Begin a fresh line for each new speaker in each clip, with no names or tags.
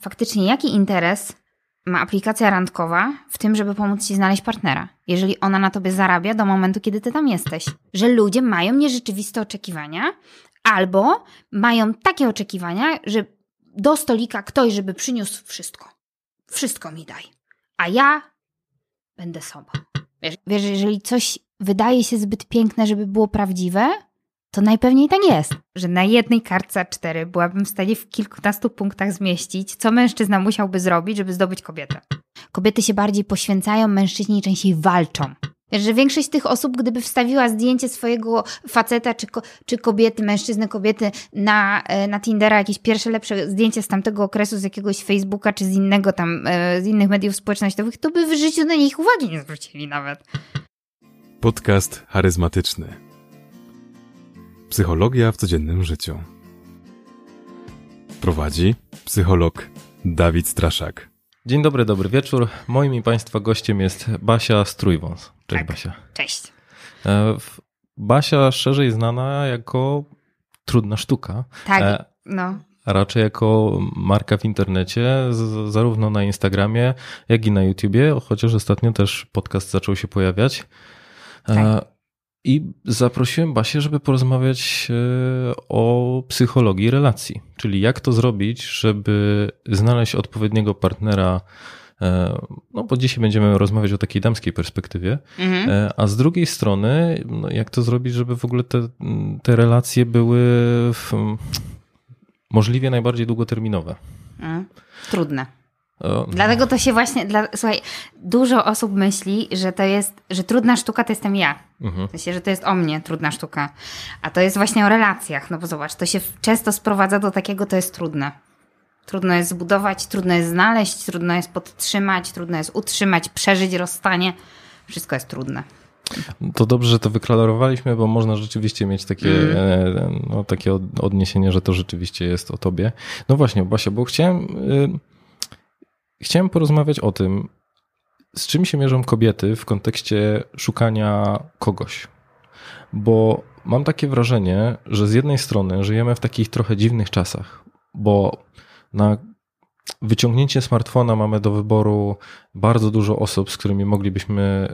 faktycznie jaki interes ma aplikacja randkowa w tym, żeby pomóc ci znaleźć partnera, jeżeli ona na tobie zarabia do momentu, kiedy ty tam jesteś. Że ludzie mają nierzeczywiste oczekiwania, albo mają takie oczekiwania, że do stolika ktoś, żeby przyniósł wszystko. Wszystko mi daj. A ja będę sobą. Wiesz, wiesz, jeżeli coś wydaje się zbyt piękne, żeby było prawdziwe, to najpewniej tak jest, że na jednej kartce A4 byłabym w stanie w kilkunastu punktach zmieścić, co mężczyzna musiałby zrobić, żeby zdobyć kobietę. Kobiety się bardziej poświęcają, mężczyźni częściej walczą. Wiesz, że większość tych osób, gdyby wstawiła zdjęcie swojego faceta, czy, ko czy kobiety, mężczyzny, kobiety na, e, na Tindera, jakieś pierwsze lepsze zdjęcie z tamtego okresu, z jakiegoś Facebooka, czy z innego tam, e, z innych mediów społecznościowych, to by w życiu na nich uwagi nie zwrócili nawet.
Podcast charyzmatyczny. Psychologia w codziennym życiu. Prowadzi psycholog Dawid Straszak.
Dzień dobry, dobry wieczór. Moim i Państwa gościem jest Basia Strójwąs. Cześć
Tak.
Basia.
Cześć.
E, Basia szerzej znana jako trudna sztuka,
Tak,
E,
no.
a raczej jako marka w internecie, z, zarówno na Instagramie, jak i na YouTubie, chociaż ostatnio też podcast zaczął się pojawiać. E,
Tak.
I zaprosiłem Basię, żeby porozmawiać e, o psychologii relacji, czyli jak to zrobić, żeby znaleźć odpowiedniego partnera. e, No, bo dzisiaj będziemy rozmawiać o takiej damskiej perspektywie,
Mhm.
E, a z drugiej strony, no, jak to zrobić, żeby w ogóle te, te relacje były w, możliwie najbardziej długoterminowe.
Mm. Trudne.
O,
Dlatego to się właśnie, dla, słuchaj, dużo osób myśli, że to jest, że trudna sztuka to jestem ja.
Mhm.
W sensie, że to jest o mnie trudna sztuka. A to jest właśnie o relacjach. No bo zobacz, to się często sprowadza do takiego, to jest trudne. Trudno jest zbudować, trudno jest znaleźć, trudno jest podtrzymać, trudno jest utrzymać, przeżyć rozstanie. Wszystko jest trudne.
To dobrze, że to wyklarowaliśmy, bo można rzeczywiście mieć takie,
Mm.
no, takie od- odniesienie, że to rzeczywiście jest o tobie. No właśnie, Basia, bo chciałem, y, chciałem porozmawiać o tym, z czym się mierzą kobiety w kontekście szukania kogoś. Bo mam takie wrażenie, że z jednej strony żyjemy w takich trochę dziwnych czasach, bo na wyciągnięcie smartfona mamy do wyboru bardzo dużo osób, z którymi moglibyśmy,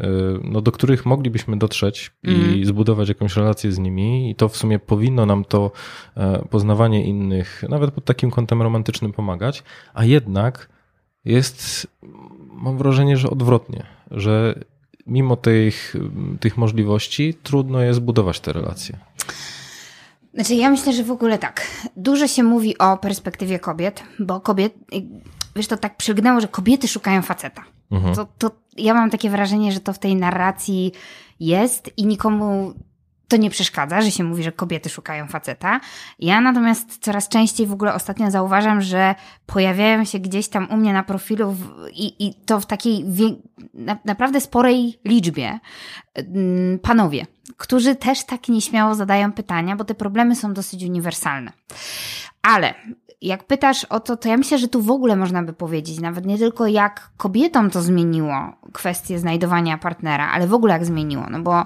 y, no do których moglibyśmy dotrzeć i
Mhm.
zbudować jakąś relację z nimi i to w sumie powinno nam to e, poznawanie innych, nawet pod takim kątem romantycznym pomagać, a jednak jest, mam wrażenie, że odwrotnie, że mimo tych, tych możliwości trudno jest budować te relacje.
Znaczy, ja myślę, że w ogóle tak. Dużo się mówi o perspektywie kobiet, bo kobiet, wiesz, to tak przylgnęło, że kobiety szukają faceta.
Mhm.
To, to ja mam takie wrażenie, że to w tej narracji jest i nikomu to nie przeszkadza, że się mówi, że kobiety szukają faceta. Ja natomiast coraz częściej w ogóle ostatnio zauważam, że pojawiają się gdzieś tam u mnie na profilu w, i, i to w takiej na, naprawdę sporej liczbie mm, panowie, którzy też tak nieśmiało zadają pytania, bo te problemy są dosyć uniwersalne. Ale jak pytasz o to, to ja myślę, że tu w ogóle można by powiedzieć, nawet nie tylko jak kobietom to zmieniło kwestię znajdowania partnera, ale w ogóle jak zmieniło, no bo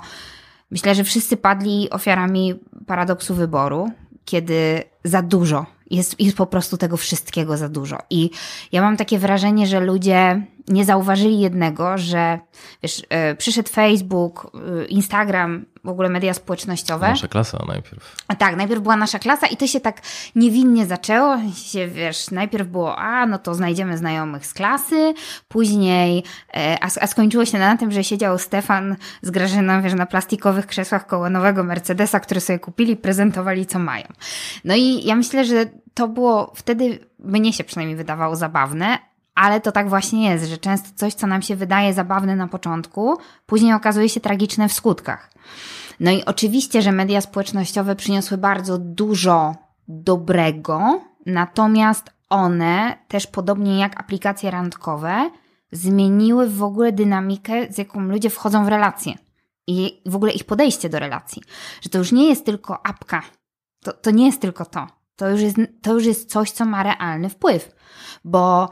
myślę, że wszyscy padli ofiarami paradoksu wyboru, kiedy za dużo jest, jest po prostu tego wszystkiego za dużo. I ja mam takie wrażenie, że ludzie nie zauważyli jednego, że wiesz, yy, przyszedł Facebook, yy, Instagram, w ogóle media społecznościowe.
Nasza klasa najpierw.
A tak, najpierw była nasza klasa i to się tak niewinnie zaczęło. Się, wiesz, najpierw było, a no to znajdziemy znajomych z klasy, później, e, a, a skończyło się na tym, że siedział Stefan z Grażyną, wiesz, na plastikowych krzesłach koło nowego Mercedesa, który sobie kupili, prezentowali co mają. No i ja myślę, że to było wtedy, mnie się przynajmniej wydawało zabawne, ale to tak właśnie jest, że często coś, co nam się wydaje zabawne na początku, później okazuje się tragiczne w skutkach. No i oczywiście, że media społecznościowe przyniosły bardzo dużo dobrego, natomiast one też podobnie jak aplikacje randkowe zmieniły w ogóle dynamikę, z jaką ludzie wchodzą w relacje i w ogóle ich podejście do relacji. Że to już nie jest tylko apka, to, to nie jest tylko to. To już, jest, to już jest coś, co ma realny wpływ, bo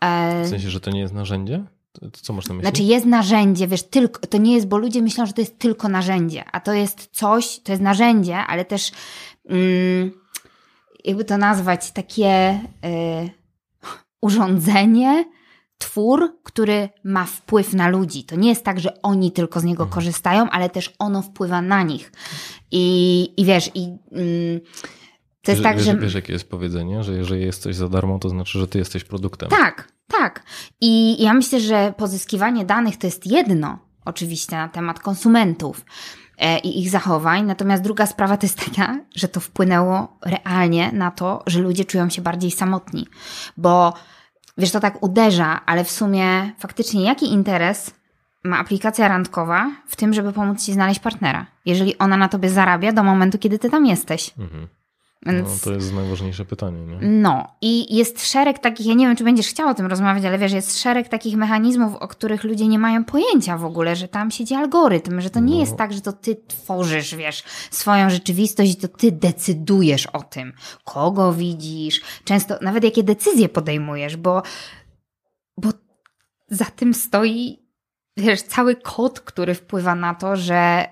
e,
W sensie, że to nie jest narzędzie? Co masz na myśli?
znaczy jest narzędzie, wiesz, tylko, to nie jest, bo ludzie myślą, że to jest tylko narzędzie, a to jest coś, to jest narzędzie, ale też mm, jakby to nazwać, takie y, urządzenie, twór, który ma wpływ na ludzi. To nie jest tak, że oni tylko z niego
Mhm.
korzystają, ale też ono wpływa na nich. I, i wiesz, i mm, to jest
wiesz,
tak,
wiesz,
że.
wiesz, jakie jest powiedzenie, że jeżeli jest coś za darmo, to znaczy, że ty jesteś produktem.
Tak, tak. I ja myślę, że pozyskiwanie danych to jest jedno, oczywiście, na temat konsumentów e, i ich zachowań. Natomiast druga sprawa to jest taka, że to wpłynęło realnie na to, że ludzie czują się bardziej samotni. Bo wiesz, to tak uderza, ale w sumie faktycznie jaki interes ma aplikacja randkowa w tym, żeby pomóc ci znaleźć partnera, jeżeli ona na tobie zarabia do momentu, kiedy ty tam jesteś.
Mhm.
Więc...
No, to jest najważniejsze pytanie. Nie?
No, i jest szereg takich, ja nie wiem, czy będziesz chciał o tym rozmawiać, ale wiesz, jest szereg takich mechanizmów, o których ludzie nie mają pojęcia w ogóle, że tam siedzi algorytm, że to nie
No.
jest tak, że to ty tworzysz, wiesz, swoją rzeczywistość i to ty decydujesz o tym, kogo widzisz, często nawet jakie decyzje podejmujesz, bo, bo za tym stoi, wiesz, cały kod, który wpływa na to, że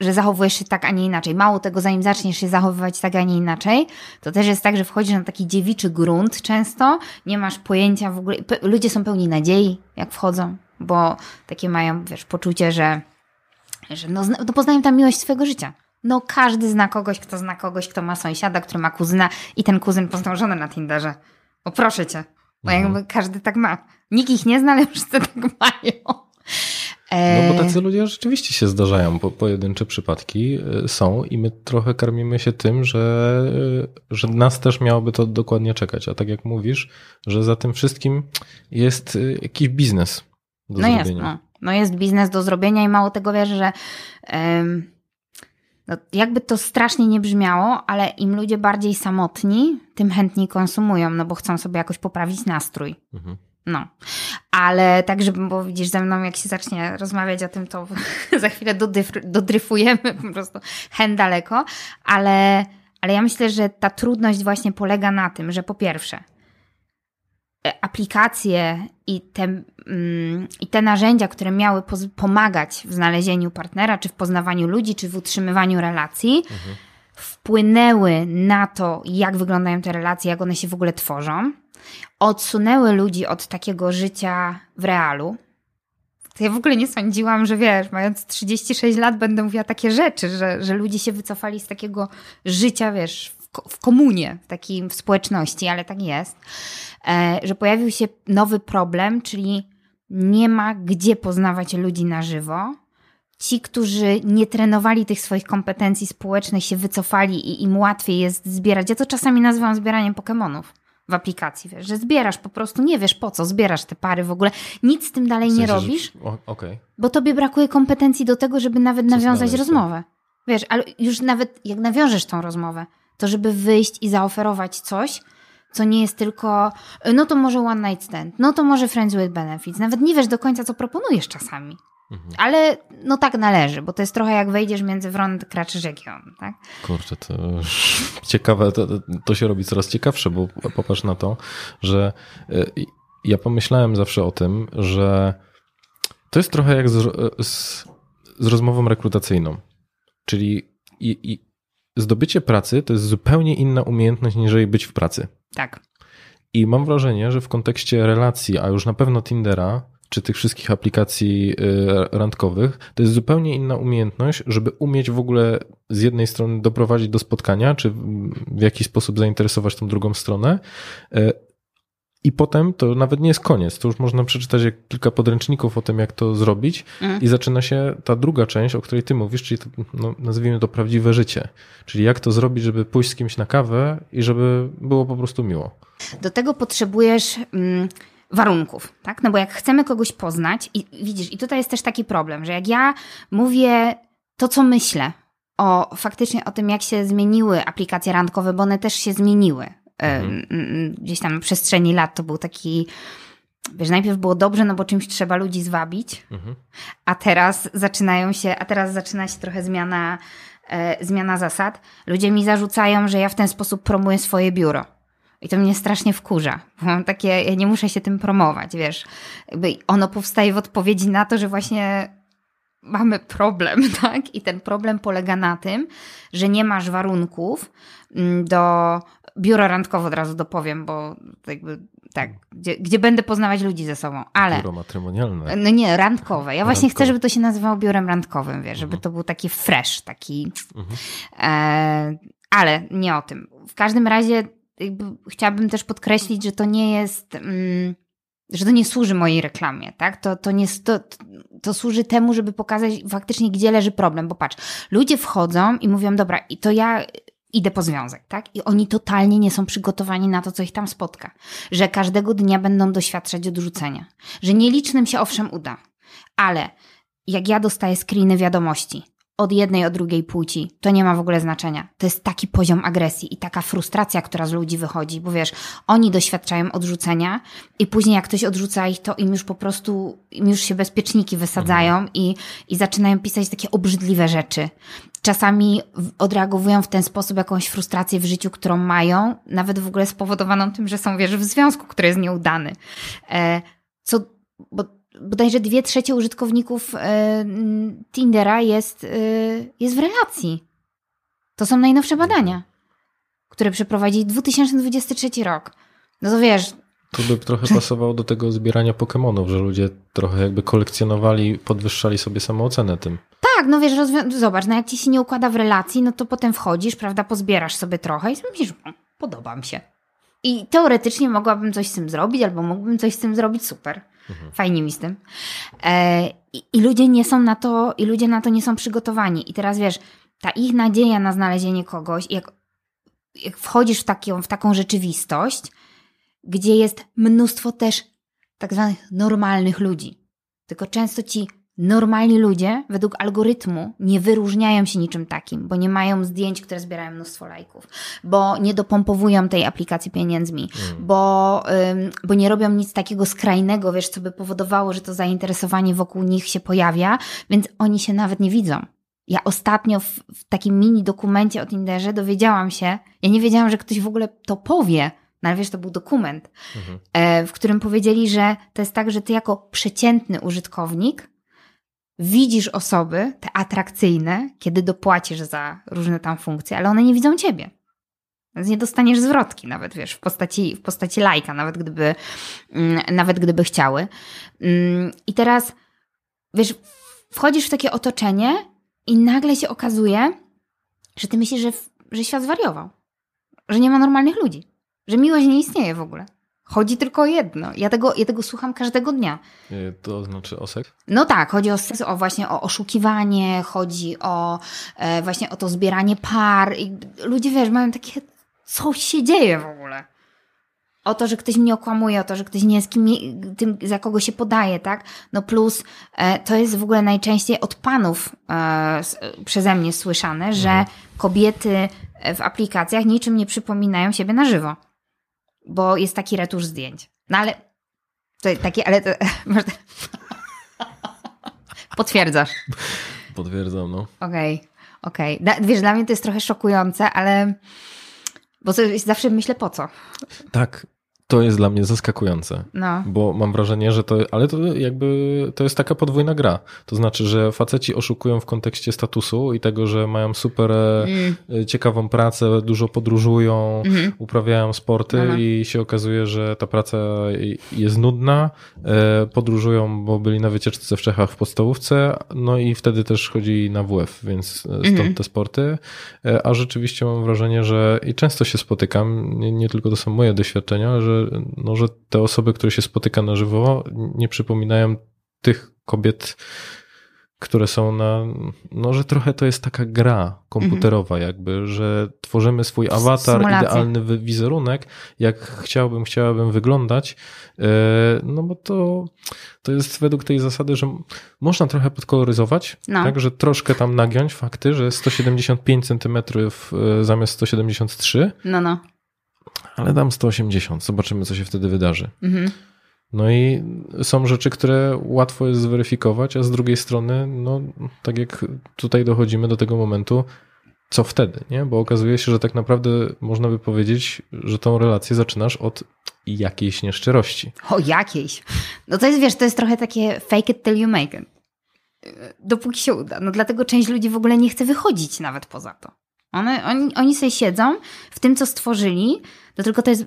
że zachowujesz się tak, a nie inaczej. Mało tego, zanim zaczniesz się zachowywać tak, a nie inaczej, to też jest tak, że wchodzisz na taki dziewiczy grunt często, nie masz pojęcia w ogóle. Ludzie są pełni nadziei, jak wchodzą, bo takie mają, wiesz, poczucie, że, że no, no poznają tam miłość swojego życia. No każdy zna kogoś, kto zna kogoś, kto ma sąsiada, który ma kuzyna i ten kuzyn poznał żonę na Tinderze. O proszę cię, bo
Mhm.
jakby każdy tak ma. Nikt ich nie zna, ale wszyscy tak mają.
No bo
E,
tacy ludzie rzeczywiście się zdarzają, po, pojedyncze przypadki y, są i my trochę karmimy się tym, że, y, że nas też miałoby to dokładnie czekać. A tak jak mówisz, że za tym wszystkim jest jakiś biznes do
no jest,
zrobienia.
no. no jest biznes do zrobienia i mało tego wiesz, że em, no, jakby to strasznie nie brzmiało, ale im ludzie bardziej samotni, tym chętniej konsumują, no bo chcą sobie jakoś poprawić nastrój.
Mhm.
No, ale tak, żeby, bo widzisz ze mną, jak się zacznie rozmawiać o tym, to za chwilę dodryfujemy po prostu hen daleko, ale, ale ja myślę, że ta trudność właśnie polega na tym, że po pierwsze, e, aplikacje i te, mm, i te narzędzia, które miały pomagać w znalezieniu partnera, czy w poznawaniu ludzi, czy w utrzymywaniu relacji, wpłynęły na to, jak wyglądają te relacje, jak one się w ogóle tworzą, odsunęły ludzi od takiego życia w realu. Ja w ogóle nie sądziłam, że wiesz, mając 36 lat będę mówiła takie rzeczy, że, że ludzie się wycofali z takiego życia, wiesz, w, w komunie, w takiej w społeczności, ale tak jest, e, że pojawił się nowy problem, czyli nie ma gdzie poznawać ludzi na żywo. Ci, którzy nie trenowali tych swoich kompetencji społecznych, się wycofali i im łatwiej jest zbierać. Ja to czasami nazywam zbieraniem Pokemonów w aplikacji, wiesz, że zbierasz po prostu, nie wiesz po co, zbierasz te pary w ogóle, nic z tym dalej
W
nie
sensie, że-
robisz,
o- Okej.
bo tobie brakuje kompetencji do tego, żeby nawet nawiązać
znaleźć,
rozmowę. Wiesz, ale już nawet jak nawiążesz tą rozmowę, to żeby wyjść i zaoferować coś, co nie jest tylko, no to może one night stand, no to może friends with benefits. Nawet nie wiesz do końca, co proponujesz czasami.
Mhm.
Ale no tak należy, bo to jest trochę jak wejdziesz między wron kraczy region, tak?
Kurczę, to ciekawe, to, to się robi coraz ciekawsze, bo popatrz na to, że y, ja pomyślałem zawsze o tym, że to jest trochę jak z, z, z rozmową rekrutacyjną. Czyli i, i zdobycie pracy to jest zupełnie inna umiejętność niż być w pracy.
Tak.
I mam wrażenie, że w kontekście relacji, a już na pewno Tindera, czy tych wszystkich aplikacji y, randkowych, to jest zupełnie inna umiejętność, żeby umieć w ogóle z jednej strony doprowadzić do spotkania, czy w- jakiś sposób zainteresować tą drugą stronę. y, I potem to nawet nie jest koniec. To już można przeczytać kilka podręczników o tym, jak to zrobić,
Mm.
i zaczyna się ta druga część, o której ty mówisz, czyli to, no, nazwijmy to prawdziwe życie. Czyli jak to zrobić, żeby pójść z kimś na kawę i żeby było po prostu miło.
Do tego potrzebujesz mm, warunków, tak? No bo jak chcemy kogoś poznać i widzisz, i tutaj jest też taki problem, że jak ja mówię to, co myślę o faktycznie o tym, jak się zmieniły aplikacje randkowe, bo one też się zmieniły. E,
Mhm.
Gdzieś tam na przestrzeni lat to był taki, wiesz, najpierw było dobrze, no bo czymś trzeba ludzi zwabić,
Mhm.
a teraz zaczynają się, a teraz zaczyna się trochę zmiana, e, zmiana zasad. Ludzie mi zarzucają, że ja w ten sposób promuję swoje biuro. I to mnie strasznie wkurza. Mam takie, ja nie muszę się tym promować, wiesz. Jakby ono powstaje w odpowiedzi na to, że właśnie mamy problem, tak? I ten problem polega na tym, że nie masz warunków mm, do biuro randkowe od razu dopowiem, bo jakby tak, gdzie, gdzie będę poznawać ludzi ze sobą, ale...
Biuro matrymonialne.
No nie, randkowe. Ja właśnie
Randkowe.
chcę, żeby to się nazywało biurem randkowym, wiesz,
Mhm.
żeby to był taki fresh, taki... E, ale nie o tym. W każdym razie jakby chciałabym też podkreślić, że to nie jest... Mm, że to nie służy mojej reklamie, tak? To, to, nie, to, to służy temu, żeby pokazać faktycznie, gdzie leży problem. Bo patrz, ludzie wchodzą i mówią, dobra, i to ja idę po związek, tak? I oni totalnie nie są przygotowani na to, co ich tam spotka. Że każdego dnia będą doświadczać odrzucenia. Że nielicznym się owszem uda. Ale jak ja dostaję screeny wiadomości od jednej, od drugiej płci, to nie ma w ogóle znaczenia. To jest taki poziom agresji i taka frustracja, która z ludzi wychodzi, bo wiesz, oni doświadczają odrzucenia i później jak ktoś odrzuca ich, to im już po prostu, im już się bezpieczniki wysadzają i, i zaczynają pisać takie obrzydliwe rzeczy. Czasami odreagowują w ten sposób jakąś frustrację w życiu, którą mają, nawet w ogóle spowodowaną tym, że są, wiesz, w związku, który jest nieudany. E, co, bo bodajże dwie trzecie użytkowników m, Tindera jest, e, jest w relacji. To są najnowsze badania, które przeprowadzili 2023 rok. No to wiesz,
To by trochę pasowało do tego zbierania Pokemonów, że ludzie trochę jakby kolekcjonowali, podwyższali sobie samoocenę tym.
tak, no wiesz, zobacz, no jak ci się nie układa w relacji, no to potem wchodzisz, prawda, pozbierasz sobie trochę i myślisz, "O, podoba mi się. I teoretycznie mogłabym coś z tym zrobić, albo mógłbym coś z tym zrobić super. Fajnie mi z tym. E, i, I ludzie nie są na to, i ludzie na to nie są przygotowani. I teraz wiesz, ta ich nadzieja na znalezienie kogoś, jak, jak wchodzisz w, taką, w taką rzeczywistość, gdzie jest mnóstwo też tak zwanych normalnych ludzi. Tylko często ci normalni ludzie według algorytmu nie wyróżniają się niczym takim, bo nie mają zdjęć, które zbierają mnóstwo lajków, bo nie dopompowują tej aplikacji pieniędzmi, bo, ym, bo nie robią nic takiego skrajnego, wiesz, co by powodowało, że to zainteresowanie wokół nich się pojawia, więc oni się nawet nie widzą. Ja ostatnio w, w takim mini dokumencie o Tinderze dowiedziałam się, ja nie wiedziałam, że ktoś w ogóle to powie, no ale wiesz, to był dokument, e, w którym powiedzieli, że to jest tak, że ty jako przeciętny użytkownik widzisz osoby, te atrakcyjne, kiedy dopłacisz za różne tam funkcje, ale one nie widzą ciebie. Więc nie dostaniesz zwrotki nawet, wiesz, w postaci, w postaci lajka, nawet gdyby, mm, nawet gdyby chciały. Mm, I teraz, wiesz, wchodzisz w takie otoczenie i nagle się okazuje, że ty myślisz, że, że świat zwariował. Że nie ma normalnych ludzi. Że miłość nie istnieje w ogóle. Chodzi tylko o jedno. Ja tego, ja tego słucham każdego dnia.
Y, To znaczy o seks?
No tak, chodzi o, seks, o właśnie o oszukiwanie, chodzi o e, właśnie o to zbieranie par. I ludzie, wiesz, mają takie, co się dzieje w ogóle? O to, że ktoś mnie okłamuje, o to, że ktoś nie jest kim, tym, za kogo się podaje, tak? No plus e, to jest w ogóle najczęściej od panów e, przeze mnie słyszane, że kobiety e, w aplikacjach niczym nie przypominają siebie na żywo, bo jest taki retusz zdjęć. No ale to takie, ale to, Potwierdzasz.
Potwierdzam, no.
Okej, okej. Da- Wiesz, dla mnie to jest trochę szokujące, ale. Bo zawsze myślę po co.
Tak, to jest dla mnie zaskakujące.
No.
Bo mam wrażenie, że to, ale to jakby to jest taka podwójna gra. To znaczy, że faceci oszukują w kontekście statusu i tego, że mają super e,
Mm.
ciekawą pracę, dużo podróżują,
Mhm.
uprawiają sporty
Aha.
i się okazuje, że ta praca jest nudna. E, Podróżują, bo byli na wycieczce w Czechach w podstawówce, no i wtedy też chodzi na WF, więc e, stąd
Mhm.
te sporty. E, A rzeczywiście mam wrażenie, że i często się spotykam, nie, nie tylko to są moje doświadczenia, że, no, że te osoby, które się spotyka na żywo, nie przypominają tych kobiet, które są na, no, że trochę to jest taka gra komputerowa jakby, że tworzymy swój awatar,
Symulacja.
idealny wizerunek, jak chciałbym, chciałabym wyglądać, e, no bo to, to jest według tej zasady, że można trochę podkoloryzować,
No.
tak, że troszkę tam nagiąć fakty, że 175 centymetrów e, zamiast 173,
No, no.
Ale dam 180, zobaczymy co się wtedy wydarzy.
Mhm.
No i są rzeczy, które łatwo jest zweryfikować, a z drugiej strony, no tak jak tutaj dochodzimy do tego momentu, co wtedy, nie? Bo okazuje się, że tak naprawdę można by powiedzieć, że tą relację zaczynasz od jakiejś nieszczerości.
O jakiejś. No to jest, wiesz, to jest trochę takie fake it till you make it. Dopóki się uda. No dlatego część ludzi w ogóle nie chce wychodzić nawet poza to. One, oni, oni sobie siedzą w tym, co stworzyli, to tylko to jest...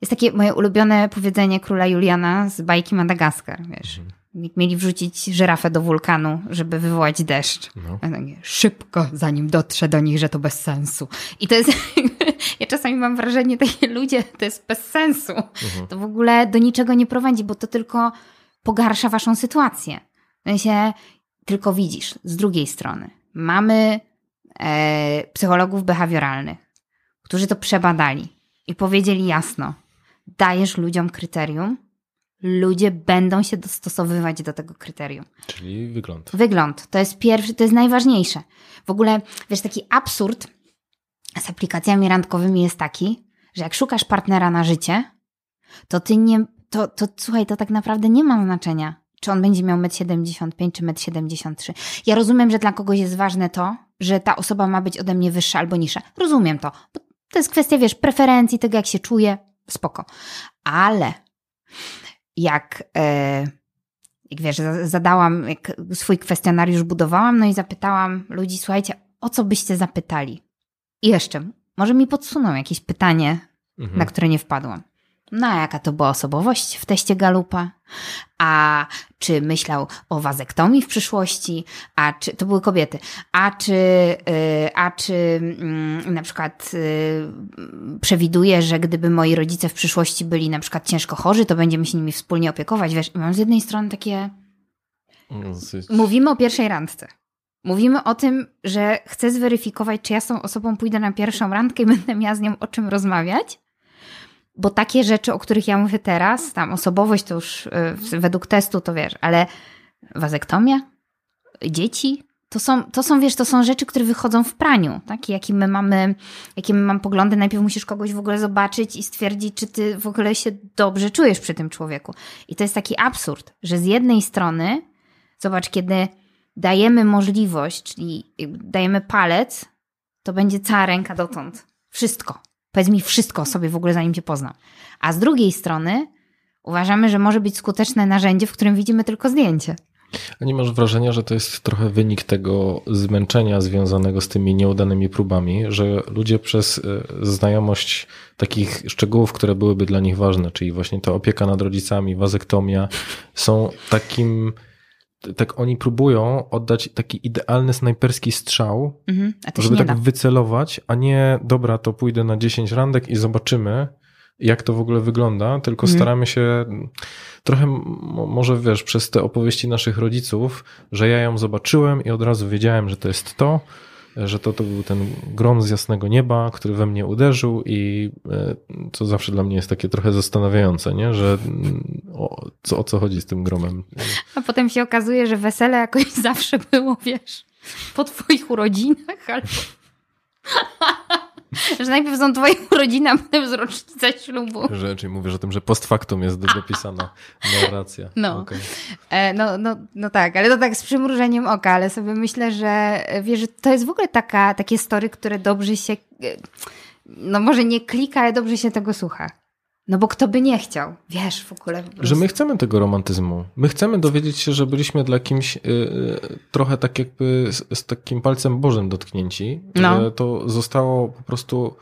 Jest takie moje ulubione powiedzenie króla Juliana z bajki Madagaskar, wiesz. Mieli wrzucić żyrafę do wulkanu, żeby wywołać deszcz.
No.
A takie, Szybko, zanim dotrze do nich, że to bez sensu. I to jest. ja czasami mam wrażenie, takie ludzie, to jest bez sensu. To w ogóle do niczego nie prowadzi, bo to tylko pogarsza waszą sytuację. W sensie, tylko widzisz, z drugiej strony, mamy e, psychologów behawioralnych, którzy to przebadali i powiedzieli jasno: dajesz ludziom kryterium, ludzie będą się dostosowywać do tego kryterium.
Czyli wygląd.
Wygląd to jest pierwszy, to jest najważniejsze. W ogóle, wiesz, taki absurd z aplikacjami randkowymi jest taki, że jak szukasz partnera na życie, to ty nie, to, to słuchaj, to tak naprawdę nie ma znaczenia, czy on będzie miał 1,75 m czy 1,73 m. Ja rozumiem, że dla kogoś jest ważne to, że ta osoba ma być ode mnie wyższa albo niższa. Rozumiem to. Bo to jest kwestia, wiesz, preferencji, tego jak się czuje, spoko. Ale jak, e, jak wiesz, za- zadałam, jak swój kwestionariusz budowałam, no i zapytałam ludzi, słuchajcie, o co byście zapytali? I jeszcze, może mi podsuną jakieś pytanie,
Mhm.
na które nie wpadłam. No, a jaka to była osobowość w teście Galupa? A czy myślał o wazektomii w przyszłości? A czy to były kobiety? A czy, y, a czy mm, na przykład y, przewiduje, że gdyby moi rodzice w przyszłości byli na przykład ciężko chorzy, to będziemy się nimi wspólnie opiekować? Wiesz, mam z jednej strony takie.
Dosyć-
Mówimy o pierwszej randce. Mówimy o tym, że chcę zweryfikować, czy ja z tą osobą pójdę na pierwszą randkę i będę miała z nią o czym rozmawiać. Bo takie rzeczy, o których ja mówię teraz, tam osobowość to już y, według testu to wiesz, ale wazektomia, dzieci, to są, to są, wiesz, to są rzeczy, które wychodzą w praniu, tak? Jakie my mamy, jakie my mamy poglądy. Najpierw musisz kogoś w ogóle zobaczyć i stwierdzić, czy ty w ogóle się dobrze czujesz przy tym człowieku. I to jest taki absurd, że z jednej strony, zobacz, kiedy dajemy możliwość, czyli dajemy palec, to będzie cała ręka dotąd. Wszystko. Powiedz mi wszystko o sobie w ogóle, zanim cię poznam. A z drugiej strony uważamy, że może być skuteczne narzędzie, w którym widzimy tylko zdjęcie.
A nie masz wrażenia, że to jest trochę wynik tego zmęczenia związanego z tymi nieudanymi próbami, że ludzie przez e, znajomość takich szczegółów, które byłyby dla nich ważne, czyli właśnie ta opieka nad rodzicami, wazektomia, są takim, tak oni próbują oddać taki idealny snajperski strzał,
Mhm.
Żeby tak
da.
wycelować, a nie dobra, to pójdę na 10 randek i zobaczymy, jak to w ogóle wygląda, tylko
Mhm.
staramy się trochę, może wiesz, przez te opowieści naszych rodziców, że ja ją zobaczyłem i od razu wiedziałem, że to jest to, że to, to był ten grom z jasnego nieba, który we mnie uderzył i e, co zawsze dla mnie jest takie trochę zastanawiające, nie? że mm, o co, o co chodzi z tym gromem.
A potem się okazuje, że wesele jakoś zawsze było, wiesz, po twoich urodzinach albo... że najpierw są twoje urodziny, a potem jest rocznica ślubu.
Że, czyli mówisz o tym, że post factum jest do- dopisana narracja.
No.
Okej.
E, no, no, no tak, ale to tak z przymrużeniem oka, ale sobie myślę, że e, wiesz, że to jest w ogóle taka, takie story, które dobrze się, e, no może nie klika, ale dobrze się tego słucha. No bo kto by nie chciał, wiesz, w ogóle. Po
Że my chcemy tego romantyzmu. My chcemy dowiedzieć się, że byliśmy dla kimś y, y, trochę tak jakby z, z takim palcem Bożym dotknięci.
No.
Że to zostało po prostu,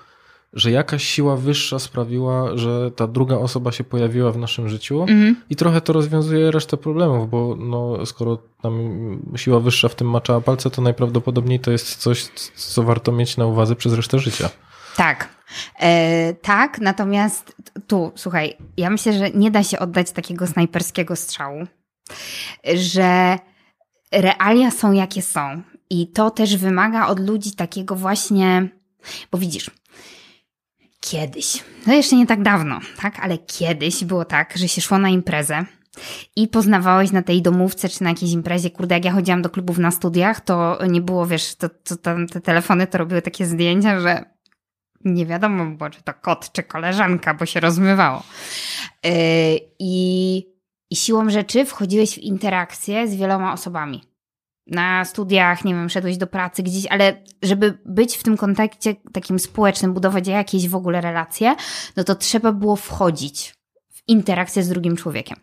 że jakaś siła wyższa sprawiła, że ta druga osoba się pojawiła w naszym życiu
Mhm.
i trochę to rozwiązuje resztę problemów, bo no, skoro tam siła wyższa w tym maczała palce, to najprawdopodobniej to jest coś, co warto mieć na uwadze przez resztę życia.
Tak. E, tak, natomiast tu, słuchaj, ja myślę, że nie da się oddać takiego snajperskiego strzału, że realia są jakie są. I to też wymaga od ludzi takiego właśnie, bo widzisz, kiedyś, no jeszcze nie tak dawno, tak, ale kiedyś było tak, że się szło na imprezę i poznawałeś na tej domówce czy na jakiejś imprezie, kurde, jak ja chodziłam do klubów na studiach, to nie było, wiesz, to, to tam te telefony to robiły takie zdjęcia, że nie wiadomo było, czy to kot, czy koleżanka, bo się rozmywało. Yy, I, I siłą rzeczy wchodziłeś w interakcję z wieloma osobami. Na studiach, nie wiem, szedłeś do pracy gdzieś, ale żeby być w tym kontekście takim społecznym, budować jakieś w ogóle relacje, no to trzeba było wchodzić w interakcję z drugim człowiekiem.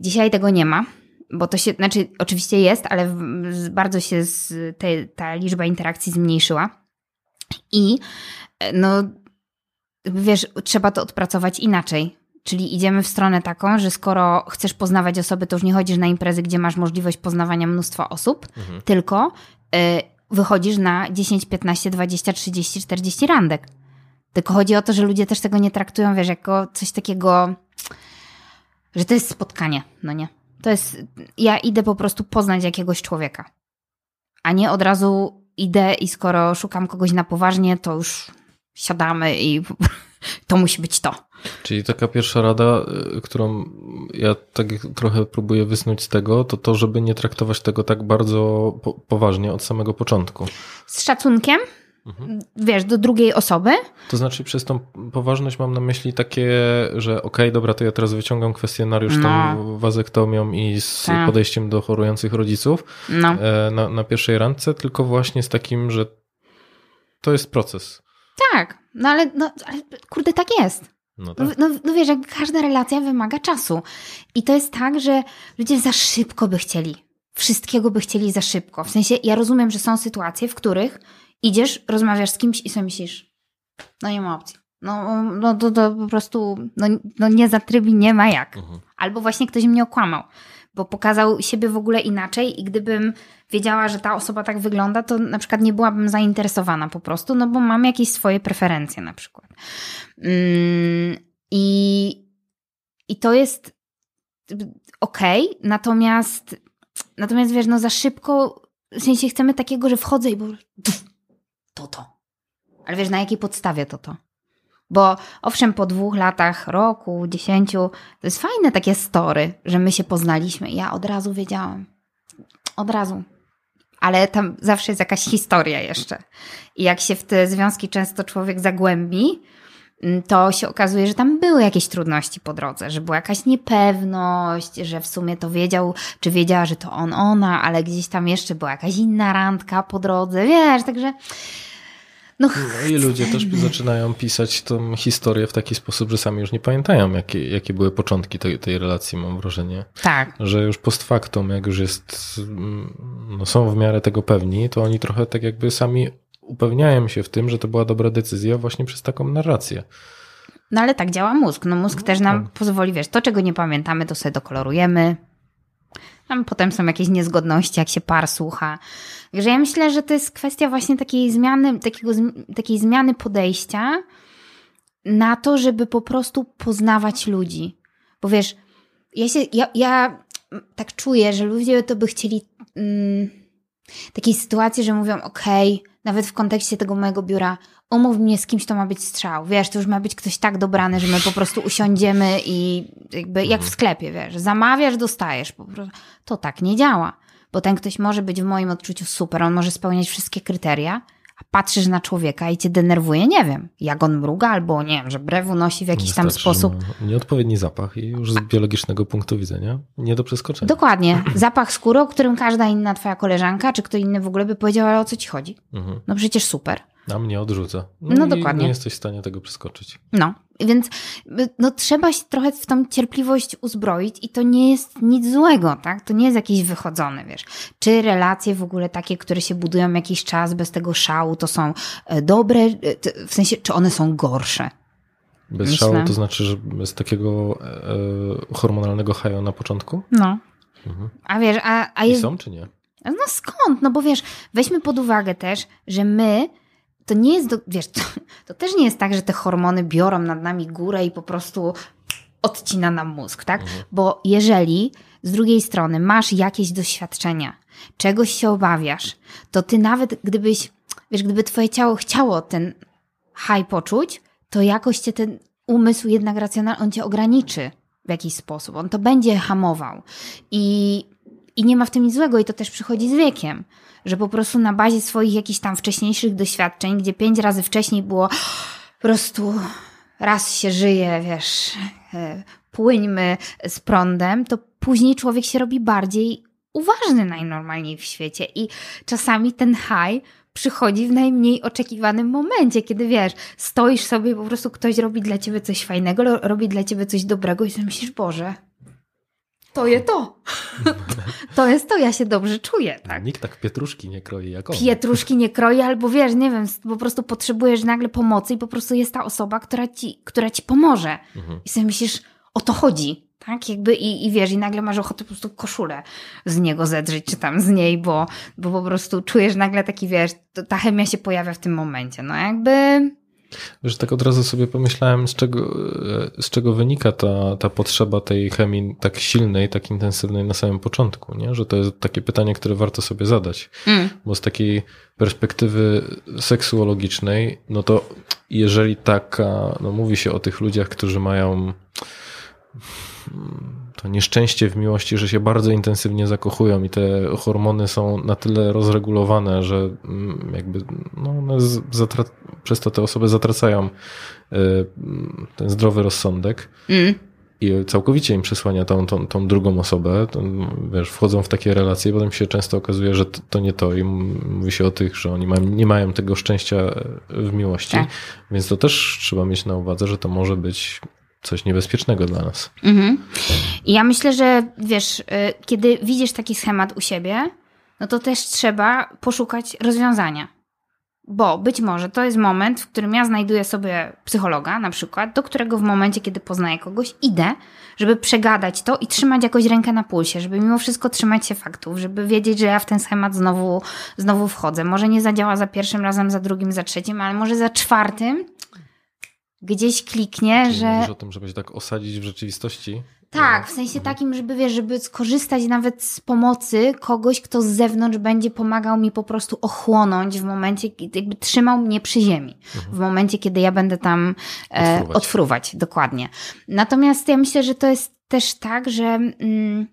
Dzisiaj tego nie ma, bo to się, znaczy oczywiście jest, ale bardzo się z, te, ta liczba interakcji zmniejszyła. I no, wiesz, trzeba to odpracować inaczej. Czyli idziemy w stronę taką, że skoro chcesz poznawać osoby, to już nie chodzisz na imprezy, gdzie masz możliwość poznawania mnóstwa osób,
Mhm.
tylko y, wychodzisz na 10, 15, 20, 30, 40 randek. Tylko chodzi o to, że ludzie też tego nie traktują, wiesz, jako coś takiego, że to jest spotkanie, no nie? To jest, ja idę po prostu poznać jakiegoś człowieka, a nie od razu idę i skoro szukam kogoś na poważnie, to już siadamy i to musi być to.
Czyli taka pierwsza rada, y, którą ja tak trochę próbuję wysnuć z tego, to to, żeby nie traktować tego tak bardzo po poważnie od samego początku.
Z szacunkiem,
Mhm.
wiesz, do drugiej osoby,
To znaczy przez tą poważność mam na myśli takie, że okej, dobra, to ja teraz wyciągam kwestionariusz z tą
No.
wazektomią i z
Tak.
podejściem do chorujących rodziców
no.
e, na, na pierwszej randce, tylko właśnie z takim, że to jest proces.
Tak, no ale, no, ale kurde, tak jest.
No
No,
tak.
no, no wiesz, jak każda relacja wymaga czasu. I to jest tak, że ludzie za szybko by chcieli. Wszystkiego by chcieli za szybko. W sensie, ja rozumiem, że są sytuacje, w których idziesz, rozmawiasz z kimś i sobie myślisz, no nie ma opcji. No, no to, to po prostu, no, no nie zatrybi, nie ma jak.
Mhm.
Albo właśnie ktoś mnie okłamał, bo pokazał siebie w ogóle inaczej i gdybym wiedziała, że ta osoba tak wygląda, to na przykład nie byłabym zainteresowana po prostu, no bo mam jakieś swoje preferencje na przykład. Mm, I, i to jest okej, natomiast natomiast wiesz, no za szybko, w sensie chcemy takiego, że wchodzę i bo to to. Ale wiesz, na jakiej podstawie to to? Bo owszem, po dwóch latach, roku, dziesięciu, to jest fajne takie story, że my się poznaliśmy. Ja od razu wiedziałam. Od razu. Ale tam zawsze jest jakaś historia jeszcze. I jak się w te związki często człowiek zagłębi, mm, to się okazuje, że tam były jakieś trudności po drodze, że była jakaś niepewność, że w sumie to wiedział, czy wiedziała, że to on, ona, ale gdzieś tam jeszcze była jakaś inna randka po drodze, wiesz, także no,
No i ludzie też zaczynają pisać tą historię w taki sposób, że sami już nie pamiętają, jakie, jakie były początki tej, tej relacji, mam wrażenie.
tak.
Że już post factum, jak już jest, mm, no są w miarę tego pewni, to oni trochę tak jakby sami upewniają się w tym, że to była dobra decyzja właśnie przez taką narrację.
No ale tak działa mózg. No mózg też nam pozwoli, wiesz, to czego nie pamiętamy, to sobie dokolorujemy. Tam potem są jakieś niezgodności, jak się par słucha. Także ja myślę, że to jest kwestia właśnie takiej zmiany, takiego, takiej zmiany podejścia na to, żeby po prostu poznawać ludzi. Bo wiesz, ja się, ja, ja tak czuję, że ludzie to by chcieli mm, takiej sytuacji, że mówią, okej, nawet w kontekście tego mojego biura, umów mnie z kimś, to ma być strzał. Wiesz, to już ma być ktoś tak dobrany, że my po prostu usiądziemy i jakby jak w sklepie, wiesz, zamawiasz, dostajesz. Po prostu. To tak nie działa. Bo ten ktoś może być w moim odczuciu super, on może spełniać wszystkie kryteria, a patrzysz na człowieka i cię denerwuje, nie wiem, jak on mruga, albo nie wiem, że brewu nosi w jakiś tam
Wystarczy, że
sposób.
ma Nieodpowiedni zapach i już z biologicznego punktu widzenia nie do przeskoczenia.
Dokładnie. Zapach skóry, o którym każda inna twoja koleżanka, czy kto inny w ogóle by powiedział, ale o co ci chodzi?
Mhm.
No przecież super.
A mnie odrzuca.
No
i
dokładnie.
Nie jesteś w stanie tego przeskoczyć.
No, więc y, no, trzeba się trochę w tą cierpliwość uzbroić i to nie jest nic złego, tak? To nie jest jakiś wychodzony, wiesz. Czy relacje w ogóle takie, które się budują jakiś czas bez tego szału, to są e, dobre, e, w sensie, czy one są gorsze?
Bez
Myślę.
szału to znaczy, że bez takiego e, hormonalnego haju na początku?
No.
Mhm.
A wiesz, a, a
I
jest...
są czy nie?
No skąd? No bo wiesz, weźmy pod uwagę też, że my, to nie jest, do, wiesz, to, to też nie jest tak, że te hormony biorą nad nami górę i po prostu odcina nam mózg, tak? Bo jeżeli z drugiej strony masz jakieś doświadczenia, czegoś się obawiasz, to ty nawet gdybyś, wiesz, gdyby twoje ciało chciało ten high poczuć, to jakoś cię ten umysł jednak racjonalny, on cię ograniczy w jakiś sposób, on to będzie hamował. I i nie ma w tym nic złego i to też przychodzi z wiekiem, że po prostu na bazie swoich jakichś tam wcześniejszych doświadczeń, gdzie pięć razy wcześniej było po prostu raz się żyje, wiesz, e, płyńmy z prądem, to później człowiek się robi bardziej uważny najnormalniej w świecie. I czasami ten high przychodzi w najmniej oczekiwanym momencie, kiedy wiesz, stoisz sobie, po prostu ktoś robi dla ciebie coś fajnego, ro- robi dla ciebie coś dobrego i myślisz, Boże, to jest to. to jest to, ja się dobrze czuję, tak.
Nikt tak pietruszki nie kroi jak on.
Pietruszki nie kroi, albo wiesz, nie wiem, po prostu potrzebujesz nagle pomocy i po prostu jest ta osoba, która ci, która ci pomoże.
Mhm.
I sobie myślisz, o to chodzi. Tak, jakby i, i wiesz, i nagle masz ochotę po prostu koszulę z niego zedrzeć, czy tam z niej, bo, bo po prostu czujesz nagle taki, wiesz, to, ta chemia się pojawia w tym momencie. No jakby
Wiesz, tak od razu sobie pomyślałem, z czego, z czego wynika ta, ta potrzeba tej chemii tak silnej, tak intensywnej na samym początku, nie? Że to jest takie pytanie, które warto sobie zadać.
mm,
Bo z takiej perspektywy seksuologicznej, no to jeżeli taka, no mówi się o tych ludziach, którzy mają to nieszczęście w miłości, że się bardzo intensywnie zakochują i te hormony są na tyle rozregulowane, że mm, jakby no one przez to te osoby zatracają y, ten zdrowy rozsądek
mm,
i całkowicie im przysłania tą, tą, tą drugą osobę, wiesz, wchodzą w takie relacje, potem się często okazuje, że to, to nie to i mówi się o tych, że oni nie mają tego szczęścia w miłości,
Tak.
więc to też trzeba mieć na uwadze, że to może być coś niebezpiecznego dla nas.
mhm. Ja myślę, że wiesz, y, kiedy widzisz taki schemat u siebie, no to też trzeba poszukać rozwiązania. Bo być może to jest moment, w którym ja znajduję sobie psychologa, na przykład, do którego w momencie, kiedy poznaję kogoś, idę, żeby przegadać to i trzymać jakoś rękę na pulsie, żeby mimo wszystko trzymać się faktów, żeby wiedzieć, że ja w ten schemat znowu, znowu wchodzę. Może nie zadziała za pierwszym razem, za drugim, za trzecim, ale może za czwartym gdzieś kliknie,
Czyli
że.
mówisz o tym, żeby się tak osadzić w rzeczywistości?
Tak, w sensie takim, żeby wiesz, żeby skorzystać nawet z pomocy kogoś, kto z zewnątrz będzie pomagał mi po prostu ochłonąć w momencie, jakby trzymał mnie przy ziemi. W momencie, kiedy ja będę tam e,
Odfruwać.
odfruwać. dokładnie. Natomiast ja myślę, że to jest też tak, że mm,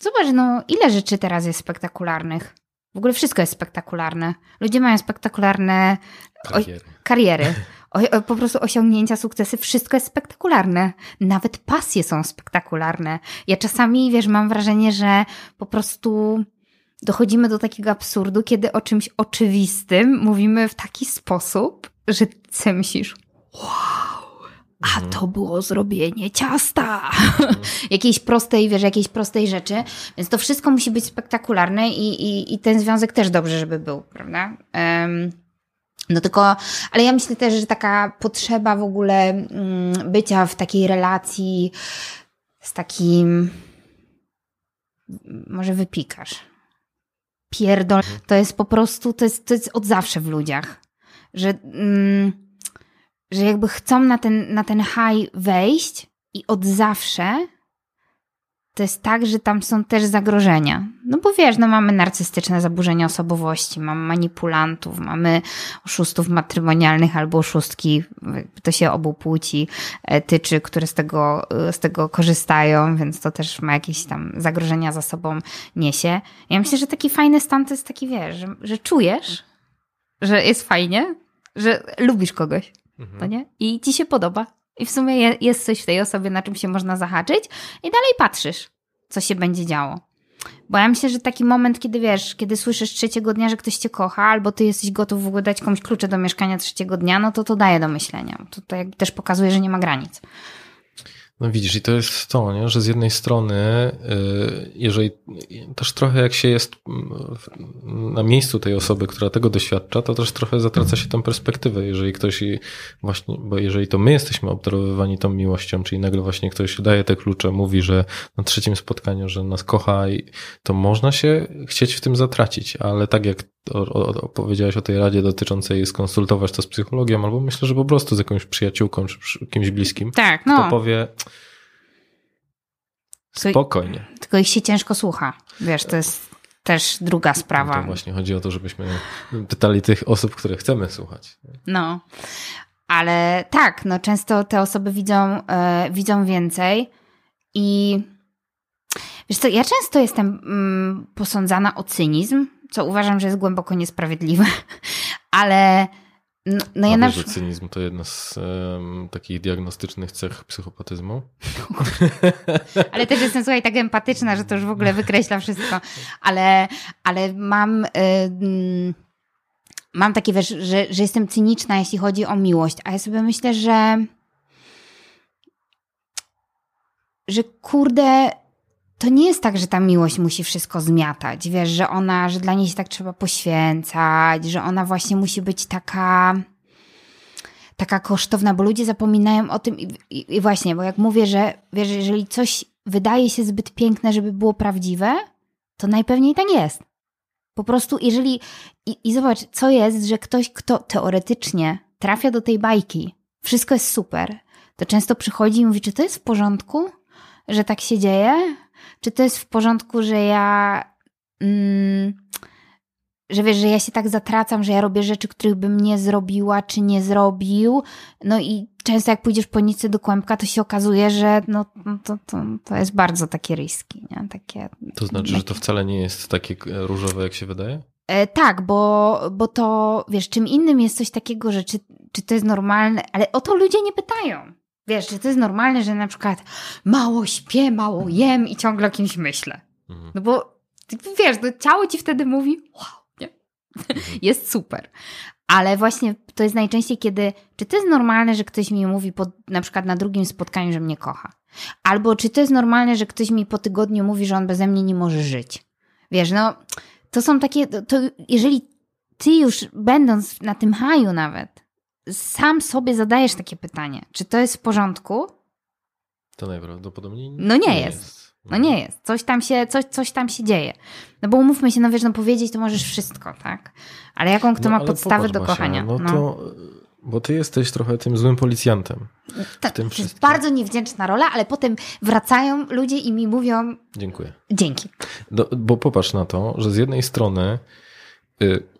zobacz, no ile rzeczy teraz jest spektakularnych. W ogóle wszystko jest spektakularne. Ludzie mają spektakularne
Kariery.
kariery, o, o, po prostu osiągnięcia, sukcesy, wszystko jest spektakularne. Nawet pasje są spektakularne. Ja czasami, wiesz, mam wrażenie, że po prostu dochodzimy do takiego absurdu, kiedy o czymś oczywistym mówimy w taki sposób, że ty myślisz, wow, a to było zrobienie ciasta. jakiejś prostej, wiesz, jakiejś prostej rzeczy. Więc to wszystko musi być spektakularne i, i, i ten związek też dobrze, żeby był, prawda? Em, no tylko, ale ja myślę też, że taka potrzeba w ogóle mm, bycia w takiej relacji z takim, może wypikasz. Pierdol, to jest po prostu, to jest, to jest od zawsze w ludziach, że, mm, że jakby chcą na ten, na ten high wejść i od zawsze to jest tak, że tam są też zagrożenia. No bo wiesz, no mamy narcystyczne zaburzenia osobowości, mamy manipulantów, mamy oszustów matrymonialnych albo oszustki, to się obu płci e, tyczy, które z tego, e, z tego korzystają, więc to też ma jakieś tam zagrożenia za sobą niesie. Ja myślę, że taki fajny stan to jest taki, wiesz, że, że czujesz, że jest fajnie, że lubisz kogoś, to nie? I ci się podoba. I w sumie je- jest coś w tej osobie, na czym się można zahaczyć i dalej patrzysz, co się będzie działo. Bo ja myślę, że taki moment, kiedy wiesz, kiedy słyszysz trzeciego dnia, że ktoś cię kocha, albo ty jesteś gotów w ogóle dać komuś klucze do mieszkania trzeciego dnia, no to to daje do myślenia. To, to jakby też pokazuje, że nie ma granic.
No widzisz, i to jest to, nie? że z jednej strony, y, jeżeli też trochę jak się jest mm, na miejscu tej osoby, która tego doświadcza, to też trochę zatraca się tę perspektywę. Jeżeli ktoś właśnie, bo jeżeli to my jesteśmy obdarowywani tą miłością, czyli nagle właśnie ktoś daje te klucze, mówi, że na trzecim spotkaniu, że nas kocha, i to można się chcieć w tym zatracić, ale tak jak o, o, o, powiedziałeś o tej radzie dotyczącej skonsultować to z psychologiem, albo myślę, że po prostu z jakąś przyjaciółką czy kimś bliskim,
Tak,
kto
no.
powie
Tylko-
spokojnie.
Tylko ich się ciężko słucha. Wiesz, to jest też druga
No
sprawa.
to właśnie chodzi o to, żebyśmy pytali tych osób, które chcemy słuchać.
No. Ale tak, no często te osoby widzą, e, widzą więcej i wiesz co, ja często jestem mm, posądzana o cynizm, co uważam, że jest głęboko niesprawiedliwe, ale no, no ja na
wiesz, że
przykład...
cynizm to jedna z em, takich diagnostycznych cech psychopatyzmu.
Ale też jestem, słuchaj, tak empatyczna, że to już w ogóle wykreśla wszystko. Ale, ale mam... mam takie, wiesz, że, że jestem cyniczna, jeśli chodzi o miłość, a ja sobie myślę, że że kurde, to nie jest tak, że ta miłość musi wszystko zmiatać. Wiesz, że ona, że dla niej się tak trzeba poświęcać, że ona właśnie musi być taka taka kosztowna, bo ludzie zapominają o tym i, i, i, właśnie, bo jak mówię, że wiesz, jeżeli coś wydaje się zbyt piękne, żeby było prawdziwe, to najpewniej tak jest. Po prostu, jeżeli. I, I zobacz, co jest, że ktoś, kto teoretycznie trafia do tej bajki, wszystko jest super, to często przychodzi i mówi, czy to jest w porządku, że tak się dzieje? Czy to jest w porządku, że ja. Mm, że wiesz, że ja się tak zatracam, że ja robię rzeczy, których bym nie zrobiła, czy nie zrobił. No i często jak pójdziesz po nicy do kłębka, to się okazuje, że no, no to, to, to jest bardzo takie riski, nie? Takie,
to znaczy, że to wcale nie jest takie różowe, jak się wydaje?
E, tak, bo, bo to, wiesz, czym innym jest coś takiego, że czy, czy to jest normalne, ale o to ludzie nie pytają. Wiesz, czy to jest normalne, że na przykład mało śpię, mało jem i ciągle o kimś myślę. Mhm. No bo wiesz, no ciało ci wtedy mówi, wow, jest super. Ale właśnie to jest najczęściej, kiedy, czy to jest normalne, że ktoś mi mówi po, na przykład na drugim spotkaniu, że mnie kocha. Albo czy to jest normalne, że ktoś mi po tygodniu mówi, że on beze mnie nie może żyć. Wiesz, no, to są takie, to jeżeli ty już będąc na tym haju nawet, sam sobie zadajesz takie pytanie, czy to jest w porządku?
To najprawdopodobniej
no nie, nie jest. jest. No nie jest. Coś tam się, coś, coś tam się dzieje. No bo umówmy się, no wiesz, no powiedzieć to możesz wszystko, tak? Ale jaką kto no, ma podstawy do Basia, kochania?
No, no to, bo ty jesteś trochę tym złym policjantem.
Tak, to jest bardzo niewdzięczna rola, ale potem wracają ludzie i mi mówią...
Dziękuję.
Dzięki.
Do, bo popatrz na to, że z jednej strony... Y,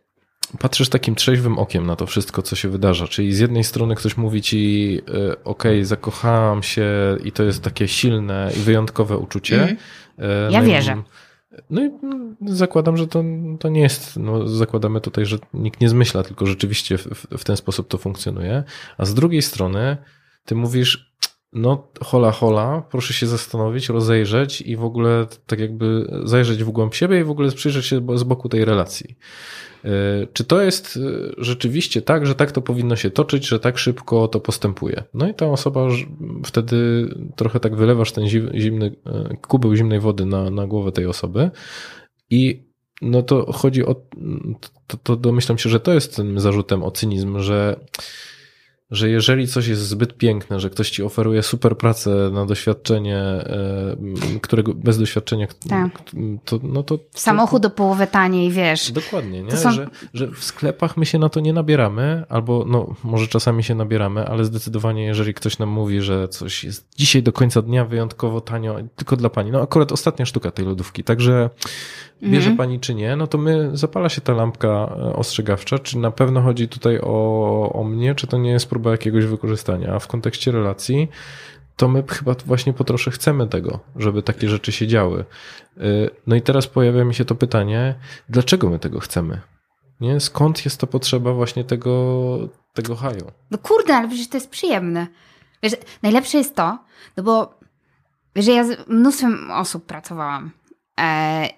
patrzysz takim trzeźwym okiem na to wszystko, co się wydarza. Czyli z jednej strony ktoś mówi ci, e, ok, zakochałam się i to jest takie silne i wyjątkowe uczucie. Mm.
Ja no wierzę.
I, no i zakładam, że to, to nie jest, no zakładamy tutaj, że nikt nie zmyśla, tylko rzeczywiście w, w ten sposób to funkcjonuje. A z drugiej strony ty mówisz, no hola hola, proszę się zastanowić, rozejrzeć i w ogóle tak jakby zajrzeć w głąb siebie i w ogóle przyjrzeć się z boku tej relacji. E, czy to jest e, rzeczywiście tak, że tak to powinno się toczyć, że tak szybko to postępuje? No i ta osoba wtedy trochę tak wylewasz ten zimny, e, kubeł zimnej wody na, na głowę tej osoby i no to chodzi o, to, to domyślam się, że to jest tym zarzutem o cynizm, że że jeżeli coś jest zbyt piękne, że ktoś ci oferuje super pracę na doświadczenie, e, którego bez doświadczenia, tak. to, no to,
Samochód do połowy taniej, wiesz.
Dokładnie, nie? Są... Że, że w sklepach my się na to nie nabieramy, albo no może czasami się nabieramy, ale zdecydowanie jeżeli ktoś nam mówi, że coś jest dzisiaj do końca dnia wyjątkowo tanio, tylko dla pani. No akurat ostatnia sztuka tej lodówki, także bierze mhm. pani czy nie, no to my zapala się ta lampka e, ostrzegawcza, czy na pewno chodzi tutaj o, o mnie, czy to nie jest próba jakiegoś wykorzystania. A w kontekście relacji, to my chyba właśnie po trosze chcemy tego, żeby takie rzeczy się działy. E, no i teraz pojawia mi się to pytanie, dlaczego my tego chcemy? Nie? Skąd jest to potrzeba właśnie tego, tego haju?
No kurde, ale przecież to jest przyjemne. Wiesz, najlepsze jest to, no bo wiesz, ja z mnóstwem osób pracowałam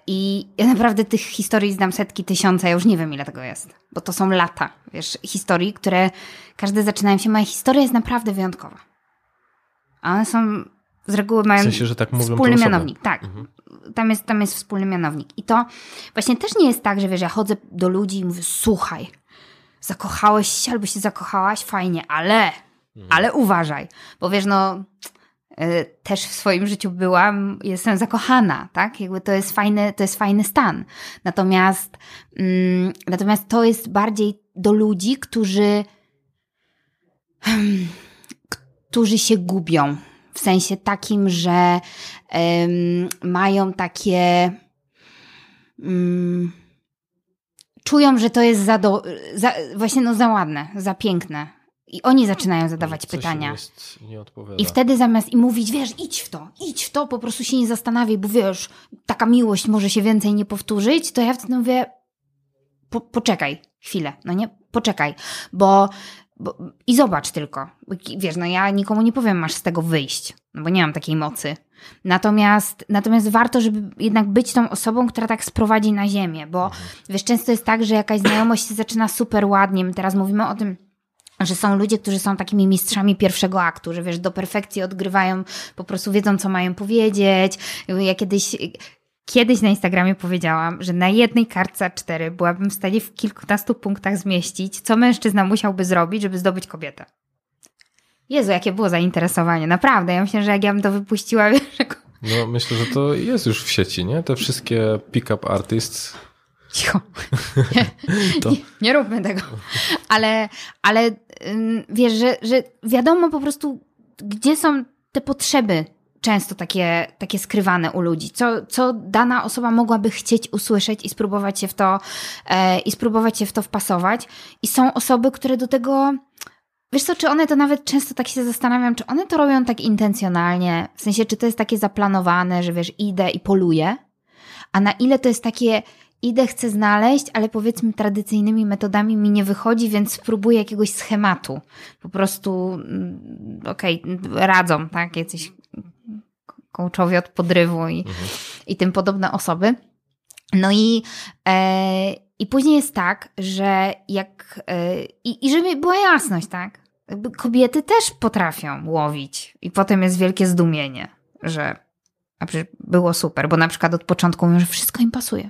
I ja naprawdę tych historii znam setki, tysiące, ja już nie wiem ile tego jest, bo to są lata, wiesz, historii, które każde zaczynają się. Moja historia jest naprawdę wyjątkowa. A one są z reguły mają w
sensie, że tak mówią
wspólny mianownik. Tak. Mhm. Tam, jest, tam jest wspólny mianownik. I to właśnie też nie jest tak, że wiesz, ja chodzę do ludzi i mówię, słuchaj, zakochałeś się albo się zakochałaś, fajnie, ale, mhm. ale uważaj, bo wiesz, no też w swoim życiu byłam, jestem zakochana, tak? Jakby to jest fajny, to jest fajny stan. Natomiast, mm, natomiast to jest bardziej do ludzi, którzy, hmm, którzy się gubią. W sensie takim, że mają takie. Um, czują, że to jest za, do, za właśnie no za ładne, za piękne, i oni zaczynają zadawać pytania.
Jest,
I wtedy zamiast im mówić, wiesz, idź w to, idź w to, po prostu się nie zastanawiaj, bo wiesz, taka miłość może się więcej nie powtórzyć, to ja wtedy mówię, po, poczekaj chwilę, no nie, poczekaj, bo, bo i zobacz tylko, wiesz, no ja nikomu nie powiem, masz z tego wyjść, no bo nie mam takiej mocy. Natomiast, natomiast warto, żeby jednak być tą osobą, która tak sprowadzi na ziemię, bo mhm. wiesz, często jest tak, że jakaś znajomość się zaczyna super ładnie, my teraz mówimy o tym, że są ludzie, którzy są takimi mistrzami pierwszego aktu, że wiesz, do perfekcji odgrywają, po prostu wiedzą, co mają powiedzieć. Ja kiedyś, kiedyś na Instagramie powiedziałam, że na jednej kartce A4 byłabym w stanie w kilkunastu punktach zmieścić, co mężczyzna musiałby zrobić, żeby zdobyć kobietę. Jezu, jakie było zainteresowanie, naprawdę. Ja myślę, że jak ja bym to wypuściła, wiesz,
No myślę, że to jest już w sieci, nie? Te wszystkie pick-up artists.
Cicho. Nie, nie, nie róbmy tego. Ale, ale wiesz, że, że wiadomo po prostu, gdzie są te potrzeby często takie, takie skrywane u ludzi, co, co dana osoba mogłaby chcieć usłyszeć i spróbować się w to e, i spróbować się w to wpasować. I są osoby, które do tego Wiesz co, czy one to nawet często tak się zastanawiam, czy one to robią tak intencjonalnie, w sensie, czy to jest takie zaplanowane, że wiesz, idę i poluję, a na ile to jest takie, idę, chcę znaleźć, ale powiedzmy tradycyjnymi metodami mi nie wychodzi, więc spróbuję jakiegoś schematu. Po prostu, mm, okej, radzą, tak, jacyś coachowie od podrywu i, i tym podobne osoby. No i, e, i później jest tak, że jak, e, i, i żeby była jasność, tak, jakby kobiety też potrafią łowić i potem jest wielkie zdumienie, że a przecież było super, bo na przykład od początku mówią, że wszystko im pasuje.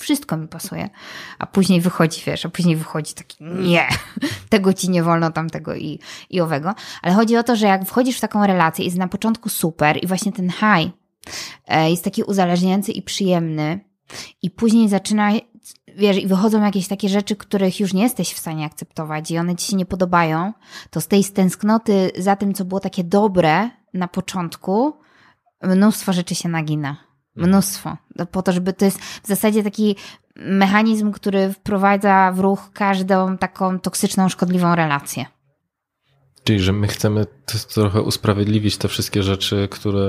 Wszystko, mi pasuje. A później wychodzi, wiesz, a później wychodzi taki, nie, tego ci nie wolno, tamtego i, i owego. Ale chodzi o to, że jak wchodzisz w taką relację, jest na początku super i właśnie ten high e, jest taki uzależniający i przyjemny i później zaczyna, wiesz, i wychodzą jakieś takie rzeczy, których już nie jesteś w stanie akceptować i one ci się nie podobają, to z tej stęsknoty za tym, co było takie dobre na początku, mnóstwo rzeczy się nagina. Mnóstwo. No, Po to, żeby to jest w zasadzie taki mechanizm, który wprowadza w ruch każdą taką toksyczną, szkodliwą relację.
Czyli, że my chcemy trochę usprawiedliwić te wszystkie rzeczy, które,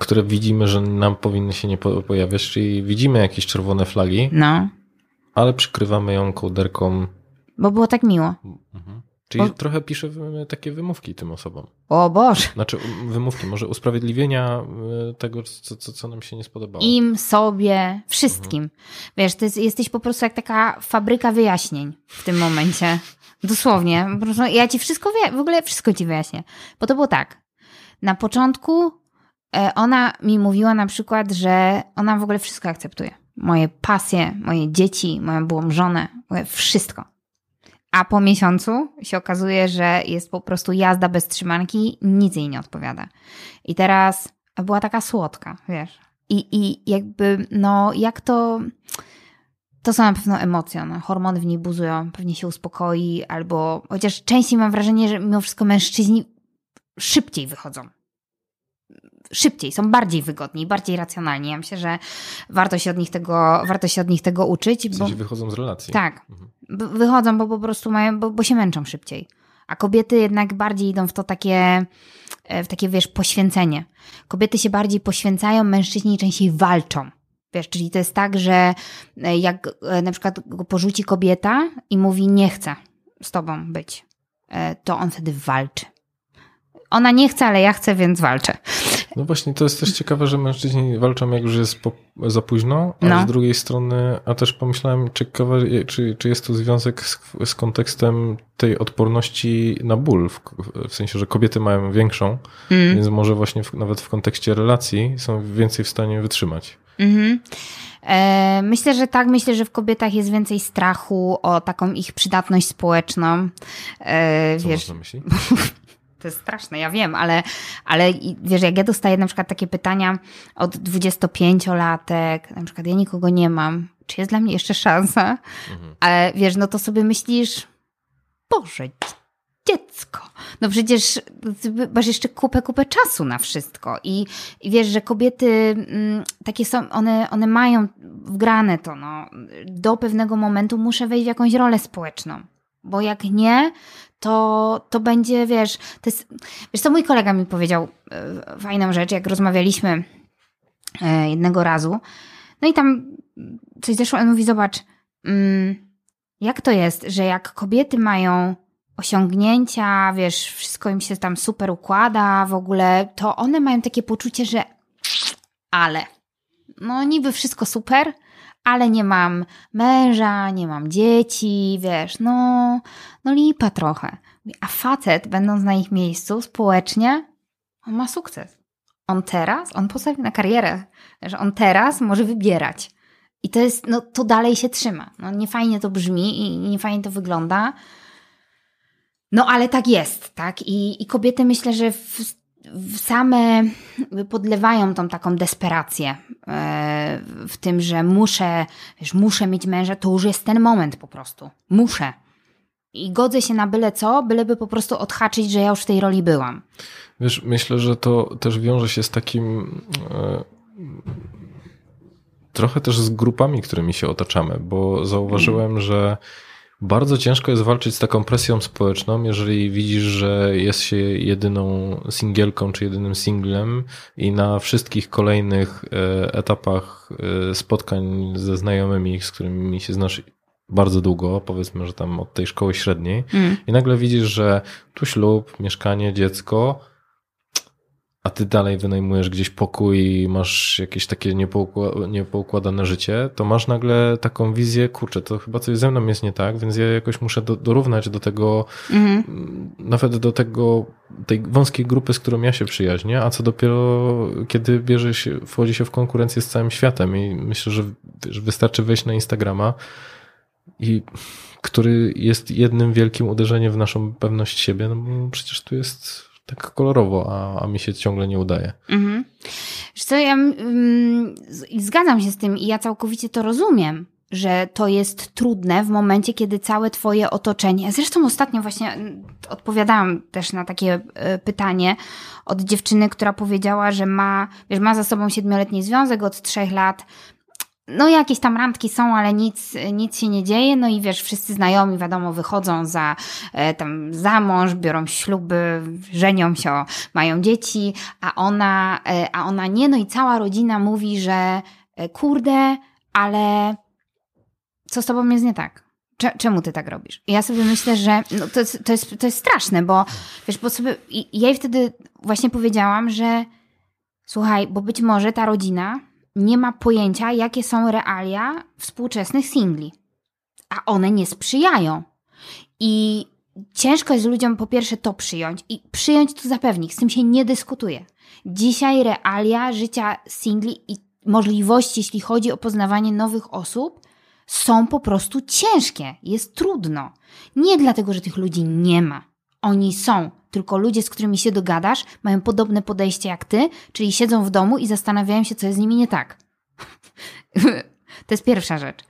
które widzimy, że nam powinny się nie po- pojawiać, czyli widzimy jakieś czerwone flagi,
No,
ale przykrywamy ją kołderką.
bo było tak miło.
Czyli trochę piszę wy- takie wymówki tym osobom.
O Boże.
Znaczy um, wymówki, może usprawiedliwienia y, tego, co, co, co nam się nie spodobało.
Im, sobie, wszystkim. Wiesz, to jest, jesteś po prostu jak taka fabryka wyjaśnień w tym momencie. Dosłownie. Po prostu ja ci wszystko wie, w ogóle wszystko ci wyjaśnię. Bo to było tak. Na początku e, ona mi mówiła na przykład, że ona w ogóle wszystko akceptuje. Moje pasje, moje dzieci, moją byłą żonę, wszystko. A po miesiącu się okazuje, że jest po prostu jazda bez trzymanki, nic jej nie odpowiada. I teraz była taka słodka, wiesz. I, I jakby, no, jak to. To są na pewno emocje, no. hormony w niej buzują, pewnie się uspokoi, albo chociaż częściej mam wrażenie, że mimo wszystko mężczyźni szybciej wychodzą. Szybciej, są bardziej wygodni, bardziej racjonalni. Ja myślę, że warto się od nich tego, warto się od nich tego uczyć.
W
Bo,
sensie wychodzą z relacji.
tak,
Mhm.
Wychodzą, bo po prostu mają, bo, bo się męczą szybciej. A kobiety jednak bardziej idą w to takie, e, w takie, wiesz, poświęcenie. Kobiety się bardziej poświęcają, mężczyźni częściej walczą. Wiesz, czyli to jest tak, że e, jak e, na przykład go porzuci kobieta i mówi nie chcę z tobą być, to on wtedy walczy. Ona nie chce, ale ja chcę, więc walczę.
No właśnie, to jest też ciekawe, że mężczyźni walczą jak już jest po, za późno, a
No.
z drugiej strony, a też pomyślałem, ciekawe, czy, czy jest to związek z, z kontekstem tej odporności na ból, w, w sensie, że kobiety mają większą,
Mm.
więc może właśnie w, nawet w kontekście relacji są więcej w stanie wytrzymać.
Mhm. E, myślę, że tak. Myślę, że w kobietach jest więcej strachu o taką ich przydatność społeczną. E,
Co
wiesz,
masz na myśli?
to jest straszne, ja wiem, ale, ale wiesz, jak ja dostaję na przykład takie pytania od 25-latek, na przykład ja nikogo nie mam, czy jest dla mnie jeszcze szansa?
Mhm.
Ale wiesz, no to sobie myślisz, Boże, dziecko. No przecież masz jeszcze kupę, kupę czasu na wszystko. I, i wiesz, że kobiety mm, takie są, one, one mają wgrane to, no. Do pewnego momentu muszę wejść w jakąś rolę społeczną. Bo jak nie, to, to będzie, wiesz, to jest, wiesz mój kolega mi powiedział e, fajną rzecz, jak rozmawialiśmy e, jednego razu. No i tam coś zeszło, on mówi, zobacz, mm, jak to jest, że jak kobiety mają osiągnięcia, wiesz, wszystko im się tam super układa, w ogóle, to one mają takie poczucie, że ale, no niby wszystko super, ale nie mam męża, nie mam dzieci, wiesz, no, no lipa trochę. A facet, będąc na ich miejscu społecznie, on ma sukces. On teraz, on postawił na karierę, że on teraz może wybierać. I to jest, no to dalej się trzyma. No nie fajnie to brzmi i nie fajnie to wygląda. No ale tak jest, tak? I, i kobiety myślę, że w same podlewają tą taką desperację e, w tym, że muszę, wiesz, muszę mieć męża, to już jest ten moment po prostu. Muszę. I godzę się na byle co, byleby po prostu odhaczyć, że ja już w tej roli byłam.
Wiesz, myślę, że to też wiąże się z takim e, trochę też z grupami, którymi się otaczamy, bo zauważyłem, że bardzo ciężko jest walczyć z taką presją społeczną, jeżeli widzisz, że jest się jedyną singielką czy jedynym singlem i na wszystkich kolejnych e, etapach e, spotkań ze znajomymi, z którymi się znasz bardzo długo, powiedzmy, że tam od tej szkoły średniej, mm. i nagle widzisz, że tu ślub, mieszkanie, dziecko, a ty dalej wynajmujesz gdzieś pokój i masz jakieś takie niepoukładane życie, to masz nagle taką wizję, kurczę, to chyba coś ze mną jest nie tak, więc ja jakoś muszę do, dorównać do tego, mhm. nawet do tego, tej wąskiej grupy, z którą ja się przyjaźnię, a co dopiero, kiedy bierze się, wchodzi się w konkurencję z całym światem i myślę, że, że wystarczy wejść na Instagrama i który jest jednym wielkim uderzeniem w naszą pewność siebie, no bo przecież tu jest tak kolorowo, a, a mi się ciągle nie udaje. Mhm.
co, ja mm, zgadzam się z tym i ja całkowicie to rozumiem, że to jest trudne w momencie, kiedy całe twoje otoczenie, zresztą ostatnio właśnie mm, odpowiadałam też na takie e, pytanie od dziewczyny, która powiedziała, że ma, wiesz, ma za sobą siedmioletni związek od trzech lat, no jakieś tam randki są, ale nic, nic się nie dzieje, no i wiesz, wszyscy znajomi, wiadomo, wychodzą za, e, tam za mąż, biorą śluby, żenią się, mają dzieci, a ona, e, a ona nie, no i cała rodzina mówi, że e, kurde, ale co z tobą jest nie tak? Czemu ty tak robisz? I ja sobie myślę, że no to, jest, to, jest, to jest straszne, bo wiesz, bo sobie, ja jej wtedy właśnie powiedziałam, że słuchaj, bo być może ta rodzina nie ma pojęcia, jakie są realia współczesnych singli. A one nie sprzyjają. I ciężko jest ludziom po pierwsze to przyjąć i przyjąć to zapewnik, z tym się nie dyskutuje. Dzisiaj realia życia singli i możliwości, jeśli chodzi o poznawanie nowych osób, są po prostu ciężkie. Jest trudno. Nie dlatego, że tych ludzi nie ma. Oni są tylko ludzie, z którymi się dogadasz, mają podobne podejście jak ty, czyli siedzą w domu i zastanawiają się, co jest z nimi nie tak. to jest pierwsza rzecz.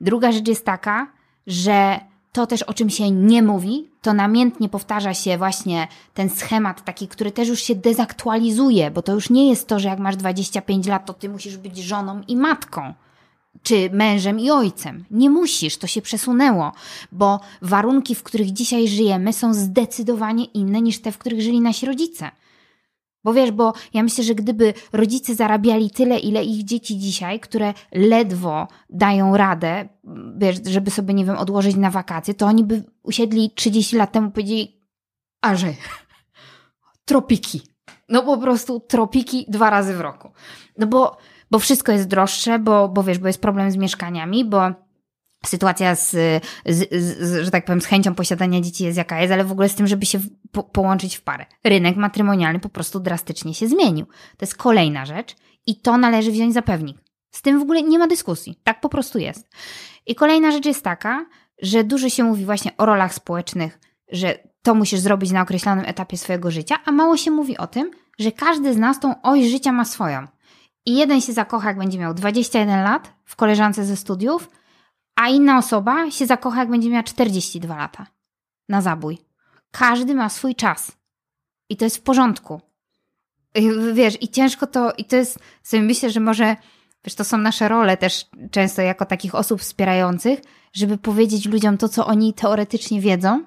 Druga rzecz jest taka, że to też, o czym się nie mówi, to namiętnie powtarza się właśnie ten schemat taki, który też już się dezaktualizuje, bo to już nie jest to, że jak masz 25 lat, to ty musisz być żoną i matką czy mężem i ojcem. Nie musisz, to się przesunęło, bo warunki, w których dzisiaj żyjemy, są zdecydowanie inne niż te, w których żyli nasi rodzice. Bo wiesz, bo ja myślę, że gdyby rodzice zarabiali tyle, ile ich dzieci dzisiaj, które ledwo dają radę, wiesz, żeby sobie, nie wiem, odłożyć na wakacje, to oni by usiedli 30 lat temu i powiedzieli, a że tropiki. No po prostu tropiki dwa razy w roku. No bo bo wszystko jest droższe, bo, bo wiesz, bo jest problem z mieszkaniami, bo sytuacja z, z, z, że tak powiem, z chęcią posiadania dzieci jest jaka jest, ale w ogóle z tym, żeby się po, połączyć w parę. Rynek matrymonialny po prostu drastycznie się zmienił. To jest kolejna rzecz i to należy wziąć za pewnik. Z tym w ogóle nie ma dyskusji. Tak po prostu jest. I kolejna rzecz jest taka, że dużo się mówi właśnie o rolach społecznych, że to musisz zrobić na określonym etapie swojego życia, a mało się mówi o tym, że każdy z nas tą oś życia ma swoją. I jeden się zakocha, jak będzie miał 21 lat w koleżance ze studiów, a inna osoba się zakocha, jak będzie miała 42 lata na zabój. Każdy ma swój czas. I to jest w porządku. Wiesz, i ciężko to, i to jest, sobie myślę, że może, wiesz, to są nasze role też często jako takich osób wspierających, żeby powiedzieć ludziom to, co oni teoretycznie wiedzą,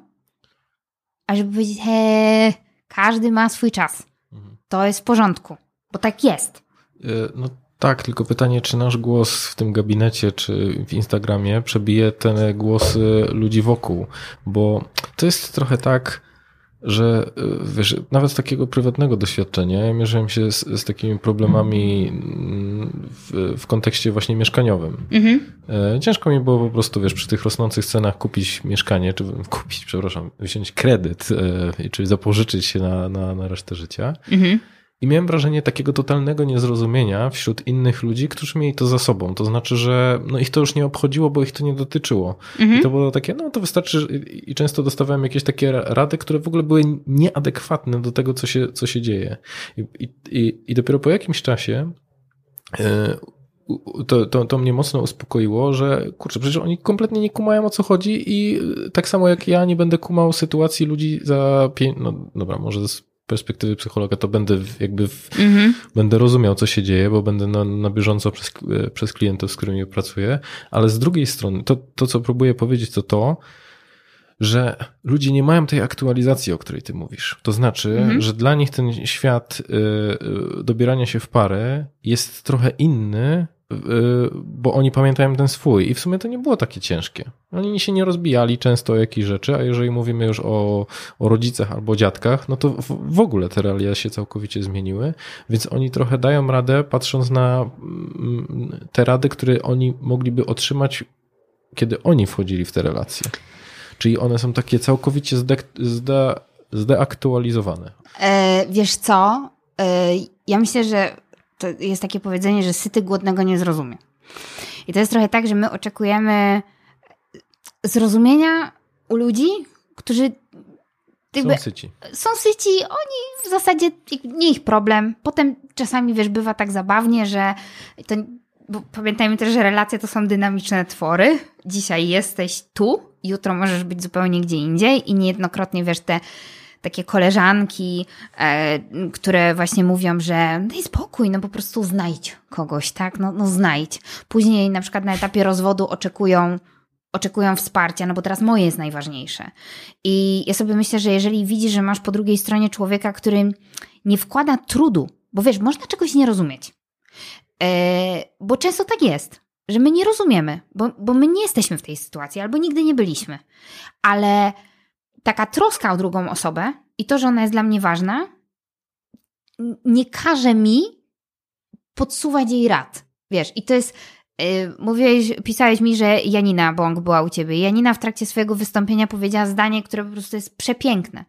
a żeby powiedzieć, he, każdy ma swój czas. Mhm. To jest w porządku, bo tak jest.
E, no tak, tylko pytanie, czy nasz głos w tym gabinecie, czy w Instagramie przebije te głosy ludzi wokół, bo to jest trochę tak, że e, wiesz, nawet z takiego prywatnego doświadczenia, ja mierzyłem się z, z takimi problemami mm, w, w kontekście właśnie mieszkaniowym.
Mhm.
E, Ciężko mi było po prostu, wiesz, przy tych rosnących cenach kupić mieszkanie, czy kupić, przepraszam, wziąć kredyt, czyli zapożyczyć się na, na, na resztę życia.
Mhm.
I miałem wrażenie takiego totalnego niezrozumienia wśród innych ludzi, którzy mieli to za sobą. To znaczy, że no ich to już nie obchodziło, bo ich to nie dotyczyło.
Mhm.
I to było takie, no to wystarczy, i często dostawałem jakieś takie rady, które w ogóle były nieadekwatne do tego, co się, co się dzieje. I, i, i dopiero po jakimś czasie e, to, to, to mnie mocno uspokoiło, że kurczę, przecież oni kompletnie nie kumają o co chodzi i tak samo jak ja nie będę kumał sytuacji ludzi za pięć, no dobra, może perspektywy psychologa to będę jakby w,
Mhm.
będę rozumiał, co się dzieje, bo będę na, na bieżąco przez, przez klientów, z którymi pracuję, ale z drugiej strony, to, to co próbuję powiedzieć, to to, że ludzie nie mają tej aktualizacji, o której ty mówisz. To znaczy,
Mhm.
że dla nich ten świat y, y, dobierania się w parę jest trochę inny, bo oni pamiętają ten swój i w sumie to nie było takie ciężkie. Oni się nie rozbijali często o jakieś rzeczy, a jeżeli mówimy już o, o rodzicach albo dziadkach, no to w, w ogóle te realia się całkowicie zmieniły, więc oni trochę dają radę, patrząc na mm, te rady, które oni mogliby otrzymać, kiedy oni wchodzili w te relacje. Czyli one są takie całkowicie zde, zde, zdeaktualizowane.
E, wiesz co? E, ja myślę, że to jest takie powiedzenie, że syty głodnego nie zrozumie. I to jest trochę tak, że my oczekujemy zrozumienia u ludzi, którzy jakby
Są syci.
są syci, oni w zasadzie nie ich problem. Potem czasami, wiesz, bywa tak zabawnie, że to, bo pamiętajmy też, że relacje to są dynamiczne twory. Dzisiaj jesteś tu, jutro możesz być zupełnie gdzie indziej i niejednokrotnie, wiesz, te takie koleżanki, e, które właśnie mówią, że daj spokój, no po prostu znajdź kogoś, tak? No, no znajdź. Później na przykład na etapie rozwodu oczekują oczekują wsparcia, no bo teraz moje jest najważniejsze. I ja sobie myślę, że jeżeli widzisz, że masz po drugiej stronie człowieka, który nie wkłada trudu, bo wiesz, można czegoś nie rozumieć. E, bo często tak jest, że my nie rozumiemy, bo, bo my nie jesteśmy w tej sytuacji, albo nigdy nie byliśmy. Ale taka troska o drugą osobę i to, że ona jest dla mnie ważna, nie każe mi podsuwać jej rad. Wiesz, i to jest. Yy, mówiłeś, pisałeś mi, że Janina Bąk była u ciebie. Janina w trakcie swojego wystąpienia powiedziała zdanie, które po prostu jest przepiękne.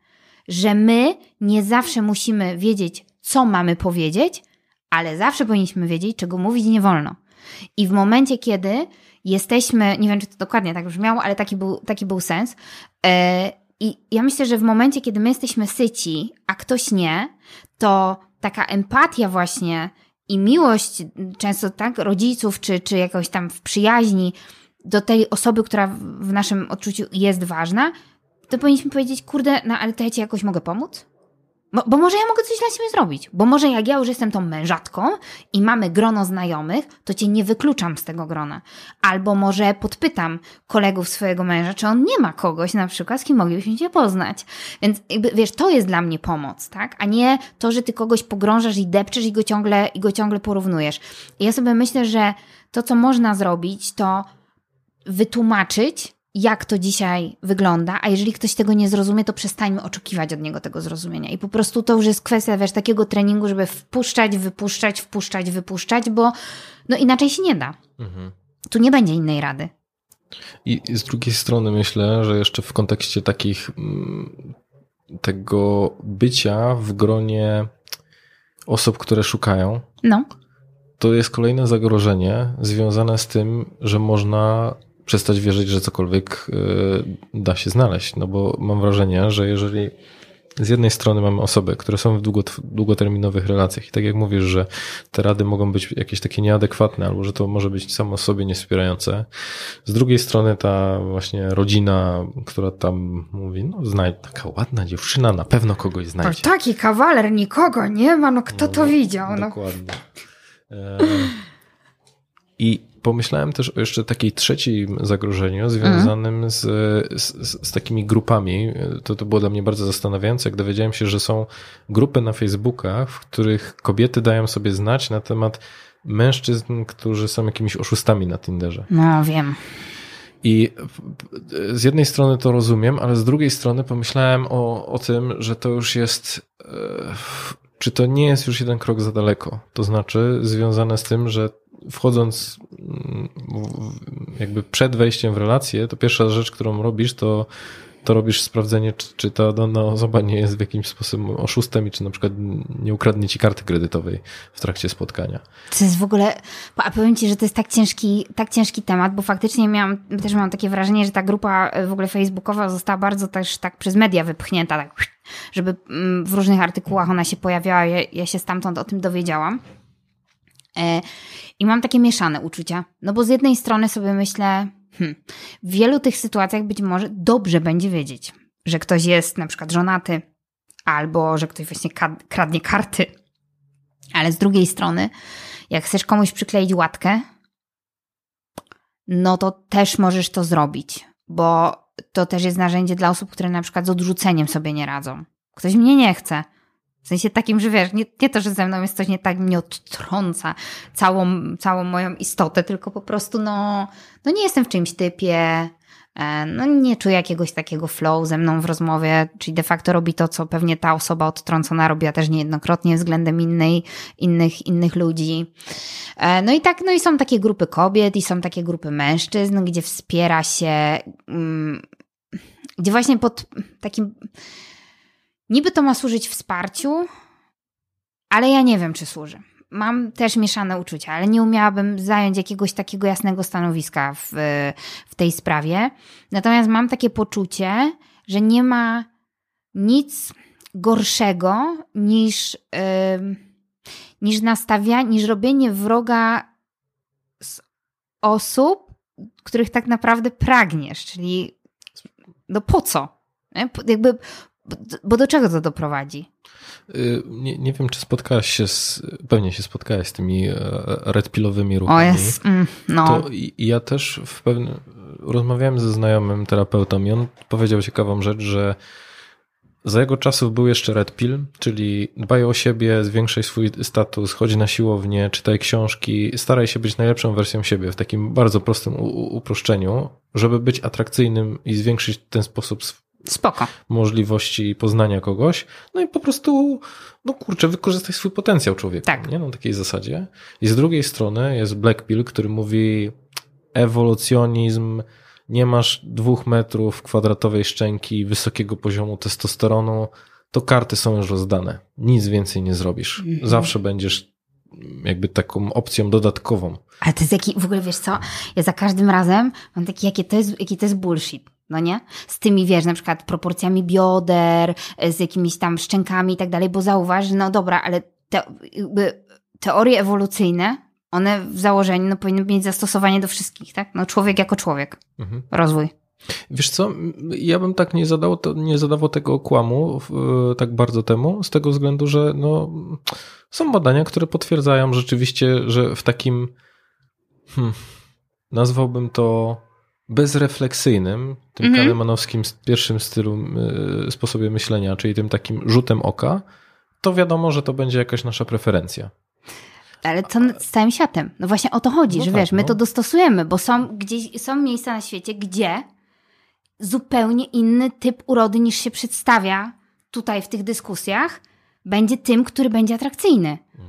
Że my nie zawsze musimy wiedzieć, co mamy powiedzieć, ale zawsze powinniśmy wiedzieć, czego mówić nie wolno. I w momencie, kiedy jesteśmy, nie wiem, czy to dokładnie tak brzmiało, ale taki był, taki był sens. E, I ja myślę, że w momencie, kiedy my jesteśmy syci, a ktoś nie, to taka empatia właśnie i miłość często tak rodziców, czy, czy jakoś tam w przyjaźni do tej osoby, która w- naszym odczuciu jest ważna, to powinniśmy powiedzieć, kurde, no ale to ja ci jakoś mogę pomóc? Bo, bo może ja mogę coś dla ciebie zrobić. Bo może jak ja już jestem tą mężatką i mamy grono znajomych, to cię nie wykluczam z tego grona. Albo może podpytam kolegów swojego męża, czy on nie ma kogoś na przykład, z kim moglibyśmy się poznać. Więc jakby, wiesz, to jest dla mnie pomoc, tak? A nie to, że ty kogoś pogrążasz i depczesz i go ciągle, i go ciągle porównujesz. I ja sobie myślę, że to, co można zrobić, to wytłumaczyć, jak to dzisiaj wygląda, a jeżeli ktoś tego nie zrozumie, to przestańmy oczekiwać od niego tego zrozumienia. I po prostu to już jest kwestia, wiesz, takiego treningu, żeby wpuszczać, wypuszczać, wpuszczać, wypuszczać, bo no inaczej się nie da.
Mhm.
Tu nie będzie innej rady.
I z drugiej strony myślę, że jeszcze w kontekście takich mm, tego bycia w gronie osób, które szukają,
No,
to jest kolejne zagrożenie związane z tym, że można przestać wierzyć, że cokolwiek y, da się znaleźć. No bo mam wrażenie, że jeżeli z jednej strony mamy osoby, które są w długot, długoterminowych relacjach i tak jak mówisz, że te rady mogą być jakieś takie nieadekwatne albo że to może być samo sobie niewspierające. Z drugiej strony ta właśnie rodzina, która tam mówi, no znajdź, taka ładna dziewczyna, na pewno kogoś znajdzie.
taki kawaler nikogo nie ma, no kto to
No,
widział? No.
Dokładnie. E, I pomyślałem też o jeszcze takiej trzecim zagrożeniu związanym z, z, z takimi grupami. To, to było dla mnie bardzo zastanawiające, jak dowiedziałem się, że są grupy na Facebookach, w których kobiety dają sobie znać na temat mężczyzn, którzy są jakimiś oszustami na Tinderze.
no wiem.
I z jednej strony to rozumiem, ale z drugiej strony pomyślałem o, o tym, że to już jest. e, Czy to nie jest już jeden krok za daleko? To znaczy, związane z tym, że wchodząc mm, jakby przed wejściem w relację, to pierwsza rzecz, którą robisz, to to robisz sprawdzenie, czy, czy ta dana osoba nie jest w jakimś sposób oszustem i czy na przykład nie ukradnie ci karty kredytowej w trakcie spotkania.
To jest w ogóle, a powiem Ci, że to jest tak ciężki, tak ciężki temat, bo faktycznie miałam, też mam takie wrażenie, że ta grupa e, w ogóle facebookowa została bardzo też tak przez media wypchnięta, tak, żeby mm, w różnych artykułach ona się pojawiała, ja, ja się stamtąd o tym dowiedziałam. E, I mam takie mieszane uczucia, no bo z jednej strony sobie myślę, hmm, w wielu tych sytuacjach być może dobrze będzie wiedzieć, że ktoś jest na przykład żonaty, albo że ktoś właśnie kradnie karty, ale z drugiej strony, jak chcesz komuś przykleić łatkę, no to też możesz to zrobić, bo to też jest narzędzie dla osób, które na przykład z odrzuceniem sobie nie radzą. Ktoś mnie nie chce. W sensie takim, że wiesz, nie, nie to, że ze mną jest coś nie tak, mnie odtrąca całą, całą moją istotę, tylko po prostu no, no nie jestem w czymś typie, e, no nie czuję jakiegoś takiego flow ze mną w rozmowie, czyli de facto robi to, co pewnie ta osoba odtrącona robiła też niejednokrotnie względem innej, innych, innych ludzi. E, No i tak, no i są takie grupy kobiet i są takie grupy mężczyzn, gdzie wspiera się, mm, gdzie właśnie pod takim, niby to ma służyć wsparciu, ale ja nie wiem, czy służy. Mam też mieszane uczucia, ale nie umiałabym zająć jakiegoś takiego jasnego stanowiska w, w tej sprawie. Natomiast mam takie poczucie, że nie ma nic gorszego niż, ym, niż nastawianie, niż robienie wroga z osób, których tak naprawdę pragniesz, czyli no po co? Jakby, bo do czego to doprowadzi?
Y, Nie, nie wiem, czy spotkałaś się z, pewnie się spotkałaś z tymi e, redpilowymi ruchami.
O jest, mm, no.
To ja też w pewnym, rozmawiałem ze znajomym terapeutą i on powiedział ciekawą rzecz, że za jego czasów był jeszcze Red Pill, czyli dbaj o siebie, zwiększaj swój status, chodź na siłownię, czytaj książki, staraj się być najlepszą wersją siebie w takim bardzo prostym uproszczeniu, żeby być atrakcyjnym i zwiększyć w ten sposób
Spoko.
możliwości poznania kogoś, no i po prostu, no kurczę, wykorzystaj swój potencjał człowieka,
Tak.
nie? Na takiej zasadzie. I z drugiej strony jest Black Pill, który mówi ewolucjonizm, nie masz dwóch metrów kwadratowej szczęki, wysokiego poziomu testosteronu, to karty są już rozdane. Nic więcej nie zrobisz.
Mhm.
Zawsze będziesz jakby taką opcją dodatkową.
Ale to jest jaki, w ogóle wiesz co, ja za każdym razem mam taki, jakie to jest, jaki to jest bullshit. No nie? Z tymi, wiesz, na przykład proporcjami bioder, z jakimiś tam szczękami i tak dalej, bo zauważ, no dobra, ale te, teorie ewolucyjne, one w założeniu no, powinny mieć zastosowanie do wszystkich, tak? No człowiek jako człowiek.
Mhm.
Rozwój.
Wiesz co, ja bym tak nie, zadał, nie zadawał tego kłamu w- tak bardzo temu, z tego względu, że no, są badania, które potwierdzają rzeczywiście, że w takim, hmm, nazwałbym to bezrefleksyjnym, tym
Mhm.
pierwszym stylu, y, sposobie myślenia, czyli tym takim rzutem oka, to wiadomo, że to będzie jakaś nasza preferencja.
Ale co z całym światem? No właśnie o to chodzi,
No
że
tak,
wiesz, my
no.
to dostosujemy, bo są gdzieś, są miejsca na świecie, gdzie zupełnie inny typ urody niż się przedstawia tutaj w tych dyskusjach, będzie tym, który będzie atrakcyjny.
No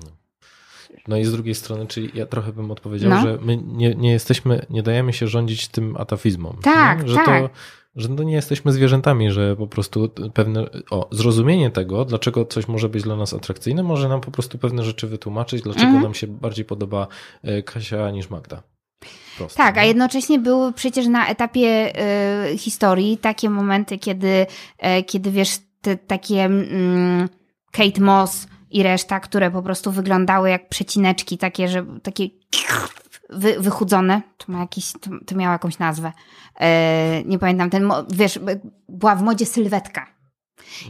i z drugiej strony, czyli ja trochę bym odpowiedział,
No.
że my nie, nie jesteśmy, nie dajemy się rządzić tym atafizmom.
Tak,
nie? że
tak.
To, że no nie jesteśmy zwierzętami, że po prostu pewne, o, zrozumienie tego, dlaczego coś może być dla nas atrakcyjne, może nam po prostu pewne rzeczy wytłumaczyć, dlaczego
Mhm.
nam się bardziej podoba e, Kasia niż Magda. Proste,
Tak, a
nie?
jednocześnie były przecież na etapie y, historii takie momenty, kiedy, e, kiedy wiesz, te takie mm, Kate Moss i reszta, które po prostu wyglądały jak przecineczki, takie, że takie wy, wychudzone. To ma jakiś, to, to miało jakąś nazwę. E, nie pamiętam, ten, wiesz, była w modzie sylwetka.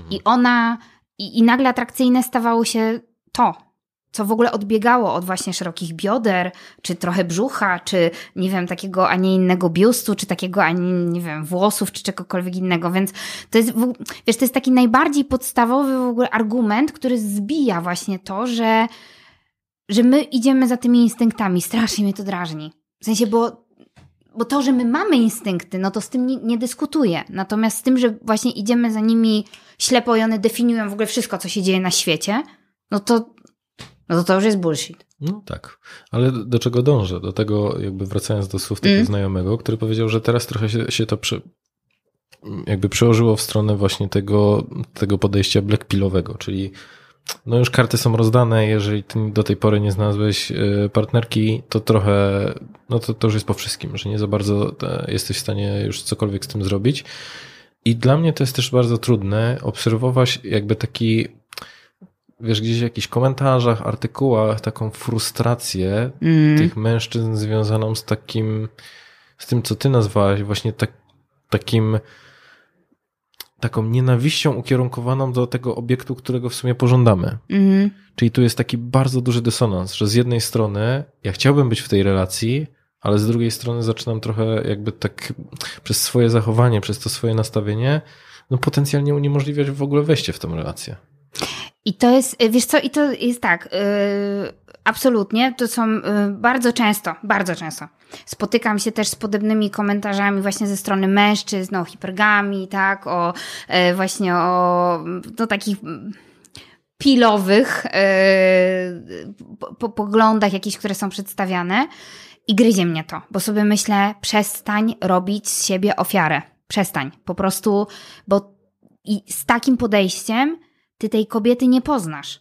I ona, i, i nagle atrakcyjne stawało się to, co w ogóle odbiegało od właśnie szerokich bioder, czy trochę brzucha, czy nie wiem, takiego, a nie innego biustu, czy takiego, a nie, nie wiem, włosów, czy czegokolwiek innego. Więc to jest, wiesz, to jest taki najbardziej podstawowy w ogóle argument, który zbija właśnie to, że, że my idziemy za tymi instynktami. Strasznie mnie to drażni. W sensie, bo bo to, że my mamy instynkty, no to z tym nie, nie dyskutuję. Natomiast z tym, że właśnie idziemy za nimi ślepo i one definiują w ogóle wszystko, co się dzieje na świecie, no to, no to to już jest bullshit.
No tak, ale do czego dążę? Do tego, jakby wracając do słów tego
Mm.
znajomego, który powiedział, że teraz trochę się, się to jakby przełożyło w stronę właśnie tego, tego podejścia blackpillowego, czyli no już karty są rozdane, jeżeli ty do tej pory nie znalazłeś e, partnerki, to trochę, no to, to już jest po wszystkim, że nie za bardzo e, jesteś w stanie już cokolwiek z tym zrobić. I dla mnie to jest też bardzo trudne obserwować jakby taki, wiesz, gdzieś w jakichś komentarzach, artykułach, taką frustrację
Mm.
tych mężczyzn związaną z takim, z tym, co ty nazwałaś, właśnie tak, takim, taką nienawiścią ukierunkowaną do tego obiektu, którego w sumie pożądamy.
Mhm.
Czyli tu jest taki bardzo duży dysonans, że z jednej strony ja chciałbym być w tej relacji, ale z drugiej strony zaczynam trochę jakby tak przez swoje zachowanie, przez to swoje nastawienie, no potencjalnie uniemożliwiać w ogóle wejście w tę relację.
I to jest, y, wiesz co, i to jest tak, yy, absolutnie, to są yy, bardzo często, bardzo często. Spotykam się też z podobnymi komentarzami właśnie ze strony mężczyzn o hipergami, tak, o yy, właśnie o no, takich pilowych po, poglądach jakichś, które są przedstawiane i gryzie mnie to, bo sobie myślę, przestań robić z siebie ofiarę. Przestań, po prostu, bo i z takim podejściem ty tej kobiety nie poznasz.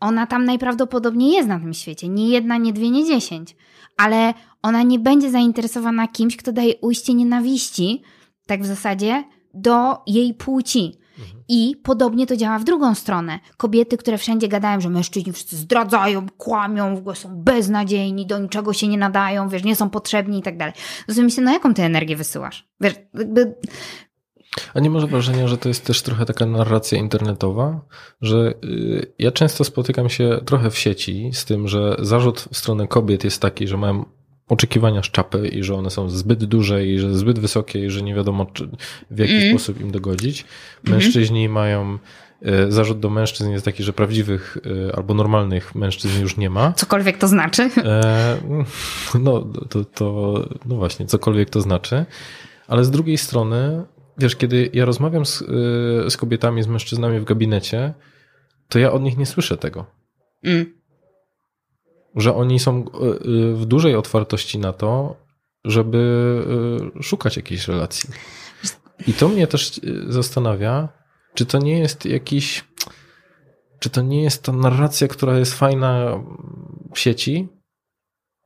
Ona tam najprawdopodobniej jest na tym świecie. Nie jedna, nie dwie, nie dziesięć. Ale ona nie będzie zainteresowana kimś, kto daje ujście nienawiści, tak w zasadzie, do jej płci. I podobnie to działa w drugą stronę. Kobiety, które wszędzie gadają, że mężczyźni wszyscy zdradzają, kłamią, w ogóle są beznadziejni, do niczego się nie nadają, wiesz, nie są potrzebni i tak dalej. To sobie myślę, no jaką ty energię wysyłasz? Wiesz, jakby
A nie może wrażenia, że to jest też trochę taka narracja internetowa, że y, ja często spotykam się trochę w sieci z tym, że zarzut w stronę kobiet jest taki, że mają oczekiwania szczapy i że one są zbyt duże i że zbyt wysokie i że nie wiadomo czy, w jaki
Mm.
sposób im dogodzić. Mężczyźni mają, y, zarzut do mężczyzn jest taki, że prawdziwych y, albo normalnych mężczyzn już nie ma.
cokolwiek to znaczy.
E, no, to, to, no właśnie, cokolwiek to znaczy. Ale z drugiej strony, wiesz, kiedy ja rozmawiam z, y, z kobietami, z mężczyznami w gabinecie, to ja od nich nie słyszę tego.
Mm.
Że oni są y, y, w dużej otwartości na to, żeby szukać jakiejś relacji. I to mnie też zastanawia, czy to nie jest jakiś. Czy to nie jest ta narracja, która jest fajna w sieci,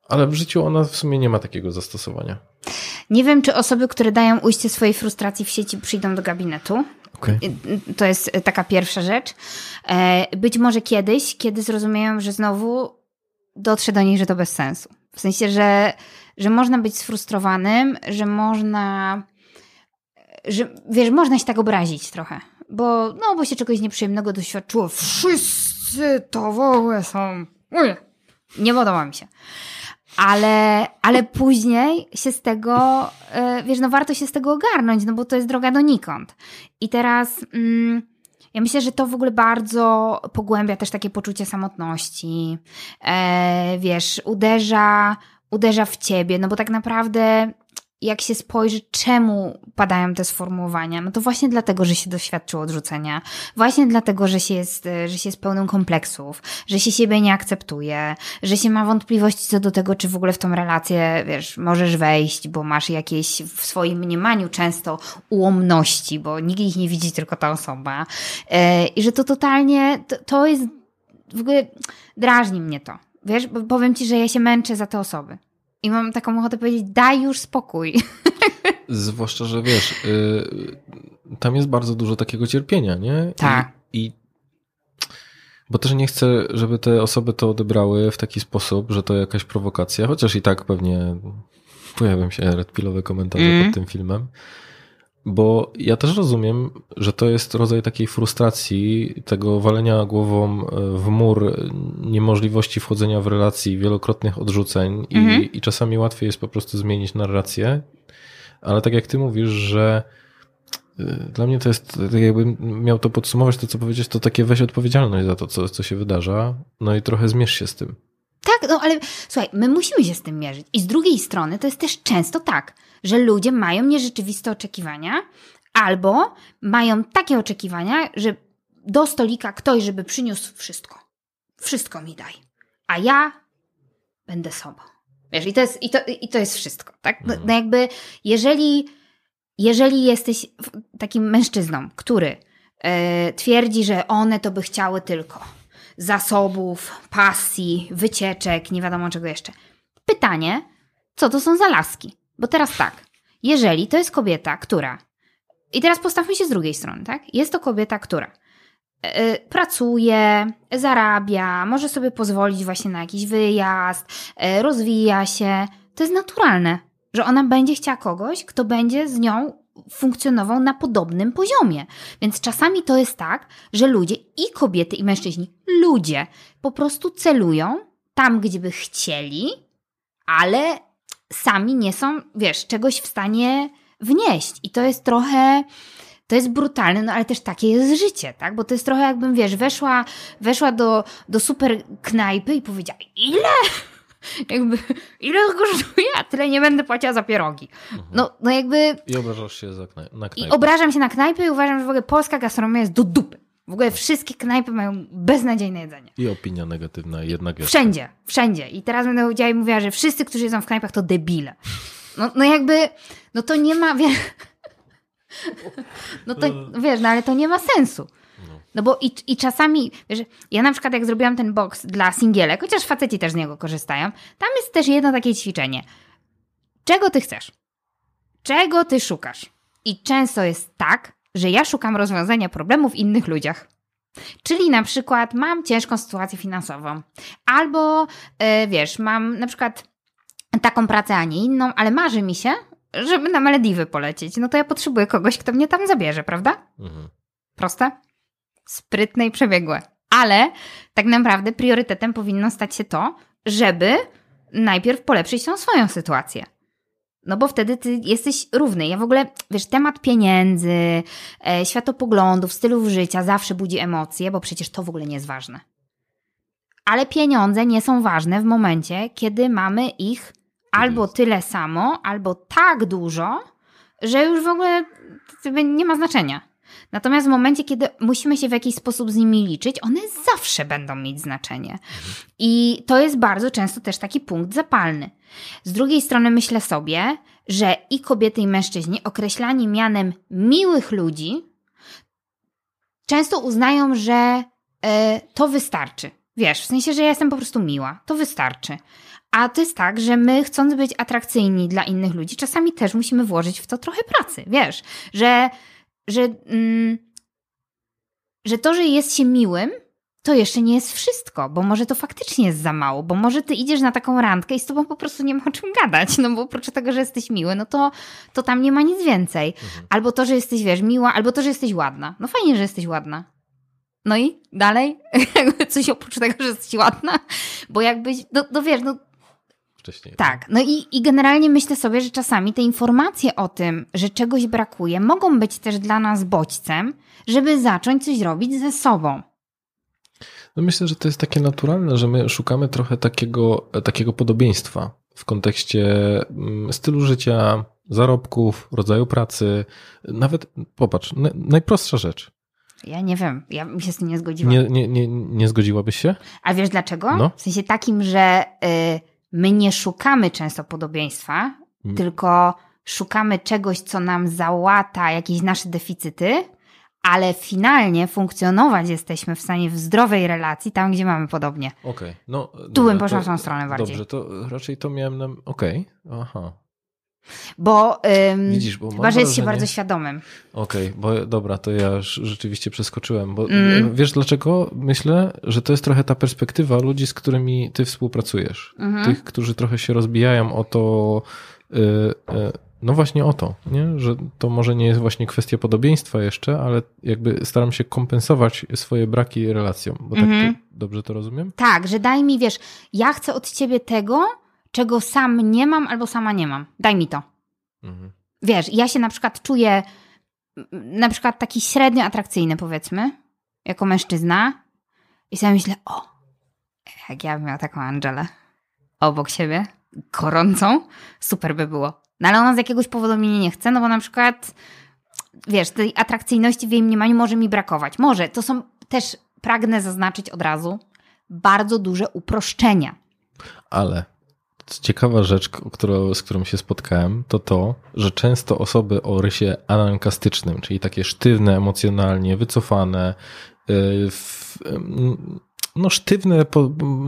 ale w życiu ona w sumie nie ma takiego zastosowania.
Nie wiem, czy osoby, które dają ujście swojej frustracji w sieci, przyjdą do gabinetu.
Okay.
To jest taka pierwsza rzecz. E, Być może kiedyś, kiedy zrozumieją, że znowu dotrze do nich, że to bez sensu. W sensie, że, że można być sfrustrowanym, że można, że wiesz, można się tak obrazić trochę, bo, no, bo się czegoś nieprzyjemnego doświadczyło. Wszyscy to w ogóle są. Uje. Nie podoba mi się. Ale, ale później się z tego, e, wiesz, no warto się z tego ogarnąć, no bo to jest droga donikąd. I teraz mm, ja myślę, że to w ogóle bardzo pogłębia też takie poczucie samotności. E, wiesz, uderza, uderza w ciebie, no bo tak naprawdę jak się spojrzy, czemu padają te sformułowania, no to właśnie dlatego, że się doświadczyło odrzucenia, właśnie dlatego, że się jest, że się jest pełnym kompleksów, że się siebie nie akceptuje, że się ma wątpliwości co do tego, czy w ogóle w tą relację, wiesz, możesz wejść, bo masz jakieś w swoim mniemaniu często ułomności, bo nikt ich nie widzi, tylko ta osoba. Yy, I że to totalnie, to, to jest, w ogóle drażni mnie to. Wiesz, bo powiem ci, że ja się męczę za te osoby. I mam taką ochotę powiedzieć, daj już spokój.
Zwłaszcza, że wiesz, y, tam jest bardzo dużo takiego cierpienia, nie?
Tak.
I, I bo też nie chcę, żeby te osoby to odebrały w taki sposób, że to jakaś prowokacja, chociaż i tak pewnie pojawią się redpilowe komentarze
Mm.
pod tym filmem. Bo ja też rozumiem, że to jest rodzaj takiej frustracji, tego walenia głową w mur, niemożliwości wchodzenia w relacji, wielokrotnych odrzuceń i,
Mhm.
i czasami łatwiej jest po prostu zmienić narrację. Ale tak jak ty mówisz, że y, dla mnie to jest, tak jakbym miał to podsumować, to co powiedzieć, to takie weź odpowiedzialność za to, co, co się wydarza, no i trochę zmierz się z tym.
Tak, no ale słuchaj, my musimy się z tym mierzyć. I z drugiej strony to jest też często tak, że ludzie mają nierzeczywiste oczekiwania albo mają takie oczekiwania, że do stolika ktoś, żeby przyniósł wszystko. Wszystko mi daj. A ja będę sobą. Wiesz, i to jest, i to, i to jest wszystko, tak? No, no jakby, jeżeli, jeżeli jesteś takim mężczyzną, który e, twierdzi, że one to by chciały tylko zasobów, pasji, wycieczek, nie wiadomo czego jeszcze. Pytanie, co to są za laski? Bo teraz tak, jeżeli to jest kobieta, która. I teraz postawmy się z drugiej strony, tak? Jest to kobieta, która yy, pracuje, zarabia, może sobie pozwolić właśnie na jakiś wyjazd, yy, rozwija się. To jest naturalne, że ona będzie chciała kogoś, kto będzie z nią funkcjonował na podobnym poziomie. Więc czasami to jest tak, że ludzie i kobiety, i mężczyźni, ludzie po prostu celują tam, gdzie by chcieli, ale sami nie są, wiesz, czegoś w stanie wnieść. I to jest trochę. To jest brutalne, no ale też takie jest życie, tak? Bo to jest trochę jakbym, wiesz, weszła, weszła do, do super knajpy i powiedziała, ile? Jakby, ile kosztuje? A tyle nie będę płaciła za pierogi. Mhm. No, no jakby...
I obrażasz się za knaj na knajpę.
I obrażam się na knajpę i uważam, że w ogóle polska gastronomia jest do dupy. W ogóle wszystkie knajpy mają beznadziejne jedzenie.
I opinia negatywna jednak jest.
Wszędzie, wszędzie. I teraz będę powiedziała i mówiła, że wszyscy, którzy jedzą w knajpach, to debile. No, no jakby, no to nie ma, wiesz, no to, wiesz, no ale to nie ma sensu. No, bo i, i czasami, wiesz, ja na przykład jak zrobiłam ten box dla singielek, chociaż faceci też z niego korzystają, tam jest też jedno takie ćwiczenie. Czego ty chcesz? Czego ty szukasz? I często jest tak, że ja szukam rozwiązania problemów w innych ludziach. Czyli na przykład mam ciężką sytuację finansową, albo yy, wiesz, mam na przykład taką pracę, a nie inną, ale marzy mi się, żeby na Malediwy polecieć. No to ja potrzebuję kogoś, kto mnie tam zabierze, prawda? Mhm. Proste? Sprytne i przebiegłe. Ale tak naprawdę priorytetem powinno stać się to, żeby najpierw polepszyć tą swoją sytuację. No bo wtedy ty jesteś równy. Ja w ogóle, wiesz, temat pieniędzy, e, światopoglądów, stylów życia zawsze budzi emocje, bo przecież to w ogóle nie jest ważne. Ale pieniądze nie są ważne w momencie, kiedy mamy ich albo tyle samo, albo tak dużo, że już w ogóle nie ma znaczenia. Natomiast w momencie, kiedy musimy się w jakiś sposób z nimi liczyć, one zawsze będą mieć znaczenie. I to jest bardzo często też taki punkt zapalny. Z drugiej strony myślę sobie, że i kobiety, i mężczyźni określani mianem miłych ludzi często uznają, że y, to wystarczy. Wiesz, w sensie, że ja jestem po prostu miła. To wystarczy. A to jest tak, że my chcąc być atrakcyjni dla innych ludzi, czasami też musimy włożyć w to trochę pracy. Wiesz, że że, mm, że to, że jest się miłym, to jeszcze nie jest wszystko, bo może to faktycznie jest za mało, bo może ty idziesz na taką randkę i z tobą po prostu nie ma o czym gadać, no bo oprócz tego, że jesteś miły, no to, to tam nie ma nic więcej. Mhm. Albo to, że jesteś, wiesz, miła, albo to, że jesteś ładna. No fajnie, że jesteś ładna. No i dalej? Coś oprócz tego, że jesteś ładna? Bo jakbyś, no, no wiesz, no
wcześniej.
Tak, no i, i generalnie myślę sobie, że czasami te informacje o tym, że czegoś brakuje, mogą być też dla nas bodźcem, żeby zacząć coś robić ze sobą.
No myślę, że to jest takie naturalne, że my szukamy trochę takiego, takiego podobieństwa w kontekście mm, stylu życia, zarobków, rodzaju pracy. Nawet, popatrz, najprostsza rzecz.
Ja nie wiem, ja bym się z tym nie zgodziła.
Nie, nie, nie, nie zgodziłabyś się?
A wiesz dlaczego? No. W sensie takim, że y, my nie szukamy często podobieństwa, mm. tylko szukamy czegoś, co nam załata jakieś nasze deficyty, ale finalnie funkcjonować jesteśmy w stanie w zdrowej relacji tam, gdzie mamy podobnie.
Okej. Okay. No,
tu bym poszła w tą stronę bardziej.
Dobrze, to raczej to miałem na... Okej, okay. aha.
Bo, ym, Widzisz, bo chyba, że jest się bardzo świadomym.
Okej, okay, bo dobra, to ja rzeczywiście przeskoczyłem. Bo mm. wiesz dlaczego? Myślę, że to jest trochę ta perspektywa ludzi, z którymi ty współpracujesz. Mm -hmm. Tych, którzy trochę się rozbijają o to, yy, yy, no właśnie o to, nie? że to może nie jest właśnie kwestia podobieństwa jeszcze, ale jakby staram się kompensować swoje braki relacjom. Bo mm -hmm. tak to, mhm. dobrze to rozumiem?
Tak, że daj mi, wiesz, ja chcę od ciebie tego, czego sam nie mam albo sama nie mam. Daj mi to. Mhm. Wiesz, ja się na przykład czuję na przykład taki średnio atrakcyjny, powiedzmy, jako mężczyzna i sobie myślę, o, jak ja bym miała taką Angelę obok siebie, gorącą, super by było. No ale ona z jakiegoś powodu mnie nie chce, no bo na przykład, wiesz, tej atrakcyjności w jej mniemaniu może mi brakować. Może, to są też, pragnę zaznaczyć od razu, bardzo duże uproszczenia.
Ale ciekawa rzecz, z którą się spotkałem, to to, że często osoby o rysie anankastycznym, czyli takie sztywne emocjonalnie, wycofane, y, w, no sztywne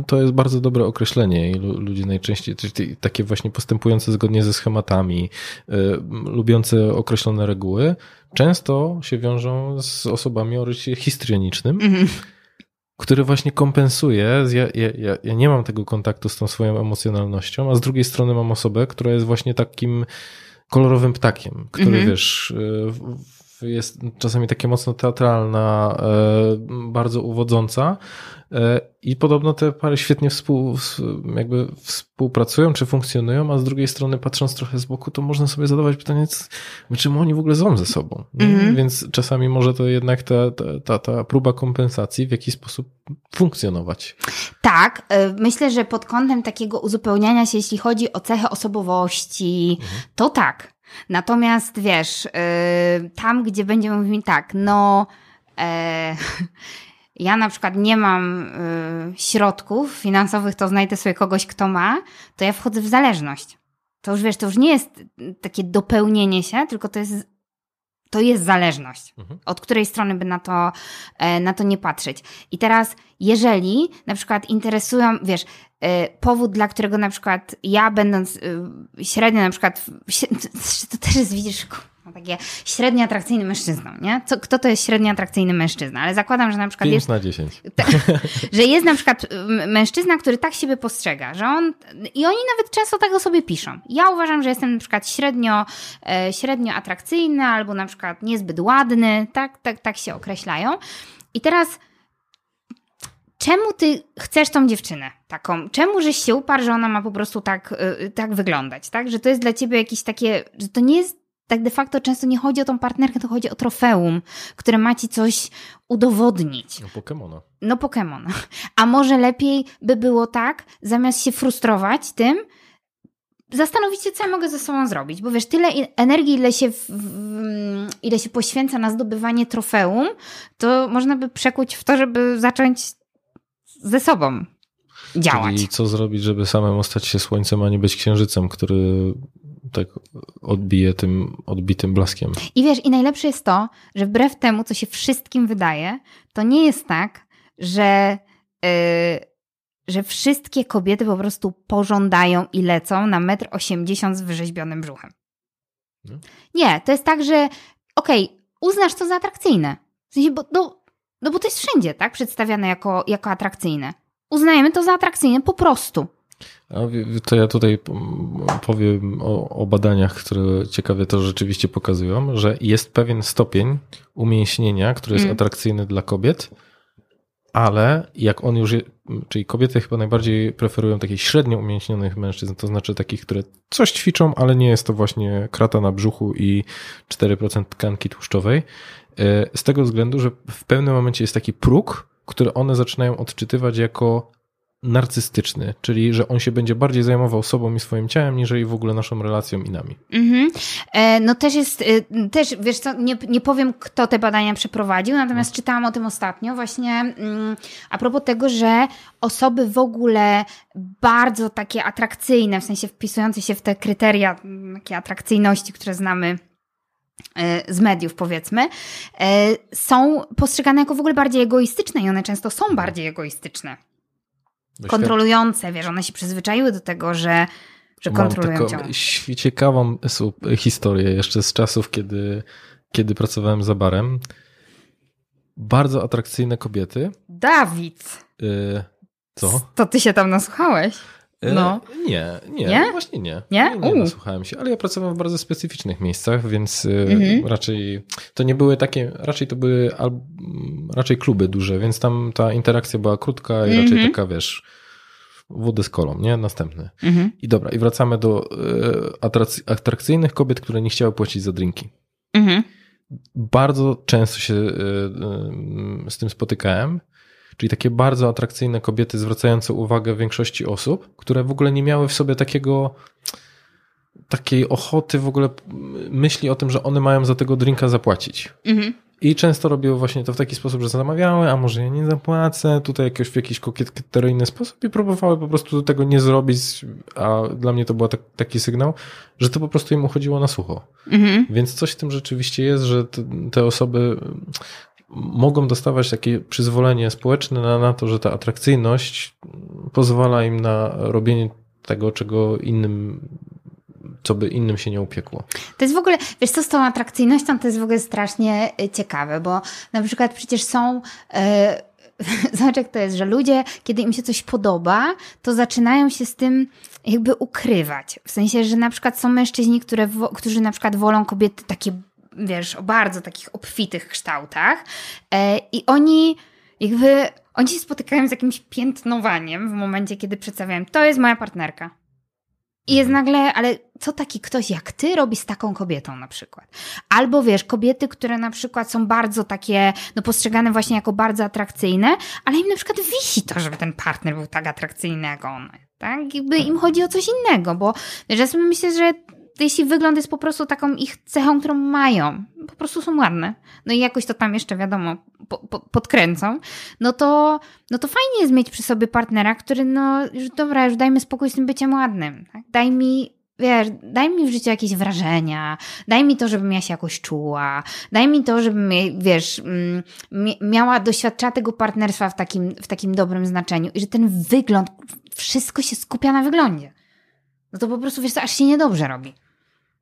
to jest bardzo dobre określenie i ludzie najczęściej takie właśnie postępujące zgodnie ze schematami, y, lubiące określone reguły, często się wiążą z osobami o rysie histrionicznym. Mm -hmm który właśnie kompensuje. Ja, ja, ja nie mam tego kontaktu z tą swoją emocjonalnością, a z drugiej strony mam osobę, która jest właśnie takim kolorowym ptakiem, który mhm. wiesz, jest czasami takie mocno teatralna, e, bardzo uwodząca e, i podobno te pary świetnie współ, jakby współpracują czy funkcjonują, a z drugiej strony patrząc trochę z boku, to można sobie zadawać pytanie, czym oni w ogóle są ze sobą. Mm-hmm. Więc czasami może to jednak ta, ta, ta, ta próba kompensacji w jakiś sposób funkcjonować.
Tak, e, myślę, że pod kątem takiego uzupełniania się, jeśli chodzi o cechy osobowości, mm-hmm. to tak. Natomiast wiesz, yy, tam gdzie będziemy mówić tak, no e, ja na przykład nie mam y, środków finansowych, to znajdę sobie kogoś, kto ma, to ja wchodzę w zależność. To już wiesz, to już nie jest takie dopełnienie się, tylko to jest to jest zależność. Mhm. Od której strony by na to, e, na to nie patrzeć. I teraz, jeżeli na przykład interesują, wiesz, powód, dla którego na przykład ja będąc e, średnio na przykład, to też jest, widzisz, takie średnio atrakcyjny mężczyzna, nie? Co, kto to jest średnio atrakcyjny mężczyzna? Ale zakładam, że na przykład
5
jest...
na 10.
że jest na przykład mężczyzna, który tak siebie postrzega, że on... I oni nawet często tak o sobie piszą. Ja uważam, że jestem na przykład średnio, e, średnio atrakcyjny albo na przykład niezbyt ładny, tak, tak, tak się określają. I teraz czemu ty chcesz tą dziewczynę taką? Czemu żeś się uparł, że ona ma po prostu tak, e, tak wyglądać, tak? Że to jest dla ciebie jakieś takie, że to nie jest tak de facto często nie chodzi o tą partnerkę, to chodzi o trofeum, które ma ci coś udowodnić.
No Pokemona.
No Pokemona. A może lepiej by było tak, zamiast się frustrować tym, zastanowić się, co ja mogę ze sobą zrobić. Bo wiesz, tyle energii, ile się, w, ile się poświęca na zdobywanie trofeum, to można by przekuć w to, żeby zacząć ze sobą działać.
I co zrobić, żeby samemu stać się słońcem, a nie być księżycem, który tak odbije tym odbitym blaskiem.
I wiesz, i najlepsze jest to, że wbrew temu, co się wszystkim wydaje, to nie jest tak, że, yy, że wszystkie kobiety po prostu pożądają i lecą na metr osiemdziesiąt z wyrzeźbionym brzuchem. No. Nie, to jest tak, że okej, okay, uznasz to za atrakcyjne. W sensie, bo, no, no bo to jest wszędzie, tak? Przedstawiane jako, jako atrakcyjne. Uznajemy to za atrakcyjne po prostu.
To ja tutaj powiem o, o, badaniach, które ciekawie to rzeczywiście pokazują, że jest pewien stopień umięśnienia, który jest mm. atrakcyjny dla kobiet, ale jak on już, czyli kobiety chyba najbardziej preferują takich średnio umięśnionych mężczyzn, to znaczy takich, które coś ćwiczą, ale nie jest to właśnie krata na brzuchu i 4% tkanki tłuszczowej. E, z tego względu, że w pewnym momencie jest taki próg, który one zaczynają odczytywać jako narcystyczny, czyli że on się będzie bardziej zajmował sobą i swoim ciałem, niżeli w ogóle naszą relacją i nami. Mhm.
E, no też jest, e, też wiesz co, nie, nie powiem kto te badania przeprowadził, natomiast no. czytałam o tym ostatnio właśnie mm, a propos tego, że osoby w ogóle bardzo takie atrakcyjne, w sensie wpisujące się w te kryteria mm, takie atrakcyjności, które znamy z mediów, powiedzmy, są postrzegane jako w ogóle bardziej egoistyczne i one często są bardziej egoistyczne kontrolujące, wiesz, one się przyzwyczaiły do tego, że, że kontrolują
cię. ciekawą historię jeszcze z czasów, kiedy, kiedy pracowałem za barem. Bardzo atrakcyjne kobiety.
Dawid!
Y co?
To ty się tam nasłuchałeś?
Y, no. Nie, nie, nie? No właśnie nie.
Nie?
Nie, nie nasłuchałem się, ale ja pracowałem w bardzo specyficznych miejscach, więc y, mhm. raczej to nie były takie, raczej to były raczej kluby duże, więc tam ta interakcja była krótka i mhm. raczej taka, wiesz, wodę z kolą, nie? Następny. Mhm. I dobra, i wracamy do y, atrakcyjnych kobiet, które nie chciały płacić za drinki. Mhm. Bardzo często się z tym spotykałem Czyli takie bardzo atrakcyjne kobiety zwracające uwagę większości osób, które w ogóle nie miały w sobie takiego takiej ochoty w ogóle myśli o tym, że one mają za tego drinka zapłacić. Mhm. I często robiły właśnie to w taki sposób, że zamawiały, a może ja nie zapłacę, tutaj jakoś w jakiś kokieteryjny sposób i próbowały po prostu tego nie zrobić, a dla mnie to był tak, taki sygnał, że to po prostu im uchodziło na sucho. Mhm. Więc coś w tym rzeczywiście jest, że te, te osoby mogą dostawać takie przyzwolenie społeczne na, na to, że ta atrakcyjność pozwala im na robienie tego, czego innym co by innym się nie upiekło.
To jest w ogóle, wiesz co, z tą atrakcyjnością to jest w ogóle strasznie y, ciekawe, bo na przykład przecież są... Yy, zobacz jak to jest, że ludzie, kiedy im się coś podoba, to zaczynają się z tym jakby ukrywać. W sensie, że na przykład są mężczyźni, które, którzy na przykład wolą kobiety takie, wiesz, o bardzo takich obfitych kształtach yy, i oni jakby, oni się spotykają z jakimś piętnowaniem w momencie, kiedy przedstawiają, to jest moja partnerka. I jest mhm. nagle, ale co taki ktoś jak ty robi z taką kobietą na przykład? Albo wiesz, kobiety, które na przykład są bardzo takie, no postrzegane właśnie jako bardzo atrakcyjne, ale im na przykład wisi to, żeby ten partner był tak atrakcyjny jak ona. Tak? Jakby im chodzi o coś innego, bo sobie myślę, że jeśli wygląd jest po prostu taką ich cechą, którą mają, po prostu są ładne, no i jakoś to tam jeszcze wiadomo po, po, podkręcą, no to, no to fajnie jest mieć przy sobie partnera, który no już dobra, już dajmy spokój z tym byciem ładnym, tak? daj mi wiesz, daj mi w życiu jakieś wrażenia, daj mi to, żebym ja się jakoś czuła, daj mi to, żebym, wiesz, mm, miała, doświadczała tego partnerstwa w takim, w takim dobrym znaczeniu i że ten wygląd, wszystko się skupia na wyglądzie. No to po prostu, wiesz, to aż się niedobrze robi.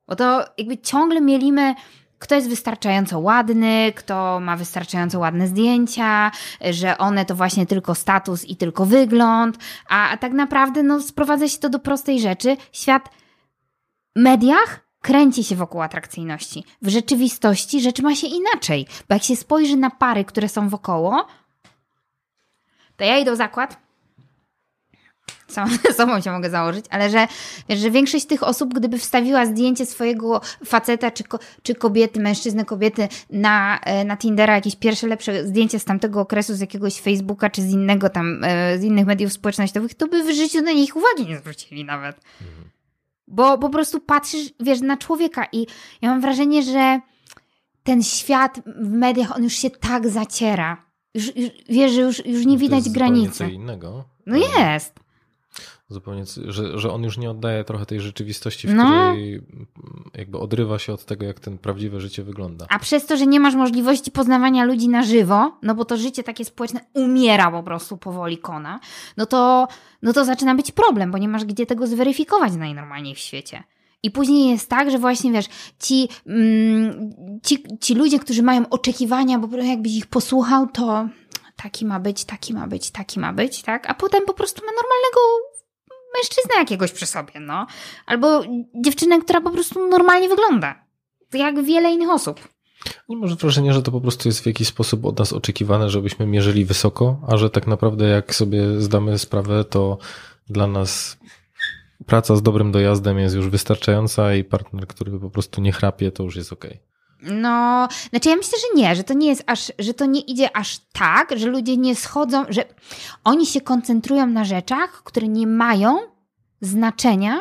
Bo to jakby ciągle mielimy kto jest wystarczająco ładny, kto ma wystarczająco ładne zdjęcia, że one to właśnie tylko status i tylko wygląd, a, a tak naprawdę no, sprowadza się to do prostej rzeczy. Świat mediach kręci się wokół atrakcyjności. W rzeczywistości rzeczy ma się inaczej, bo jak się spojrzy na pary, które są wokoło, to ja idę w zakład, samą sobą się mogę założyć, ale że, wiesz, że większość tych osób, gdyby wstawiła zdjęcie swojego faceta, czy, czy kobiety, mężczyzny, kobiety na, e, na Tindera, jakieś pierwsze lepsze zdjęcie z tamtego okresu, z jakiegoś Facebooka, czy z innego tam, e, z innych mediów społecznościowych, to by w życiu na nich uwagi nie zwrócili nawet. Bo po prostu patrzysz, wiesz, na człowieka i ja mam wrażenie, że ten świat w mediach, on już się tak zaciera. Już, już wiesz, że już, już nie no widać granicy.
co innego.
No jest.
Zupełnie, że, że on już nie oddaje trochę tej rzeczywistości, w no. której jakby odrywa się od tego, jak ten prawdziwe życie wygląda.
A przez to, że nie masz możliwości poznawania ludzi na żywo, no bo to życie takie społeczne umiera po prostu powoli kona, no to, no to zaczyna być problem, bo nie masz gdzie tego zweryfikować najnormalniej w świecie. I później jest tak, że właśnie wiesz, ci, mm, ci, ci ludzie, którzy mają oczekiwania, bo jakbyś ich posłuchał, to taki ma być, taki ma być, taki ma być, tak? A potem po prostu ma normalnego mężczyznę jakiegoś przy sobie, no. Albo dziewczynę, która po prostu normalnie wygląda. Jak wiele innych osób.
Nie może wrażenie, że to po prostu jest w jakiś sposób od nas oczekiwane, żebyśmy mierzyli wysoko, a że tak naprawdę jak sobie zdamy sprawę, to dla nas praca z dobrym dojazdem jest już wystarczająca i partner, który po prostu nie chrapie, to już jest ok.
No, znaczy ja myślę, że nie, że to nie jest aż, że to nie idzie aż tak, że ludzie nie schodzą, że oni się koncentrują na rzeczach, które nie mają znaczenia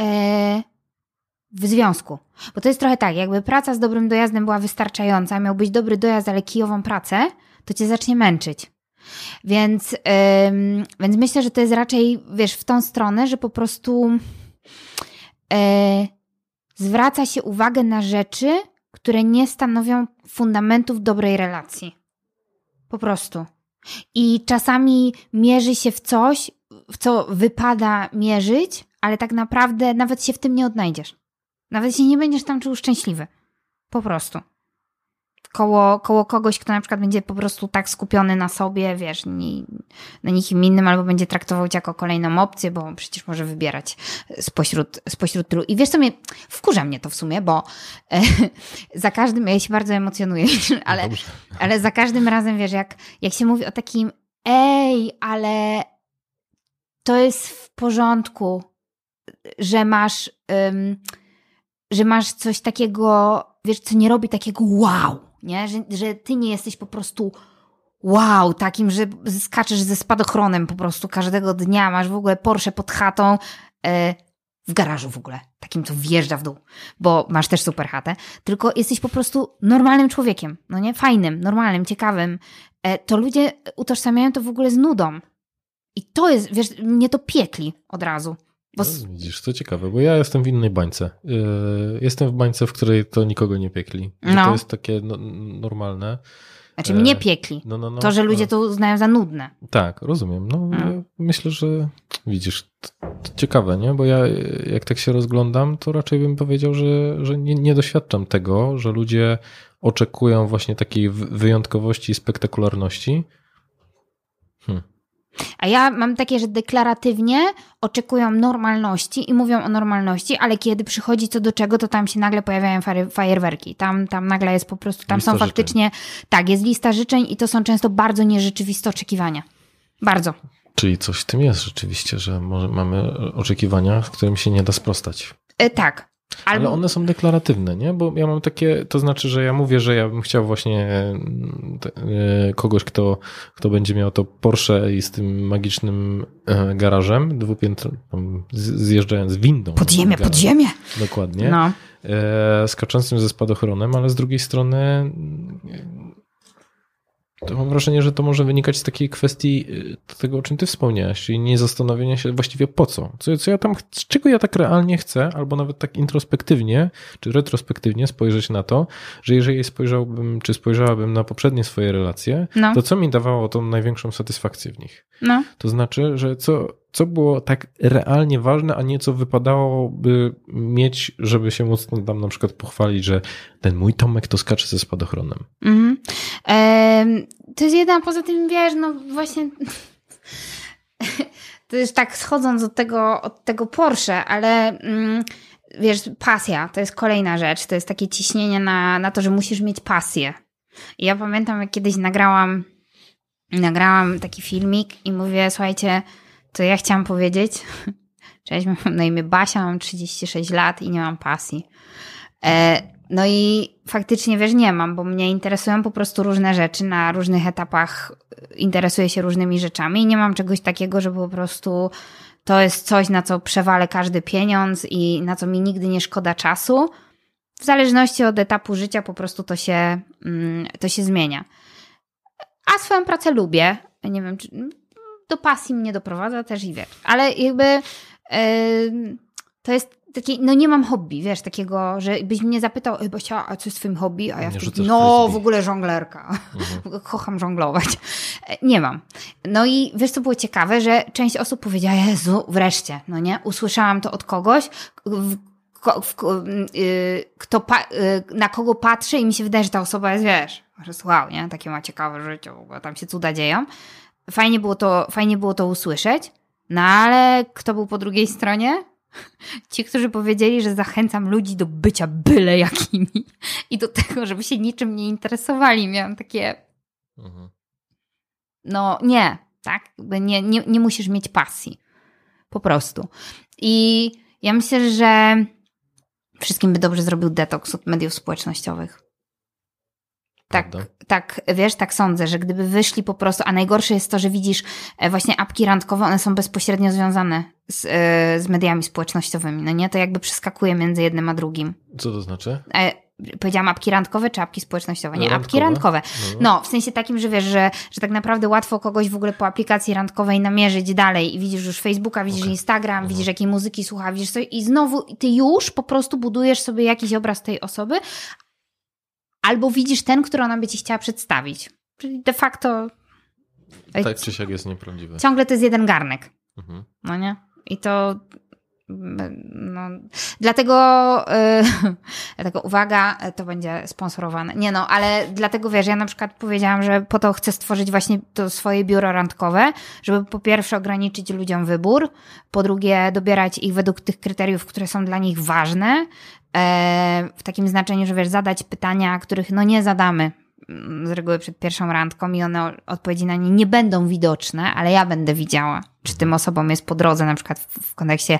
e, w związku. Bo to jest trochę tak, jakby praca z dobrym dojazdem była wystarczająca, miał być dobry dojazd, ale kijową pracę, to cię zacznie męczyć. Więc, więc myślę, że to jest raczej, wiesz, w tą stronę, że po prostu yy, zwraca się uwagę na rzeczy, które nie stanowią fundamentów dobrej relacji. Po prostu. I czasami mierzy się w coś, w co wypada mierzyć, ale tak naprawdę nawet się w tym nie odnajdziesz. Nawet się nie będziesz tam czuł szczęśliwy. Po prostu koło, koło kogoś, kto na przykład będzie po prostu tak skupiony na sobie, wiesz, ni, na nikim innym, albo będzie traktował cię jako kolejną opcję, bo przecież może wybierać spośród, spośród tylu. I wiesz co mnie, wkurza mnie to w sumie, bo e, za każdym, ja się bardzo emocjonuję, ale, ale za każdym razem, wiesz, jak, jak się mówi o takim ej, ale to jest w porządku, że masz, um, że masz coś takiego, wiesz, co nie robi takiego wow nie? Że, że ty nie jesteś po prostu wow, takim, że skaczesz ze spadochronem po prostu każdego dnia, masz w ogóle Porsche pod chatą. E, w garażu w ogóle, takim, co wjeżdża w dół, bo masz też super chatę, tylko jesteś po prostu normalnym człowiekiem, no nie? Fajnym, normalnym, ciekawym. E, to ludzie utożsamiają to w ogóle z nudą. I to jest, wiesz, mnie to piekli od razu. Bo...
No, widzisz, to ciekawe, bo ja jestem w innej bańce. Yy, jestem w bańce, w której to nikogo nie piekli. No. To jest takie no, normalne.
Znaczy mnie piekli. No, no, no, to, że ludzie to uznają za nudne.
Tak, rozumiem. No, ja myślę, że widzisz, to, to, ciekawe, nie? Bo ja jak tak się rozglądam, to raczej bym powiedział, że, że nie, nie doświadczam tego, że ludzie oczekują właśnie takiej wyjątkowości i spektakularności.
Hmm. A ja mam takie, że deklaratywnie oczekują normalności i mówią o normalności, ale kiedy przychodzi co do czego, to tam się nagle pojawiają fajerwerki. Tam, tam nagle jest po prostu, tam lista są faktycznie, życzeń. tak, jest lista życzeń i to są często bardzo nierzeczywiste oczekiwania. Bardzo.
Czyli coś w tym jest rzeczywiście, że może mamy oczekiwania, którym się nie da sprostać.
E, tak,
Albo... Ale one są deklaratywne, nie? Bo ja mam takie, to znaczy, że ja mówię, że ja bym chciał właśnie e, kogoś, kto, kto będzie miał to Porsche i z tym magicznym e, garażem, dwupiętrowym, zjeżdżając windą.
Podziemie, podziemie.
Dokładnie. No. E, skaczącym ze spadochronem, ale z drugiej strony to mam wrażenie, że to może wynikać z takiej kwestii y, tego, o czym ty wspomniałeś, czyli nie zastanowienia się właściwie po co. co. Co ja tam, czego ja tak realnie chcę, albo nawet tak introspektywnie, czy retrospektywnie spojrzeć na to, że jeżeli spojrzałbym, czy spojrzałabym na poprzednie swoje relacje, no. to co mi dawało tą największą satysfakcję w nich? No. To znaczy, że co, co było tak realnie ważne, a nie co wypadałoby mieć, żeby się móc tam na przykład pochwalić, że ten mój Tomek to skacze ze spadochronem. Mhm.
To jest jedna, poza tym wiesz, no właśnie to jest tak schodząc od tego, od tego Porsche, ale mm, wiesz, pasja to jest kolejna rzecz, to jest takie ciśnienie na, na to, że musisz mieć pasję. I ja pamiętam, jak kiedyś nagrałam nagrałam taki filmik i mówię, słuchajcie, to ja chciałam powiedzieć, cześć, mam na imię Basia, mam 36 lat i nie mam pasji. E, no i faktycznie, wiesz, nie mam, bo mnie interesują po prostu różne rzeczy na różnych etapach, interesuję się różnymi rzeczami i nie mam czegoś takiego, że po prostu to jest coś, na co przewalę każdy pieniądz i na co mi nigdy nie szkoda czasu. W zależności od etapu życia po prostu to się, mm, to się zmienia. A swoją pracę lubię. Nie wiem, czy do pasji mnie doprowadza też i wiesz. Ale jakby yy, to jest takie, no nie mam hobby, wiesz, takiego, że byś mnie zapytał, bo chciała, a co jest twoim hobby? A ja wtedy, no w ogóle żonglerka. Mhm. Kocham żonglować. E, nie mam. No i wiesz, co było ciekawe, że część osób powiedziała, Jezu, wreszcie, no nie? Usłyszałam to od kogoś, y, kto y, na kogo patrzę i mi się wydaje, że ta osoba jest, wiesz, że wow, nie? Takie ma ciekawe życie, w ogóle tam się cuda dzieją. Fajnie było to, fajnie było to usłyszeć, no ale kto był po drugiej stronie? Ci, którzy powiedzieli, że zachęcam ludzi do bycia byle jakimi i do tego, żeby się niczym nie interesowali. Miałam takie. Mhm. No nie, tak? Nie, nie, nie musisz mieć pasji. Po prostu. I ja myślę, że wszystkim by dobrze zrobił detoks od mediów społecznościowych. Tak, tak, wiesz, tak sądzę, że gdyby wyszli po prostu, a najgorsze jest to, że widzisz e, właśnie apki randkowe, one są bezpośrednio związane z, e, z mediami społecznościowymi, no nie? To jakby przeskakuje między jednym a drugim.
Co to znaczy?
E, powiedziałam apki randkowe czy apki społecznościowe? Nie, randkowe. apki randkowe. No. no, w sensie takim, że wiesz, że, że tak naprawdę łatwo kogoś w ogóle po aplikacji randkowej namierzyć dalej i widzisz już Facebooka, widzisz okay. Instagram, mhm. widzisz jakiej muzyki słucha, widzisz coś i znowu ty już po prostu budujesz sobie jakiś obraz tej osoby, albo widzisz ten, który ona by ci chciała przedstawić. Czyli de facto.
Tak czy siak jest nieprawdziwe.
Ciągle to jest jeden garnek. Mhm. No nie? I to. No, dlatego, yy, dlatego uwaga, to będzie sponsorowane. Nie no, ale dlatego wiesz, ja na przykład powiedziałam, że po to chcę stworzyć właśnie to swoje biuro randkowe, żeby po pierwsze ograniczyć ludziom wybór, po drugie dobierać ich według tych kryteriów, które są dla nich ważne, w takim znaczeniu, że wiesz, zadać pytania, których no nie zadamy mm, z reguły przed pierwszą randką i one odpowiedzi na nie nie będą widoczne, ale ja będę widziała, czy tym osobom jest po drodze, na przykład w, w kontekście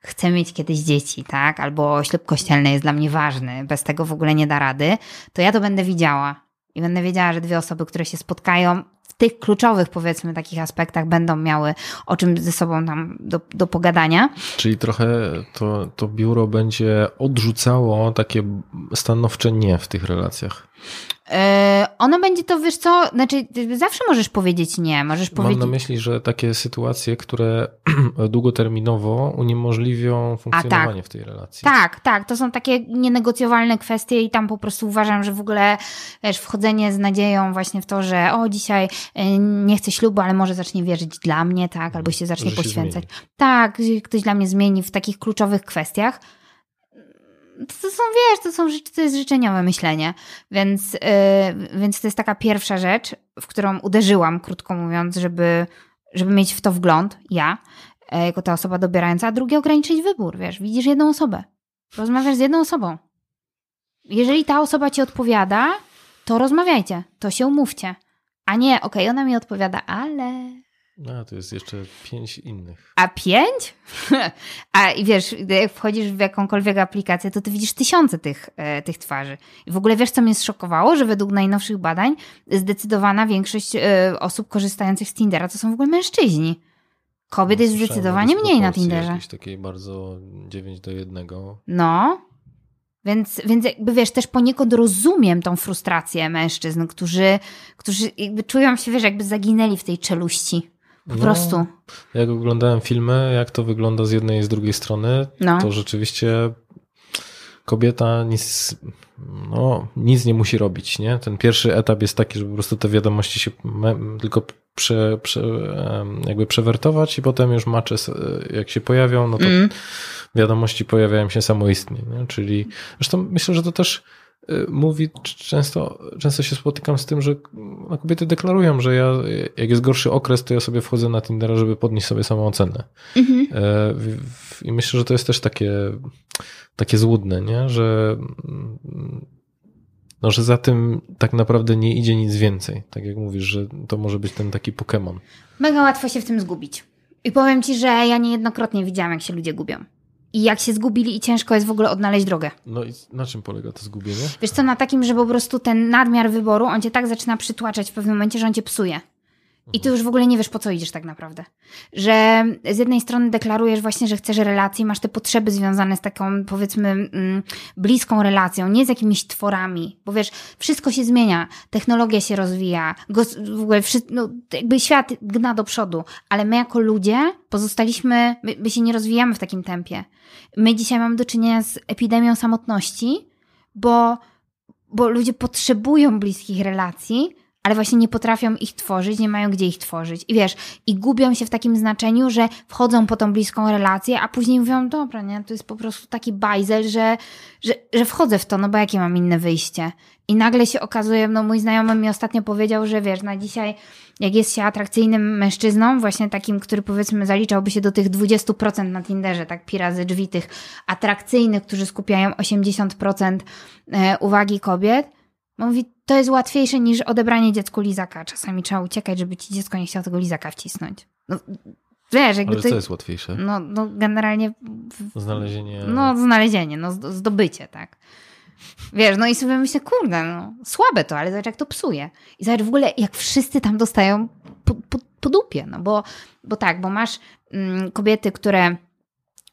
chcę mieć kiedyś dzieci, tak, albo ślub kościelny jest dla mnie ważny, bez tego w ogóle nie da rady, to ja to będę widziała. I będę wiedziała, że dwie osoby, które się spotkają tych kluczowych, powiedzmy, takich aspektach będą miały o czym ze sobą tam do, do pogadania.
Czyli trochę to, to biuro będzie odrzucało takie stanowcze nie w tych relacjach.
Yy, ono będzie to, wiesz co, znaczy zawsze możesz powiedzieć nie, możesz
Mam
powiedzieć...
na myśli, że takie sytuacje, które długoterminowo uniemożliwią funkcjonowanie
tak.
w tej relacji.
Tak, tak, to są takie nienegocjowalne kwestie i tam po prostu uważam, że w ogóle wiesz, wchodzenie z nadzieją właśnie w to, że o dzisiaj y, nie chcę ślubu, ale może zacznie wierzyć dla mnie, tak, albo się zacznie
Że się
poświęcać.
zmieni.
tak, ktoś dla mnie zmieni w takich kluczowych kwestiach. To, są, wiesz, to, są, to jest życzeniowe myślenie, więc, yy, więc to jest taka pierwsza rzecz, w którą uderzyłam, krótko mówiąc, żeby, żeby mieć w to wgląd, ja, e, jako ta osoba dobierająca, a drugie ograniczyć wybór, wiesz, widzisz jedną osobę, rozmawiasz z jedną osobą. Jeżeli ta osoba ci odpowiada, to rozmawiajcie, to się umówcie, a nie, okej, ona mi odpowiada, ale...
A, to jest jeszcze pięć innych.
A pięć? A i wiesz, jak wchodzisz w jakąkolwiek aplikację, to ty widzisz tysiące tych, e, tych twarzy. I w ogóle wiesz, co mnie zszokowało? Że według najnowszych badań zdecydowana większość e, osób korzystających z Tindera to są w ogóle mężczyźni. Kobiet jest
No, o
zdecydowanie mniej na Tinderze.
Jakiejś takiej bardzo 9 do 1.
No. Więc, więc jakby wiesz, też poniekąd rozumiem tą frustrację mężczyzn, którzy, którzy jakby czują się, wiesz, jakby zaginęli w tej czeluści. Po
No.
prostu.
Jak oglądałem filmy, jak to wygląda z jednej i z drugiej strony,
No.
to rzeczywiście kobieta nic, no, nic nie musi robić. Nie? Ten pierwszy etap jest taki, że po prostu te wiadomości się tylko prze, prze, jakby przewertować i potem już macze, s- jak się pojawią, no to
Mm.
wiadomości pojawiają się samoistnie. Nie? Czyli zresztą myślę, że to też mówi, c- często, często się spotykam z tym, że no, kobiety deklarują, że ja, jak jest gorszy okres, to ja sobie wchodzę na Tindera, żeby podnieść sobie samoocenę.
Mhm.
W- I myślę, że to jest też takie, takie złudne, nie? Że, no, że za tym tak naprawdę nie idzie nic więcej. Tak jak mówisz, że to może być ten taki Pokémon.
Mega łatwo się w tym zgubić. I powiem ci, że ja niejednokrotnie widziałam, jak się ludzie gubią. I jak się zgubili i ciężko jest w ogóle odnaleźć drogę.
No i na czym polega to zgubienie?
Wiesz co, na takim, że po prostu ten nadmiar wyboru, on cię tak zaczyna przytłaczać w pewnym momencie, że on cię psuje. I ty już w ogóle nie wiesz, po co idziesz tak naprawdę. Że z jednej strony deklarujesz właśnie, że chcesz relacji, masz te potrzeby związane z taką, powiedzmy, mm, bliską relacją, nie z jakimiś tworami. Bo wiesz, wszystko się zmienia, technologia się rozwija, w ogóle no, jakby świat gna do przodu, ale my jako ludzie pozostaliśmy, my, my się nie rozwijamy w takim tempie. My dzisiaj mamy do czynienia z epidemią samotności, bo, bo ludzie potrzebują bliskich relacji, ale właśnie nie potrafią ich tworzyć, nie mają gdzie ich tworzyć. I wiesz, i gubią się w takim znaczeniu, że wchodzą po tą bliską relację, a później mówią, dobra, nie, to jest po prostu taki bajzel, że, że, że wchodzę w to, no bo jakie mam inne wyjście. I nagle się okazuje, no mój znajomy mi ostatnio powiedział, że wiesz, na dzisiaj, jak jest się atrakcyjnym mężczyzną, właśnie takim, który powiedzmy zaliczałby się do tych 20% na Tinderze, tak pi razy drzwi tych atrakcyjnych, którzy skupiają 80% e, uwagi kobiet, mówi, to jest łatwiejsze niż odebranie dziecku lizaka. Czasami trzeba uciekać, żeby ci dziecko nie chciało tego lizaka wcisnąć. No, wiesz, jakby
Ale
to...
co jest łatwiejsze?
No, no generalnie
Znalezienie...
no, znalezienie, no, zd- zdobycie, tak. Wiesz, no i sobie myślę, kurde, no, słabe to, ale zobacz, jak to psuje. I zobacz w ogóle, jak wszyscy tam dostają po, po, po dupie, no bo, bo tak, bo masz mm, kobiety, które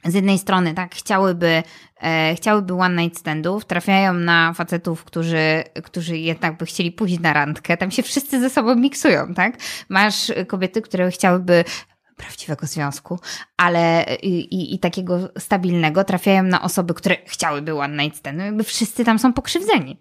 z jednej strony, tak, chciałyby, e, chciałyby one night standów, trafiają na facetów, którzy, którzy jednak by chcieli pójść na randkę, tam się wszyscy ze sobą miksują, tak? Masz kobiety, które chciałyby prawdziwego związku, ale i, i, i takiego stabilnego trafiają na osoby, które chciałyby one night standu, jakby wszyscy tam są pokrzywdzeni.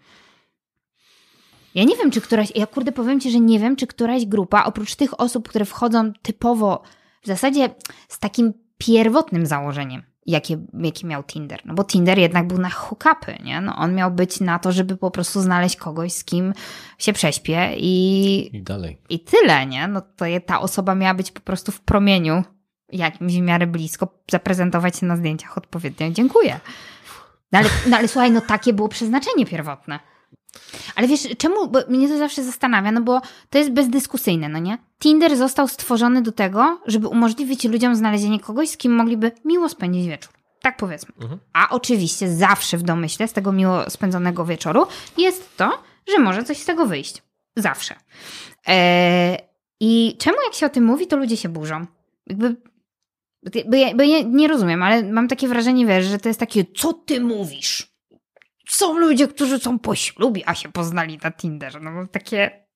Ja nie wiem, czy któraś, ja kurde powiem ci, że nie wiem, czy któraś grupa, oprócz tych osób, które wchodzą typowo, w zasadzie z takim pierwotnym założeniem, jakie, jakie miał Tinder. No bo Tinder jednak był na hookupy, nie? No on miał być na to, żeby po prostu znaleźć kogoś, z kim się prześpię i,
I dalej.
i tyle, nie? No to ta osoba miała być po prostu w promieniu jakimś w miarę blisko, zaprezentować się na zdjęciach odpowiednio. Dziękuję. No ale, no ale słuchaj, no takie było przeznaczenie pierwotne. Ale wiesz, czemu? Bo mnie to zawsze zastanawia, no bo to jest bezdyskusyjne, no nie? Tinder został stworzony do tego, żeby umożliwić ludziom znalezienie kogoś, z kim mogliby miło spędzić wieczór. Tak powiedzmy.
Mhm.
A oczywiście zawsze w domyśle z tego miło spędzonego wieczoru jest to, że może coś z tego wyjść. Zawsze. Eee, I czemu jak się o tym mówi, to ludzie się burzą? Jakby, bo ja, bo ja nie rozumiem, ale mam takie wrażenie, wiesz, że to jest takie, co ty mówisz? Są ludzie, którzy są po ślubie, a się poznali na Tinderze. No takie...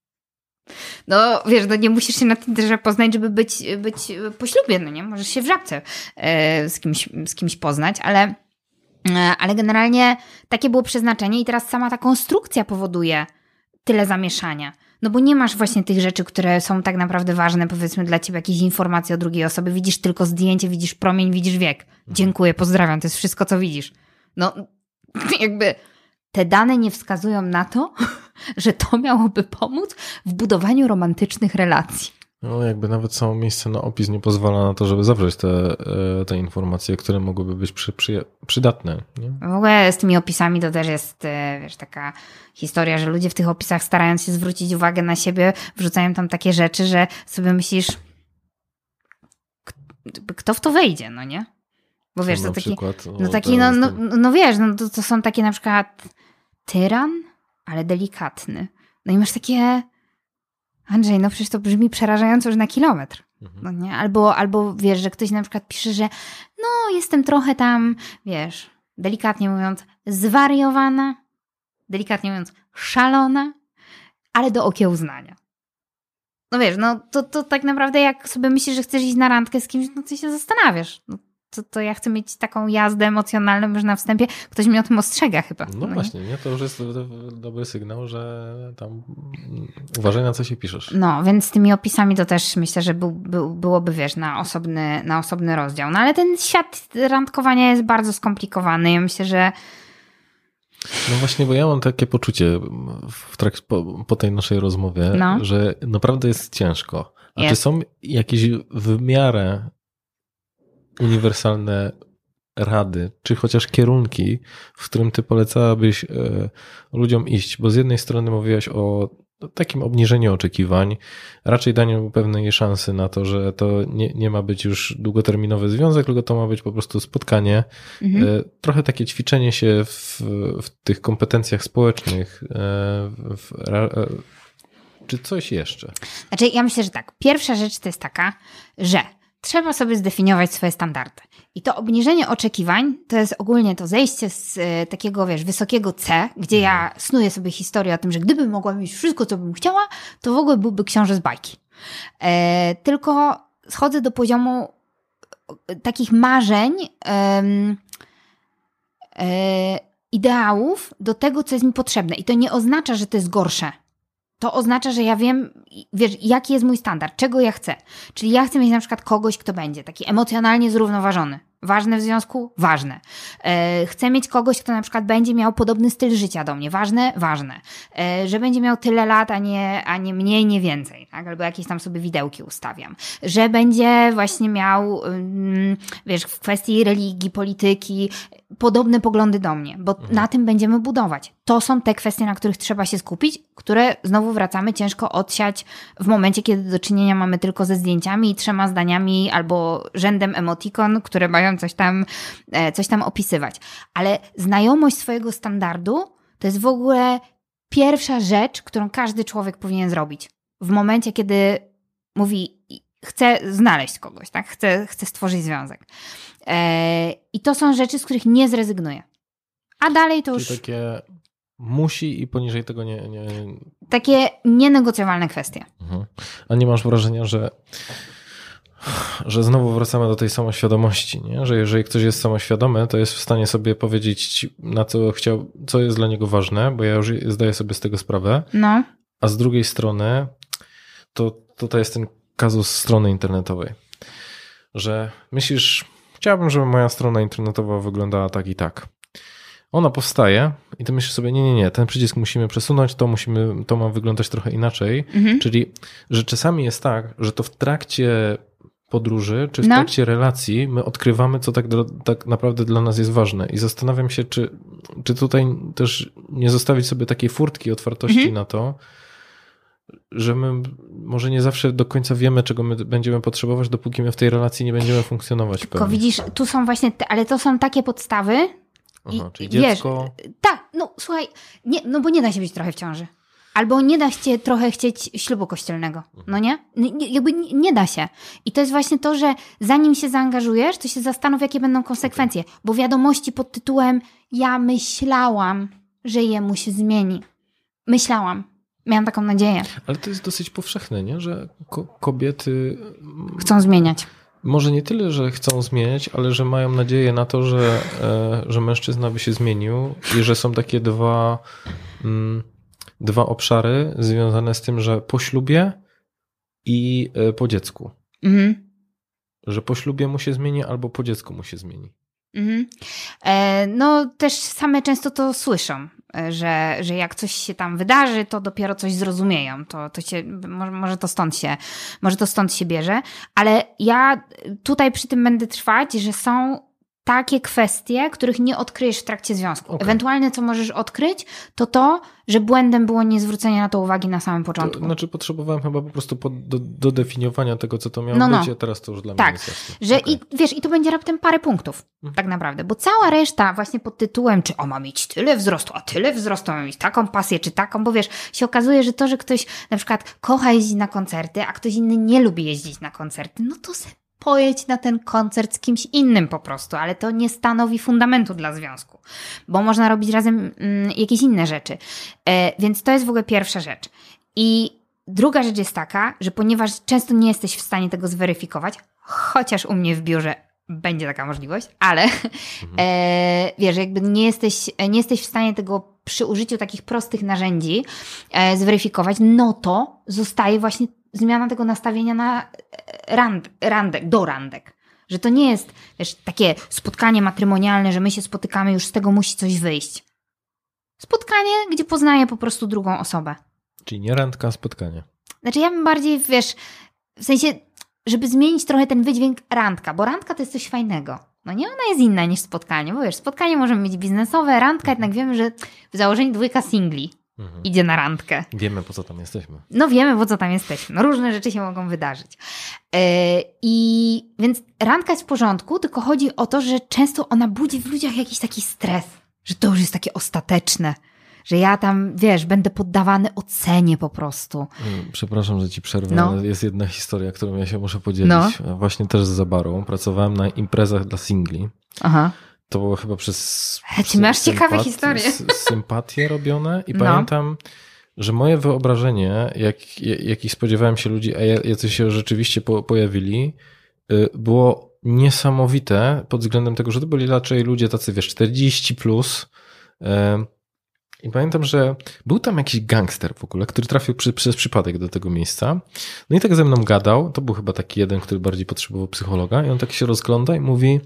No wiesz, no nie musisz się na Tinderze poznać, żeby być, być po ślubie, no nie? Możesz się w żabce e, z, kimś, z kimś poznać, ale, e, ale generalnie takie było przeznaczenie i teraz sama ta konstrukcja powoduje tyle zamieszania. No bo nie masz właśnie tych rzeczy, które są tak naprawdę ważne, powiedzmy dla ciebie, jakieś informacje o drugiej osobie. Widzisz tylko zdjęcie, widzisz promień, widzisz wiek. Dziękuję, pozdrawiam, to jest wszystko, co widzisz. No, jakby te dane nie wskazują na to, że to miałoby pomóc w budowaniu romantycznych relacji.
No, jakby nawet samo miejsce na opis nie pozwala na to, żeby zawrzeć te, e, te informacje, które mogłyby być przy, przy, przydatne. Nie?
W ogóle z tymi opisami to też jest, e, wiesz, taka historia, że ludzie w tych opisach, starając się zwrócić uwagę na siebie, wrzucają tam takie rzeczy, że sobie myślisz, kto w to wejdzie, no nie? Bo wiesz, to taki, przykład, no, taki, no, no, no wiesz, no to, to są takie na przykład tyran, ale delikatny. No i masz takie Andrzej, no przecież to brzmi przerażająco już na kilometr. Mhm. No nie? Albo, albo wiesz, że ktoś na przykład pisze, że no jestem trochę tam, wiesz, delikatnie mówiąc, zwariowana, delikatnie mówiąc, szalona, ale do okiełznania. No wiesz, no to, to tak naprawdę jak sobie myślisz, że chcesz iść na randkę z kimś, no to się zastanawiasz. No, to, to ja chcę mieć taką jazdę emocjonalną już na wstępie. Ktoś mnie o tym ostrzega chyba.
No, no właśnie, nie? to już jest dobry sygnał, że tam uważaj na co się piszesz.
No, więc z tymi opisami to też myślę, że był, był, byłoby, wiesz, na osobny, na osobny rozdział. No ale ten świat randkowania jest bardzo skomplikowany. Ja myślę, że
no właśnie, bo ja mam takie poczucie w trakcie, po, po tej naszej rozmowie, no. że naprawdę jest ciężko. A jest. czy są jakieś w miarę uniwersalne rady, czy chociaż kierunki, w którym ty polecałabyś e, ludziom iść? Bo z jednej strony mówiłaś o takim obniżeniu oczekiwań, raczej daniu pewnej szansy na to, że to nie, nie ma być już długoterminowy związek, tylko to ma być po prostu spotkanie. Mhm. E, trochę takie ćwiczenie się w, w tych kompetencjach społecznych. E, w, czy coś jeszcze?
Znaczy, ja myślę, że tak. Pierwsza rzecz to jest taka, że trzeba sobie zdefiniować swoje standardy. I to obniżenie oczekiwań to jest ogólnie to zejście z e, takiego, wiesz, wysokiego C, gdzie ja mhm. snuję sobie historię o tym, że gdybym mogła mieć wszystko, co bym chciała, to w ogóle byłby książę z bajki. E, tylko schodzę do poziomu e, takich marzeń, e, ideałów do tego, co jest mi potrzebne. I to nie oznacza, że to jest gorsze to oznacza, że ja wiem, wiesz, jaki jest mój standard, czego ja chcę. Czyli ja chcę mieć na przykład kogoś, kto będzie taki emocjonalnie zrównoważony. Ważne w związku? Ważne. E, chcę mieć kogoś, kto na przykład będzie miał podobny styl życia do mnie. Ważne? Ważne. E, że będzie miał tyle lat, a nie, a nie mniej, nie więcej. Tak? Albo jakieś tam sobie widełki ustawiam. Że będzie właśnie miał, mm, wiesz, w kwestii religii, polityki, podobne poglądy do mnie, bo mhm. na tym będziemy budować. To są te kwestie, na których trzeba się skupić, które znowu wracamy ciężko odsiać w momencie, kiedy do czynienia mamy tylko ze zdjęciami i trzema zdaniami albo rzędem emotikon, które mają coś tam, e, coś tam opisywać. Ale znajomość swojego standardu to jest w ogóle pierwsza rzecz, którą każdy człowiek powinien zrobić. W momencie, kiedy mówi, chcę znaleźć kogoś, tak? Chcę, chcę stworzyć związek. E, I to są rzeczy, z których nie zrezygnuję. A dalej to
Czyli już. takie musi i poniżej tego nie. nie...
Takie nienegocjowalne kwestie.
Mhm. A nie masz wrażenia, że. Że znowu wracamy do tej samoświadomości, nie? że jeżeli ktoś jest samoświadomy, to jest w stanie sobie powiedzieć, na co chciał, co jest dla niego ważne, bo ja już zdaję sobie z tego sprawę.
No.
A z drugiej strony, to tutaj jest ten kazus strony internetowej, że myślisz, chciałbym, żeby moja strona internetowa wyglądała tak i tak. Ona powstaje i ty myślisz sobie, nie, nie, nie, ten przycisk musimy przesunąć, to musimy, to ma wyglądać trochę inaczej. Mhm. Czyli, że czasami jest tak, że to w trakcie podróży, czy w no. trakcie relacji my odkrywamy, co tak, tak naprawdę dla nas jest ważne. I zastanawiam się, czy, czy tutaj też nie zostawić sobie takiej furtki otwartości mhm. na to, że my może nie zawsze do końca wiemy, czego my będziemy potrzebować, dopóki my w tej relacji nie będziemy funkcjonować.
Tylko pewnie. widzisz, tu są właśnie, te, ale to są takie podstawy.
Aha, czyli dziecko.
tak, no słuchaj, nie, no bo nie da się być trochę w ciąży. Albo nie da się trochę chcieć ślubu kościelnego, no nie? N- Jakby nie, nie da się. I to jest właśnie to, że zanim się zaangażujesz, to się zastanów, jakie będą konsekwencje. Bo wiadomości pod tytułem ja myślałam, że jemu się zmieni. Myślałam. Miałam taką nadzieję.
Ale to jest dosyć powszechne, nie? że ko kobiety
Chcą zmieniać.
Może nie tyle, że chcą zmieniać, ale że mają nadzieję na to, że, e, że mężczyzna by się zmienił i że są takie dwa, mm, dwa obszary związane z tym, że po ślubie i e, po dziecku.
Mhm.
Że po ślubie mu się zmieni albo po dziecku mu się zmieni.
Mhm. E, no też same często to słyszą, że, że jak coś się tam wydarzy, to dopiero coś zrozumieją. To, to się, może, może to stąd się, może to stąd się bierze. Ale ja tutaj przy tym będę trwać, że są takie kwestie, których nie odkryjesz w trakcie związku.
Okej.
Ewentualnie co możesz odkryć, to to, że błędem było niezwrócenie na to uwagi na samym
To,
początku.
znaczy potrzebowałem chyba po prostu pod, do, do definiowania tego, co to miało
No, no.
być, a teraz to już dla mnie
Tak,
jest jasne.
Że
Okej.
i wiesz, i to będzie raptem parę punktów,
Mhm.
tak naprawdę, bo cała reszta właśnie pod tytułem, czy on ma mieć tyle wzrostu, a tyle wzrostu, ma mieć taką pasję, czy taką, bo wiesz, się okazuje, że to, że ktoś na przykład kocha jeździć na koncerty, a ktoś inny nie lubi jeździć na koncerty, no to se pojedź na ten koncert z kimś innym po prostu, ale to nie stanowi fundamentu dla związku, bo można robić razem mm, jakieś inne rzeczy. E, więc to jest w ogóle pierwsza rzecz. I druga rzecz jest taka, że ponieważ często nie jesteś w stanie tego zweryfikować, chociaż u mnie w biurze będzie taka możliwość, ale e, wiesz, jakby nie jesteś, nie jesteś w stanie tego przy użyciu takich prostych narzędzi e, zweryfikować, no to zostaje właśnie zmiana tego nastawienia na e, rand, randek, do randek. Że to nie jest, wiesz, takie spotkanie matrymonialne, że my się spotykamy, już z tego musi coś wyjść. Spotkanie, gdzie poznaję po prostu drugą osobę.
Czyli nie randka, a spotkanie.
Znaczy ja bym bardziej, wiesz, w sensie, żeby zmienić trochę ten wydźwięk randka, bo randka to jest coś fajnego. No nie, ona jest inna niż spotkanie, bo wiesz, spotkanie możemy mieć biznesowe, randka jednak wiemy, że w założeniu dwójka singli
Mhm.
idzie na randkę.
Wiemy, po co tam jesteśmy.
No wiemy, po co tam jesteśmy. No różne rzeczy się mogą wydarzyć. Yy, I więc randka jest w porządku, tylko chodzi o to, że często ona budzi w ludziach jakiś taki stres, że to już jest takie ostateczne, że ja tam, wiesz, będę poddawany ocenie po prostu.
Mm, Przepraszam, że ci przerwę,
No.
ale jest jedna historia, którą ja się muszę podzielić.
No.
Właśnie też z Zabarą. Pracowałem na imprezach dla singli.
Aha.
To było chyba przez.
Ty
przez
masz ciekawe
sympat-
historie.
Sympatie robione i
No.
pamiętam, że moje wyobrażenie, jak, jakich spodziewałem się ludzi, a jacy się rzeczywiście po, pojawili, y, było niesamowite pod względem tego, że to byli raczej ludzie tacy, wiesz, 40 plus. em, I pamiętam, że był tam jakiś gangster w ogóle, który trafił przy, przez przypadek do tego miejsca. No i tak ze mną gadał. To był chyba taki jeden, który bardziej potrzebował psychologa. I on tak się rozgląda i mówi: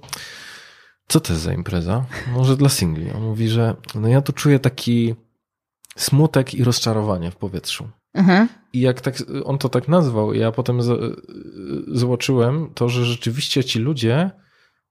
Co to jest za impreza? Może dla singli. On mówi, że no ja tu czuję taki smutek i rozczarowanie w powietrzu.
Mhm.
I jak tak, on to tak nazwał, ja potem z, zobaczyłem to, że rzeczywiście ci ludzie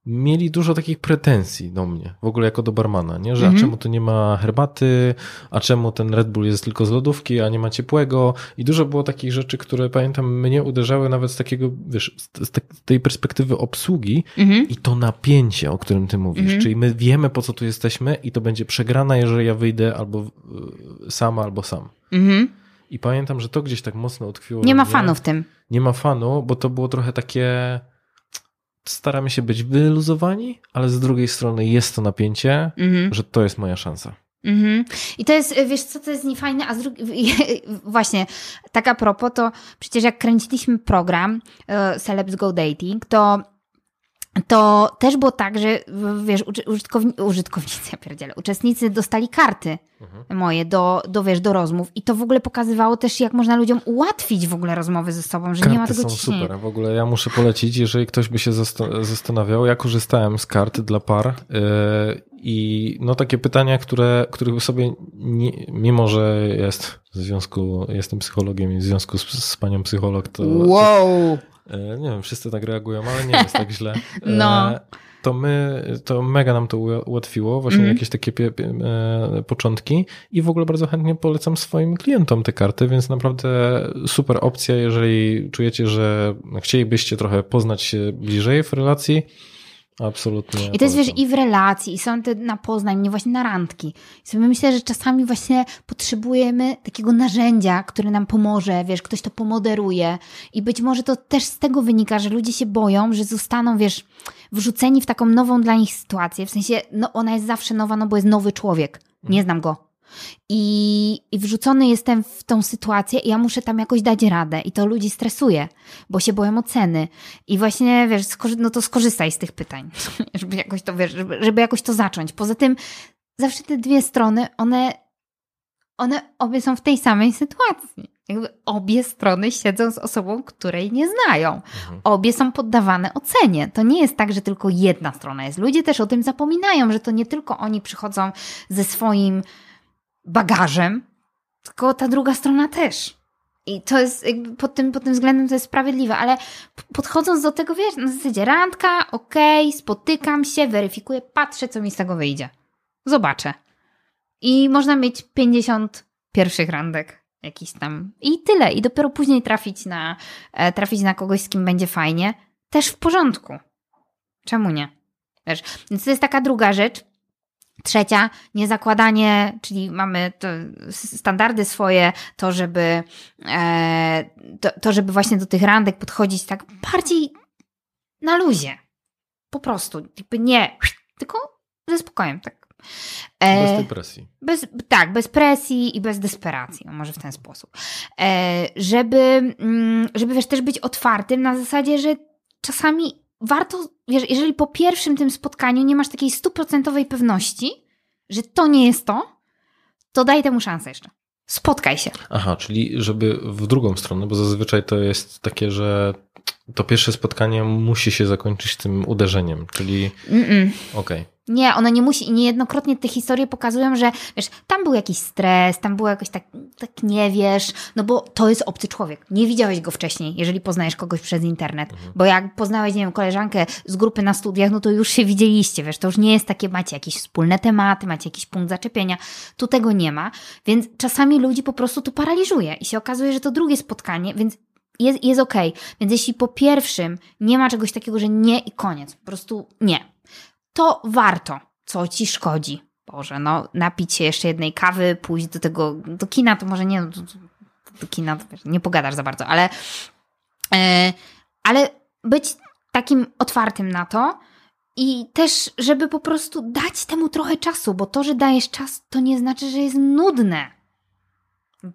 mieli dużo takich pretensji do mnie, w ogóle jako do barmana, nie? Że
Mhm.
a czemu tu nie ma herbaty, a czemu ten Red Bull jest tylko z lodówki, a nie ma ciepłego i dużo było takich rzeczy, które pamiętam mnie uderzały nawet z takiego, wiesz, z, z tej perspektywy obsługi
Mhm.
i to napięcie, o którym ty mówisz,
Mhm.
czyli my wiemy po co tu jesteśmy i to będzie przegrana, jeżeli ja wyjdę albo y, sama, albo sam.
Mhm.
I pamiętam, że to gdzieś tak mocno utkwiło.
Nie ma
mnie.
fanów w tym.
Nie ma fanu, bo to było trochę takie. Staramy się być wyluzowani, ale z drugiej strony jest to napięcie,
Mhm.
że to jest moja szansa.
Mhm. I to jest, wiesz co, to jest niefajne, a z drugiej, właśnie, tak a propos, to przecież jak kręciliśmy program e, Celebs Go Dating, to to też było tak, że wiesz, użytkowni, użytkownicy, ja pierdzielę, uczestnicy dostali karty moje do, do, wiesz, do rozmów i to w ogóle pokazywało też, jak można ludziom ułatwić w ogóle rozmowy ze sobą, że nie ma
Karty
tego
są
ciśnienia.
super. W ogóle ja muszę polecić, jeżeli ktoś by się zasta- zastanawiał, ja korzystałem z kart dla par yy, i no takie pytania, które, których sobie, nie, mimo że jest w związku, jestem psychologiem i w związku z, z panią psycholog, to,
Wow!
E, Nie wiem, wszyscy tak reagują, ale nie jest tak źle. E,
No.
To my, to mega nam to ułatwiło, właśnie
Mhm.
jakieś takie e, początki i w ogóle bardzo chętnie polecam swoim klientom te karty, więc naprawdę super opcja, jeżeli czujecie, że chcielibyście trochę poznać się bliżej w relacji, Absolutnie.
I to jest, wiesz, i w relacji, i są te na Poznań, mnie właśnie na randki. I sobie myślę, że czasami właśnie potrzebujemy takiego narzędzia, które nam pomoże, wiesz, ktoś to pomoderuje. I być może to też z tego wynika, że ludzie się boją, że zostaną, wiesz, wrzuceni w taką nową dla nich sytuację. W sensie, no ona jest zawsze nowa, no bo jest nowy człowiek. Nie znam go. I, I wrzucony jestem w tą sytuację i ja muszę tam jakoś dać radę. I to ludzi stresuje, bo się boją oceny. I właśnie, wiesz, no to skorzystaj z tych pytań, żeby jakoś to, wiesz, żeby, żeby jakoś to zacząć. Poza tym zawsze te dwie strony, one, one obie są w tej samej sytuacji. Jakby obie strony siedzą z osobą, której nie znają. Obie są poddawane ocenie. To nie jest tak, że tylko jedna strona jest. Ludzie też o tym zapominają, że to nie tylko oni przychodzą ze swoim bagażem, tylko ta druga strona też. I to jest pod tym, pod tym względem to jest sprawiedliwe, ale podchodząc do tego, wiesz, na zasadzie randka, okej, spotykam się, weryfikuję, patrzę, co mi z tego wyjdzie. Zobaczę. I można mieć 50 pierwszych randek jakiś tam i tyle. I dopiero później trafić na, e, trafić na kogoś, z kim będzie fajnie. Też w porządku. Czemu nie? Wiesz, więc to jest taka druga rzecz. Trzecia, niezakładanie, czyli mamy standardy swoje, to żeby, e, to, to, żeby właśnie do tych randek podchodzić tak bardziej na luzie. Po prostu. Jakby nie, tylko ze spokojem, tak. E,
Bez tej presji.
bez, tak, bez presji i bez desperacji, może w ten sposób. E, żeby, mm, żeby wiesz, też być otwartym na zasadzie, że czasami warto, wiesz, jeżeli po pierwszym tym spotkaniu nie masz takiej stuprocentowej pewności, że to nie jest to, to daj temu szansę jeszcze. Spotkaj się.
Aha, czyli żeby w drugą stronę, bo zazwyczaj to jest takie, że to pierwsze spotkanie musi się zakończyć tym uderzeniem, czyli okej,
Nie, ono nie musi i niejednokrotnie te historie pokazują, że wiesz, tam był jakiś stres, tam było jakoś tak, tak nie wiesz, no bo to jest obcy człowiek. Nie widziałeś go wcześniej, jeżeli poznajesz kogoś przez internet. Bo jak poznałeś, nie wiem, koleżankę z grupy na studiach, no to już się widzieliście, wiesz, to już nie jest takie, macie jakieś wspólne tematy, macie jakiś punkt zaczepienia. Tu tego nie ma, więc czasami ludzi po prostu to paraliżuje i się okazuje, że to drugie spotkanie, więc jest, jest okej. Więc jeśli po pierwszym nie ma czegoś takiego, że nie i koniec, po prostu nie, to warto, co ci szkodzi. Boże, no napić się jeszcze jednej kawy, pójść do tego, do kina, to może nie, no, do, do kina to wiesz, nie pogadasz za bardzo, ale, e, ale być takim otwartym na to i też, żeby po prostu dać temu trochę czasu, bo to, że dajesz czas, to nie znaczy, że jest nudne.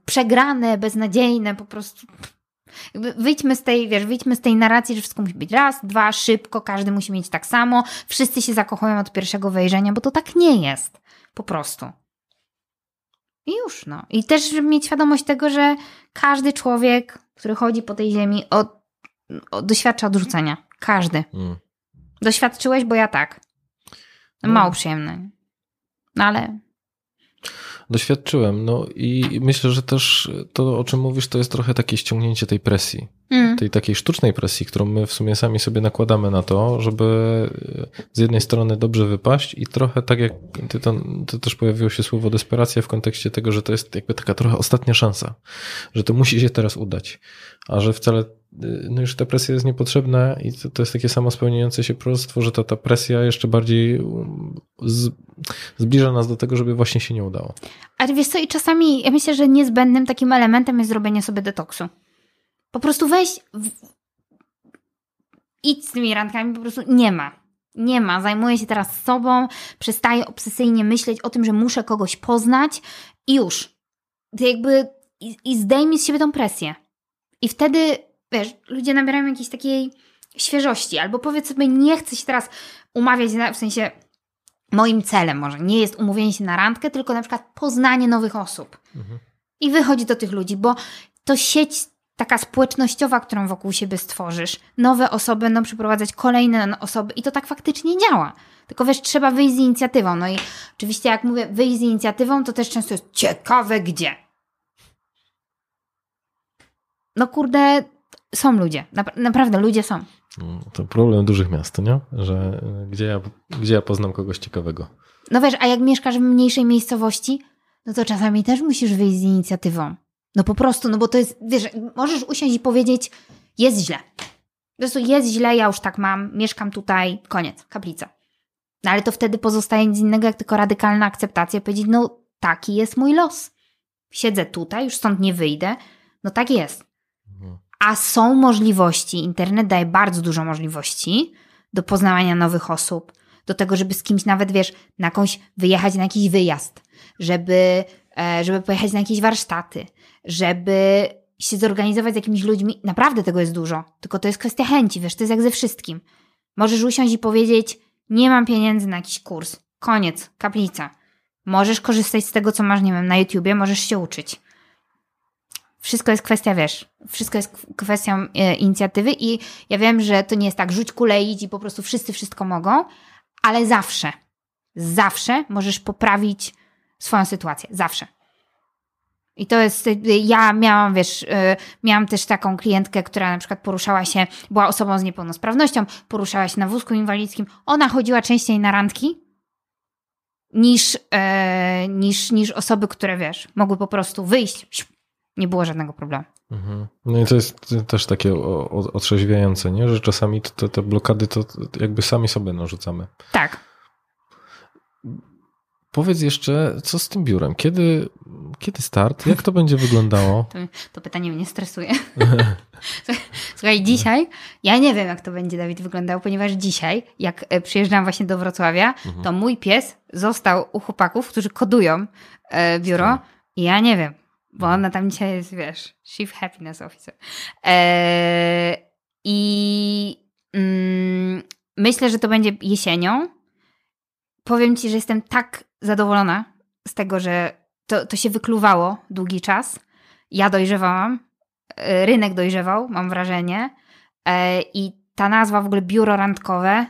Przegrane, beznadziejne, po prostu jakby wyjdźmy z tej, wiesz, wyjdźmy z tej narracji, że wszystko musi być raz, dwa, szybko, każdy musi mieć tak samo, wszyscy się zakochują od pierwszego wejrzenia, bo to tak nie jest. Po prostu. I już, no. I też, mieć świadomość tego, że każdy człowiek, który chodzi po tej ziemi, od, od, doświadcza odrzucenia. Każdy.
Mm.
Doświadczyłeś, bo ja tak.
No.
Mało przyjemne. No ale
Doświadczyłem, no i myślę, że też to, o czym mówisz, to jest trochę takie ściągnięcie tej presji.
mm,
tej takiej sztucznej presji, którą my w sumie sami sobie nakładamy na to, żeby z jednej strony dobrze wypaść i trochę tak jak ty to, to też pojawiło się słowo desperacja w kontekście tego, że to jest jakby taka trochę ostatnia szansa, że to musi się teraz udać, a że wcale no już ta presja jest niepotrzebna i to, to jest takie samo spełniające się proroctwo, że ta, ta presja jeszcze bardziej um, z, zbliża nas do tego, żeby właśnie się nie udało.
Ale wiesz co, i czasami ja myślę, że niezbędnym takim elementem jest zrobienie sobie detoksu. Po prostu weź, w... idź z tymi randkami, po prostu nie ma. Nie ma. Zajmuję się teraz sobą, przestaję obsesyjnie myśleć o tym, że muszę kogoś poznać i już. Ty jakby i, i zdejmij z siebie tą presję. I wtedy, wiesz, ludzie nabierają jakiejś takiej świeżości, albo powiedz sobie, nie chcę się teraz umawiać, na, w sensie moim celem może nie jest umówienie się na randkę, tylko na przykład poznanie nowych osób.
Mhm.
I wychodzi do tych ludzi, bo to sieć taka społecznościowa, którą wokół siebie stworzysz, nowe osoby będą przyprowadzać kolejne osoby i to tak faktycznie działa. Tylko wiesz, trzeba wyjść z inicjatywą. No i oczywiście jak mówię wyjść z inicjatywą, to też często jest ciekawe gdzie. No kurde, są ludzie. Nap- naprawdę ludzie są.
No, To problem dużych miast, nie? Że y, gdzie ja, gdzie ja poznam kogoś ciekawego.
No wiesz, a jak mieszkasz w mniejszej miejscowości, no to czasami też musisz wyjść z inicjatywą. No po prostu, no bo to jest, wiesz, możesz usiąść i powiedzieć, jest źle. Po prostu jest źle, ja już tak mam, mieszkam tutaj, koniec, kaplica. No ale to wtedy pozostaje nic innego, jak tylko radykalna akceptacja, powiedzieć, no taki jest mój los. Siedzę tutaj, już stąd nie wyjdę, no tak jest. A są możliwości, internet daje bardzo dużo możliwości do poznawania nowych osób, do tego, żeby z kimś nawet, wiesz, na jakąś, wyjechać na jakiś wyjazd, żeby, e, żeby pojechać na jakieś warsztaty, żeby się zorganizować z jakimiś ludźmi. Naprawdę tego jest dużo, tylko to jest kwestia chęci, wiesz, to jest jak ze wszystkim. Możesz usiąść i powiedzieć, nie mam pieniędzy na jakiś kurs. Koniec, kaplica. Możesz korzystać z tego, co masz, nie wiem, na YouTubie, możesz się uczyć. Wszystko jest kwestia, wiesz, wszystko jest kwestią e, inicjatywy i ja wiem, że to nie jest tak, rzuć kulę idź i po prostu wszyscy wszystko mogą, ale zawsze, zawsze możesz poprawić swoją sytuację. Zawsze. I to jest, ja miałam, wiesz, y, miałam też taką klientkę, która na przykład poruszała się, była osobą z niepełnosprawnością, poruszała się na wózku inwalidzkim. Ona chodziła częściej na randki niż, e, niż, niż osoby, które, wiesz, mogły po prostu wyjść. Nie było żadnego problemu.
Mhm. No i to jest też takie otrzeźwiające, nie? że czasami te- te, blokady to jakby sami sobie narzucamy.
Tak.
Powiedz jeszcze, co z tym biurem? Kiedy, kiedy start? Jak to będzie wyglądało?
To, to pytanie mnie stresuje. Słuchaj, dzisiaj, ja nie wiem, jak to będzie, Dawid, wyglądało, ponieważ dzisiaj, jak e, przyjeżdżam właśnie do Wrocławia, to mój pies został u chłopaków, którzy kodują e, biuro i ja nie wiem, bo ona tam dzisiaj jest, wiesz, Chief Happiness Officer. E, I mm, myślę, że to będzie jesienią. Powiem Ci, że jestem tak zadowolona z tego, że to, to się wykluwało długi czas. Ja dojrzewałam, e, rynek dojrzewał, mam wrażenie. E, I ta nazwa w ogóle biuro randkowe,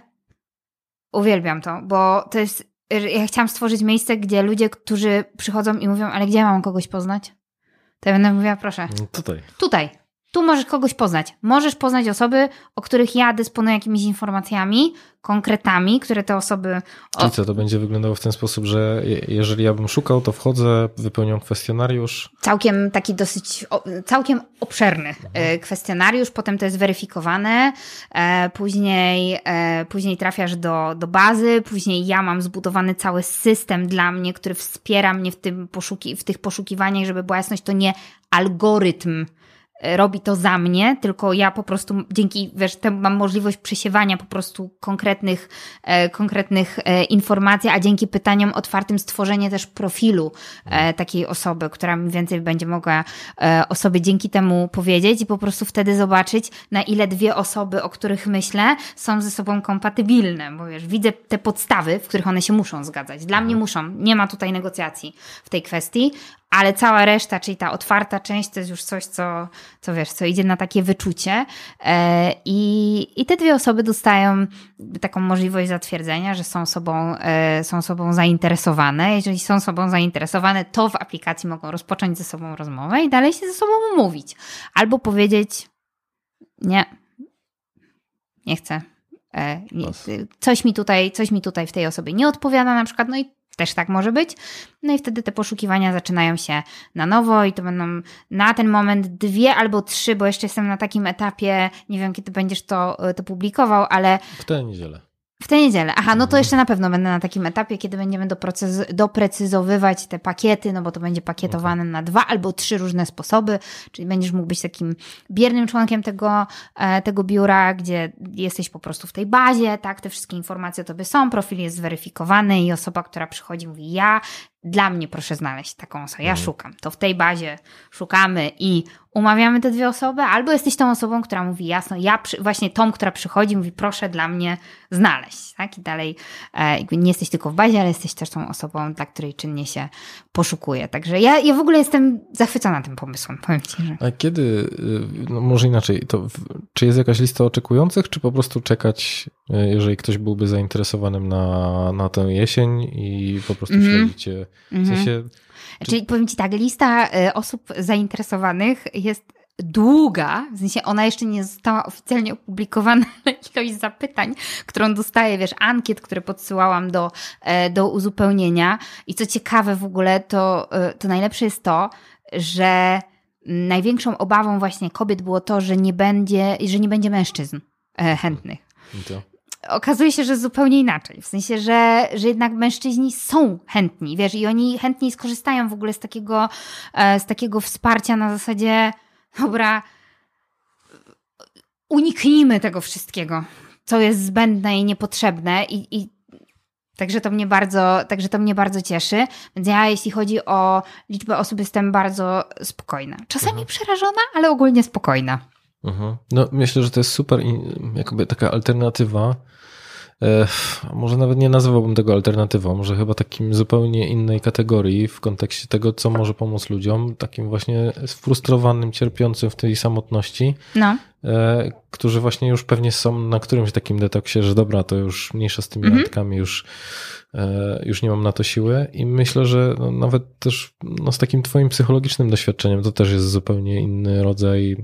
uwielbiam to, bo to jest. Ja chciałam stworzyć miejsce, gdzie ludzie, którzy przychodzą i mówią, ale gdzie mam kogoś poznać? To ja będę mówiła, proszę,
No Tutaj.
tutaj. Tu możesz kogoś poznać. Możesz poznać osoby, o których ja dysponuję jakimiś informacjami, konkretami, które te osoby.
Czyli co, to będzie wyglądało w ten sposób, że je- jeżeli ja bym szukał, to wchodzę, wypełniam kwestionariusz.
całkiem taki dosyć, całkiem obszerny e, kwestionariusz, potem to jest weryfikowane, e, później, e, później trafiasz do, do bazy, później ja mam zbudowany cały system dla mnie, który wspiera mnie w, tym poszuki, w tych poszukiwaniach, żeby była jasność, to nie algorytm robi to za mnie, tylko ja po prostu dzięki, wiesz, temu mam możliwość przesiewania po prostu konkretnych, e, konkretnych e, informacji, a dzięki pytaniom otwartym stworzenie też profilu e, takiej osoby, która mi więcej będzie mogła e, o sobie dzięki temu powiedzieć i po prostu wtedy zobaczyć, na ile dwie osoby, o których myślę, są ze sobą kompatybilne, bo wiesz, widzę te podstawy, w których one się muszą zgadzać. Dla mnie muszą, nie ma tutaj negocjacji w tej kwestii, ale cała reszta, czyli ta otwarta część, to jest już coś, co, co wiesz, co idzie na takie wyczucie. E, I, I te dwie osoby dostają taką możliwość zatwierdzenia, że są sobą, e, są sobą zainteresowane. Jeżeli są sobą zainteresowane, to w aplikacji mogą rozpocząć ze sobą rozmowę i dalej się ze sobą umówić. Albo powiedzieć, nie, nie chcę. E, nie, coś, mi tutaj, coś mi tutaj w tej osobie nie odpowiada na przykład, no i też tak może być. No i wtedy te poszukiwania zaczynają się na nowo i to będą na ten moment dwie albo trzy, bo jeszcze jestem na takim etapie, nie wiem kiedy będziesz to, to publikował, ale
W tę niedzielę.
W tę niedzielę. Aha, no to jeszcze na pewno będę na takim etapie, kiedy będziemy doprecyz- doprecyzowywać te pakiety, no bo to będzie pakietowane na dwa albo trzy różne sposoby, czyli będziesz mógł być takim biernym członkiem tego, e, tego biura, gdzie jesteś po prostu w tej bazie, tak, te wszystkie informacje o tobie są, profil jest zweryfikowany i osoba, która przychodzi mówi ja, dla mnie proszę znaleźć taką osobę, ja szukam. To w tej bazie szukamy i umawiamy te dwie osoby, albo jesteś tą osobą, która mówi jasno, ja przy, właśnie tą, która przychodzi, mówi proszę dla mnie znaleźć, tak? I dalej e, nie jesteś tylko w bazie, ale jesteś też tą osobą, dla której czynnie się poszukuje. Także ja, ja w ogóle jestem zachwycona tym pomysłem, powiem Ci, że...
A kiedy, y, no może inaczej, to w, czy jest jakaś lista oczekujących, czy po prostu czekać, y, jeżeli ktoś byłby zainteresowanym na, na tę jesień i po prostu
Mhm.
śledzicie, w sensie,
Czyli powiem Ci tak, lista e, osób zainteresowanych jest długa, w sensie ona jeszcze nie została oficjalnie opublikowana, ale ilość zapytań, którą dostaję, wiesz, ankiet, które podsyłałam do, e, do uzupełnienia. I co ciekawe w ogóle, to, e, to najlepsze jest to, że największą obawą właśnie kobiet było to, że nie będzie, że nie będzie mężczyzn. chętnych.
To.
Okazuje się, że zupełnie inaczej. W sensie, że, że jednak mężczyźni są chętni, wiesz, i oni chętniej skorzystają w ogóle z takiego, e, z takiego wsparcia na zasadzie, dobra, uniknijmy tego wszystkiego, co jest zbędne i niepotrzebne i, i Także to mnie bardzo, także to mnie bardzo cieszy. Więc ja, jeśli chodzi o liczbę osób, jestem bardzo spokojna. Czasami przerażona, ale ogólnie spokojna.
Mhm. No, myślę, że to jest super jakby taka alternatywa. E, może nawet nie nazywałbym tego alternatywą, może chyba takim zupełnie innej kategorii w kontekście tego, co może pomóc ludziom, takim właśnie sfrustrowanym, cierpiącym w tej samotności,
No.
e, którzy właśnie już pewnie są na którymś takim detoksie, że dobra, to już mniejsza z tymi
Mhm.
randkami, już, e, już nie mam na to siły i myślę, że no, nawet też no, z takim twoim psychologicznym doświadczeniem to też jest zupełnie inny rodzaj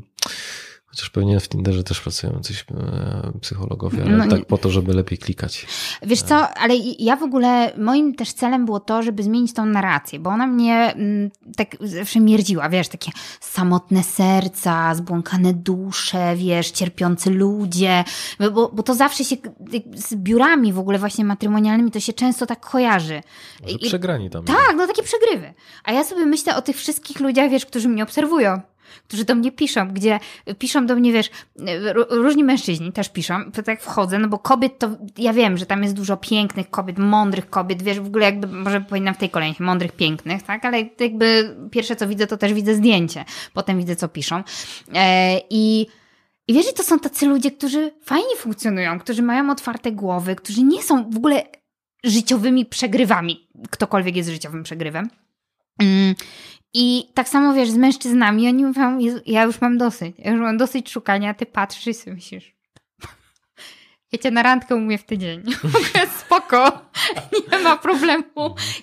Chociaż pewnie w Tinderze też pracują coś e, psychologowie, ale
No
tak po to, żeby lepiej klikać.
Wiesz co, ale ja w ogóle, moim też celem było to, żeby zmienić tą narrację, bo ona mnie mm, tak zawsze mierdziła, wiesz, takie samotne serca, zbłąkane dusze, wiesz, cierpiący ludzie, bo, bo to zawsze się z biurami w ogóle właśnie matrymonialnymi to się często tak kojarzy.
Że przegrani tam.
Tak, no takie przegrywy. A ja sobie myślę o tych wszystkich ludziach, wiesz, którzy mnie obserwują, którzy do mnie piszą, gdzie piszą do mnie, wiesz, różni mężczyźni też piszą, to tak wchodzę, no bo kobiet to, ja wiem, że tam jest dużo pięknych kobiet, mądrych kobiet, wiesz, w ogóle jakby, może powinnam w tej kolejności, mądrych, pięknych, tak, ale jakby pierwsze co widzę, to też widzę zdjęcie, potem widzę co piszą. E, I i wiesz, że to są tacy ludzie, którzy fajnie funkcjonują, którzy mają otwarte głowy, którzy nie są w ogóle życiowymi przegrywami. Ktokolwiek jest życiowym przegrywem. Mm. I tak samo wiesz, z mężczyznami, oni mówią, ja już mam dosyć, ja już mam dosyć szukania, ty patrzysz i sobie myślisz, ja cię na randkę umówię w tydzień. Spoko, nie ma problemu.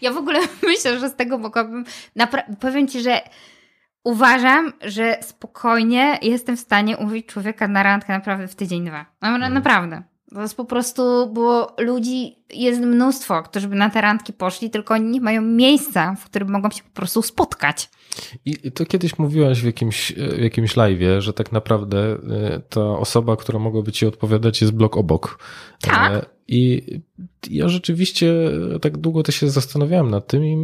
Ja w ogóle myślę, że z tego mogłabym, napra- powiem ci, że uważam, że spokojnie jestem w stanie umówić człowieka na randkę naprawdę w tydzień, dwa. No, na- Naprawdę. To jest po prostu, bo ludzi jest mnóstwo, którzy by na te randki poszli, tylko oni nie mają miejsca, w którym mogą się po prostu spotkać.
I to kiedyś mówiłaś w jakimś, w jakimś live'ie, że tak naprawdę e, ta osoba, która mogłaby ci odpowiadać jest blok obok.
Tak.
I ja rzeczywiście tak długo też się zastanawiałem nad tym i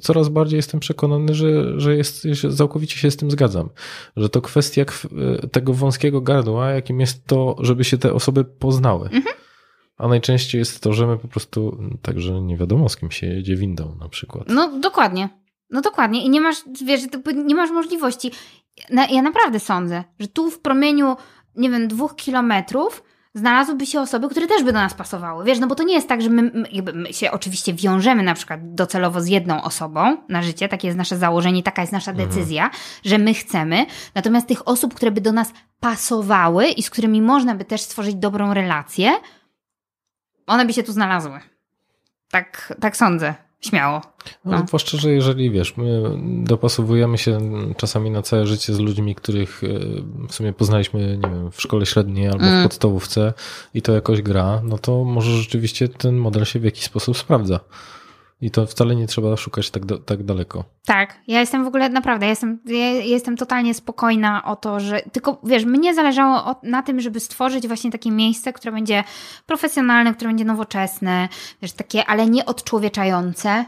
coraz bardziej jestem przekonany, że, że jest, całkowicie się z tym zgadzam. Że to kwestia kw- tego wąskiego gardła, jakim jest to, żeby się te osoby poznały.
Mhm.
A najczęściej jest to, że my po prostu także nie wiadomo z kim się jedzie windą na przykład.
No dokładnie. No dokładnie. I nie masz, wiesz, nie masz możliwości. Ja naprawdę sądzę, że tu w promieniu, nie wiem, dwóch kilometrów znalazłyby się osoby, które też by do nas pasowały. Wiesz, no bo to nie jest tak, że my, my, my się oczywiście wiążemy na przykład docelowo z jedną osobą na życie, takie jest nasze założenie, taka jest nasza decyzja, że my chcemy. Natomiast tych osób, które by do nas pasowały i z którymi można by też stworzyć dobrą relację, one by się tu znalazły. Tak, tak sądzę. Śmiało.
No,
No.
zwłaszcza, że jeżeli wiesz, my dopasowujemy się czasami na całe życie z ludźmi, których e, w sumie poznaliśmy, nie wiem, w szkole średniej albo
Mm.
w podstawówce i to jakoś gra, no to może rzeczywiście ten model się w jakiś sposób sprawdza. I to wcale nie trzeba szukać tak, do, tak daleko.
Tak, ja jestem w ogóle naprawdę, ja jestem, ja jestem totalnie spokojna o to, że tylko wiesz, mnie zależało na tym, żeby stworzyć właśnie takie miejsce, które będzie profesjonalne, które będzie nowoczesne, wiesz, takie, ale nie odczłowieczające,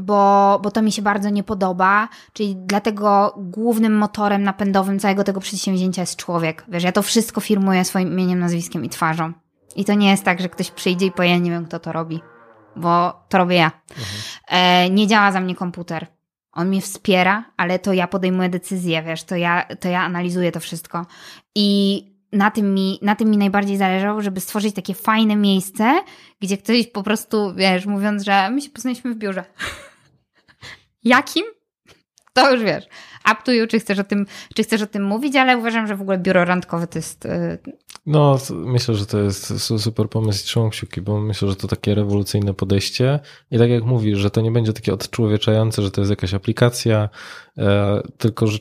bo, bo to mi się bardzo nie podoba. Czyli dlatego głównym motorem napędowym całego tego przedsięwzięcia jest człowiek. Wiesz, ja to wszystko firmuję swoim imieniem, nazwiskiem i twarzą. I to nie jest tak, że ktoś przyjdzie i powie, ja nie wiem, kto to robi, bo to robię ja. E, nie działa za mnie komputer. On mnie wspiera, ale to ja podejmuję decyzje, wiesz, to ja, to ja analizuję to wszystko. I na tym, mi, na tym mi najbardziej zależało, żeby stworzyć takie fajne miejsce, gdzie ktoś po prostu, wiesz, mówiąc, że my się poznaliśmy w biurze. Jakim? To już wiesz. Up to you, czy chcesz o tym, czy chcesz o tym mówić, ale uważam, że w ogóle biuro randkowe to jest.
No, myślę, że to jest su- super pomysł i trzymam kciuki, bo myślę, że to takie rewolucyjne podejście i tak jak mówisz, że to nie będzie takie odczłowieczające, że to jest jakaś aplikacja, e, tylko że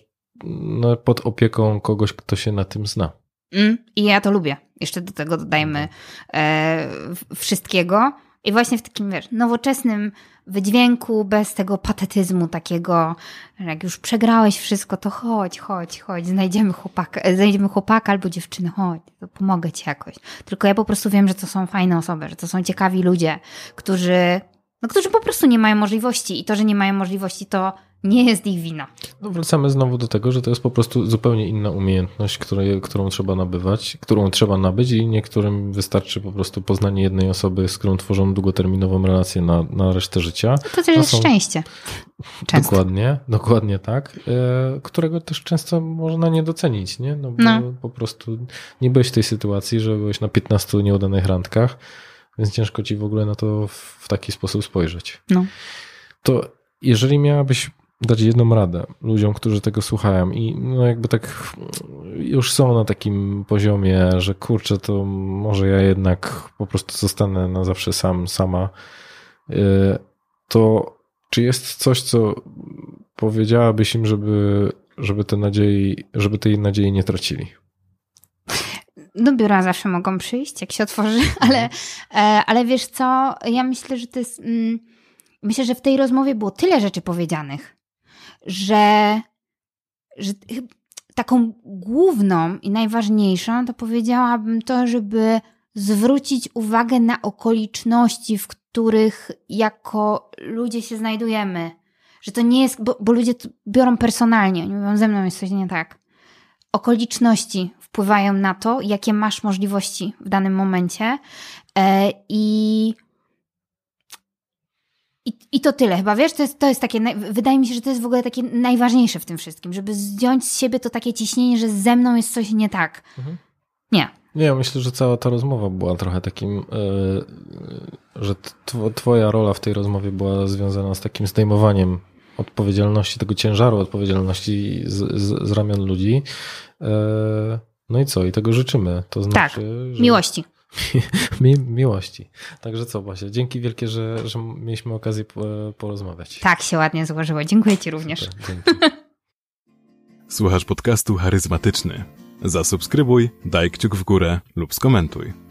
no, pod opieką kogoś, kto się na tym zna.
Mm, I ja to lubię. Jeszcze do tego dodajmy e, w- wszystkiego. I właśnie w takim, wiesz, nowoczesnym wydźwięku, bez tego patetyzmu takiego, że jak już przegrałeś wszystko, to chodź, chodź, chodź, znajdziemy chłopaka, znajdziemy chłopaka albo dziewczynę, chodź, to pomogę ci jakoś. Tylko ja po prostu wiem, że to są fajne osoby, że to są ciekawi ludzie, którzy, no, którzy po prostu nie mają możliwości i to, że nie mają możliwości, to nie jest ich wina.
No wracamy znowu do tego, że to jest po prostu zupełnie inna umiejętność, której, którą trzeba nabywać, którą trzeba nabyć i niektórym wystarczy po prostu poznanie jednej osoby, z którą tworzą długoterminową relację na, na resztę życia.
To też jest
są-
szczęście. Często.
Dokładnie, dokładnie tak, e, którego też często można nie docenić, nie? No bo
No.
po prostu nie byłeś w tej sytuacji, że byłeś na 15 nieudanych randkach, więc ciężko ci w ogóle na to w, taki sposób spojrzeć.
No.
To jeżeli miałabyś dać jedną radę ludziom, którzy tego słuchają i no jakby tak już są na takim poziomie, że kurczę, to może ja jednak po prostu zostanę na zawsze sam, sama, y, to czy jest coś, co powiedziałabyś im, żeby, żeby te nadziei, żeby tej nadziei nie tracili?
Do biura zawsze mogą przyjść, jak się otworzy, ale, e, ale wiesz co, ja myślę, że to jest. Mm, myślę, że w tej rozmowie było tyle rzeczy powiedzianych, że, że taką główną i najważniejszą to powiedziałabym to, żeby zwrócić uwagę na okoliczności, w których jako ludzie się znajdujemy. Że to nie jest, bo, bo ludzie to biorą personalnie, oni mówią, ze mną jest coś nie tak okoliczności wpływają na to, jakie masz możliwości w danym momencie. E, I, i, i to tyle chyba, wiesz, to jest, to jest takie, wydaje mi się, że to jest w ogóle takie najważniejsze w tym wszystkim, żeby zdjąć z siebie to takie ciśnienie, że ze mną jest coś nie tak.
Mhm.
Nie.
Nie, ja myślę, że cała ta rozmowa była trochę takim, e, że tw- twoja rola w tej rozmowie była związana z takim zdejmowaniem odpowiedzialności, tego ciężaru odpowiedzialności z, z, z ramion ludzi. No i co? I tego życzymy. To znaczy, że...
Miłości.
Mi, miłości. Także co, Basia, dzięki wielkie, że, że mieliśmy okazję po, porozmawiać.
Tak się ładnie złożyło. Dziękuję Ci również.
Super, dzięki.
Słuchasz podcastu charyzmatyczny. Zasubskrybuj, daj kciuk w górę lub skomentuj.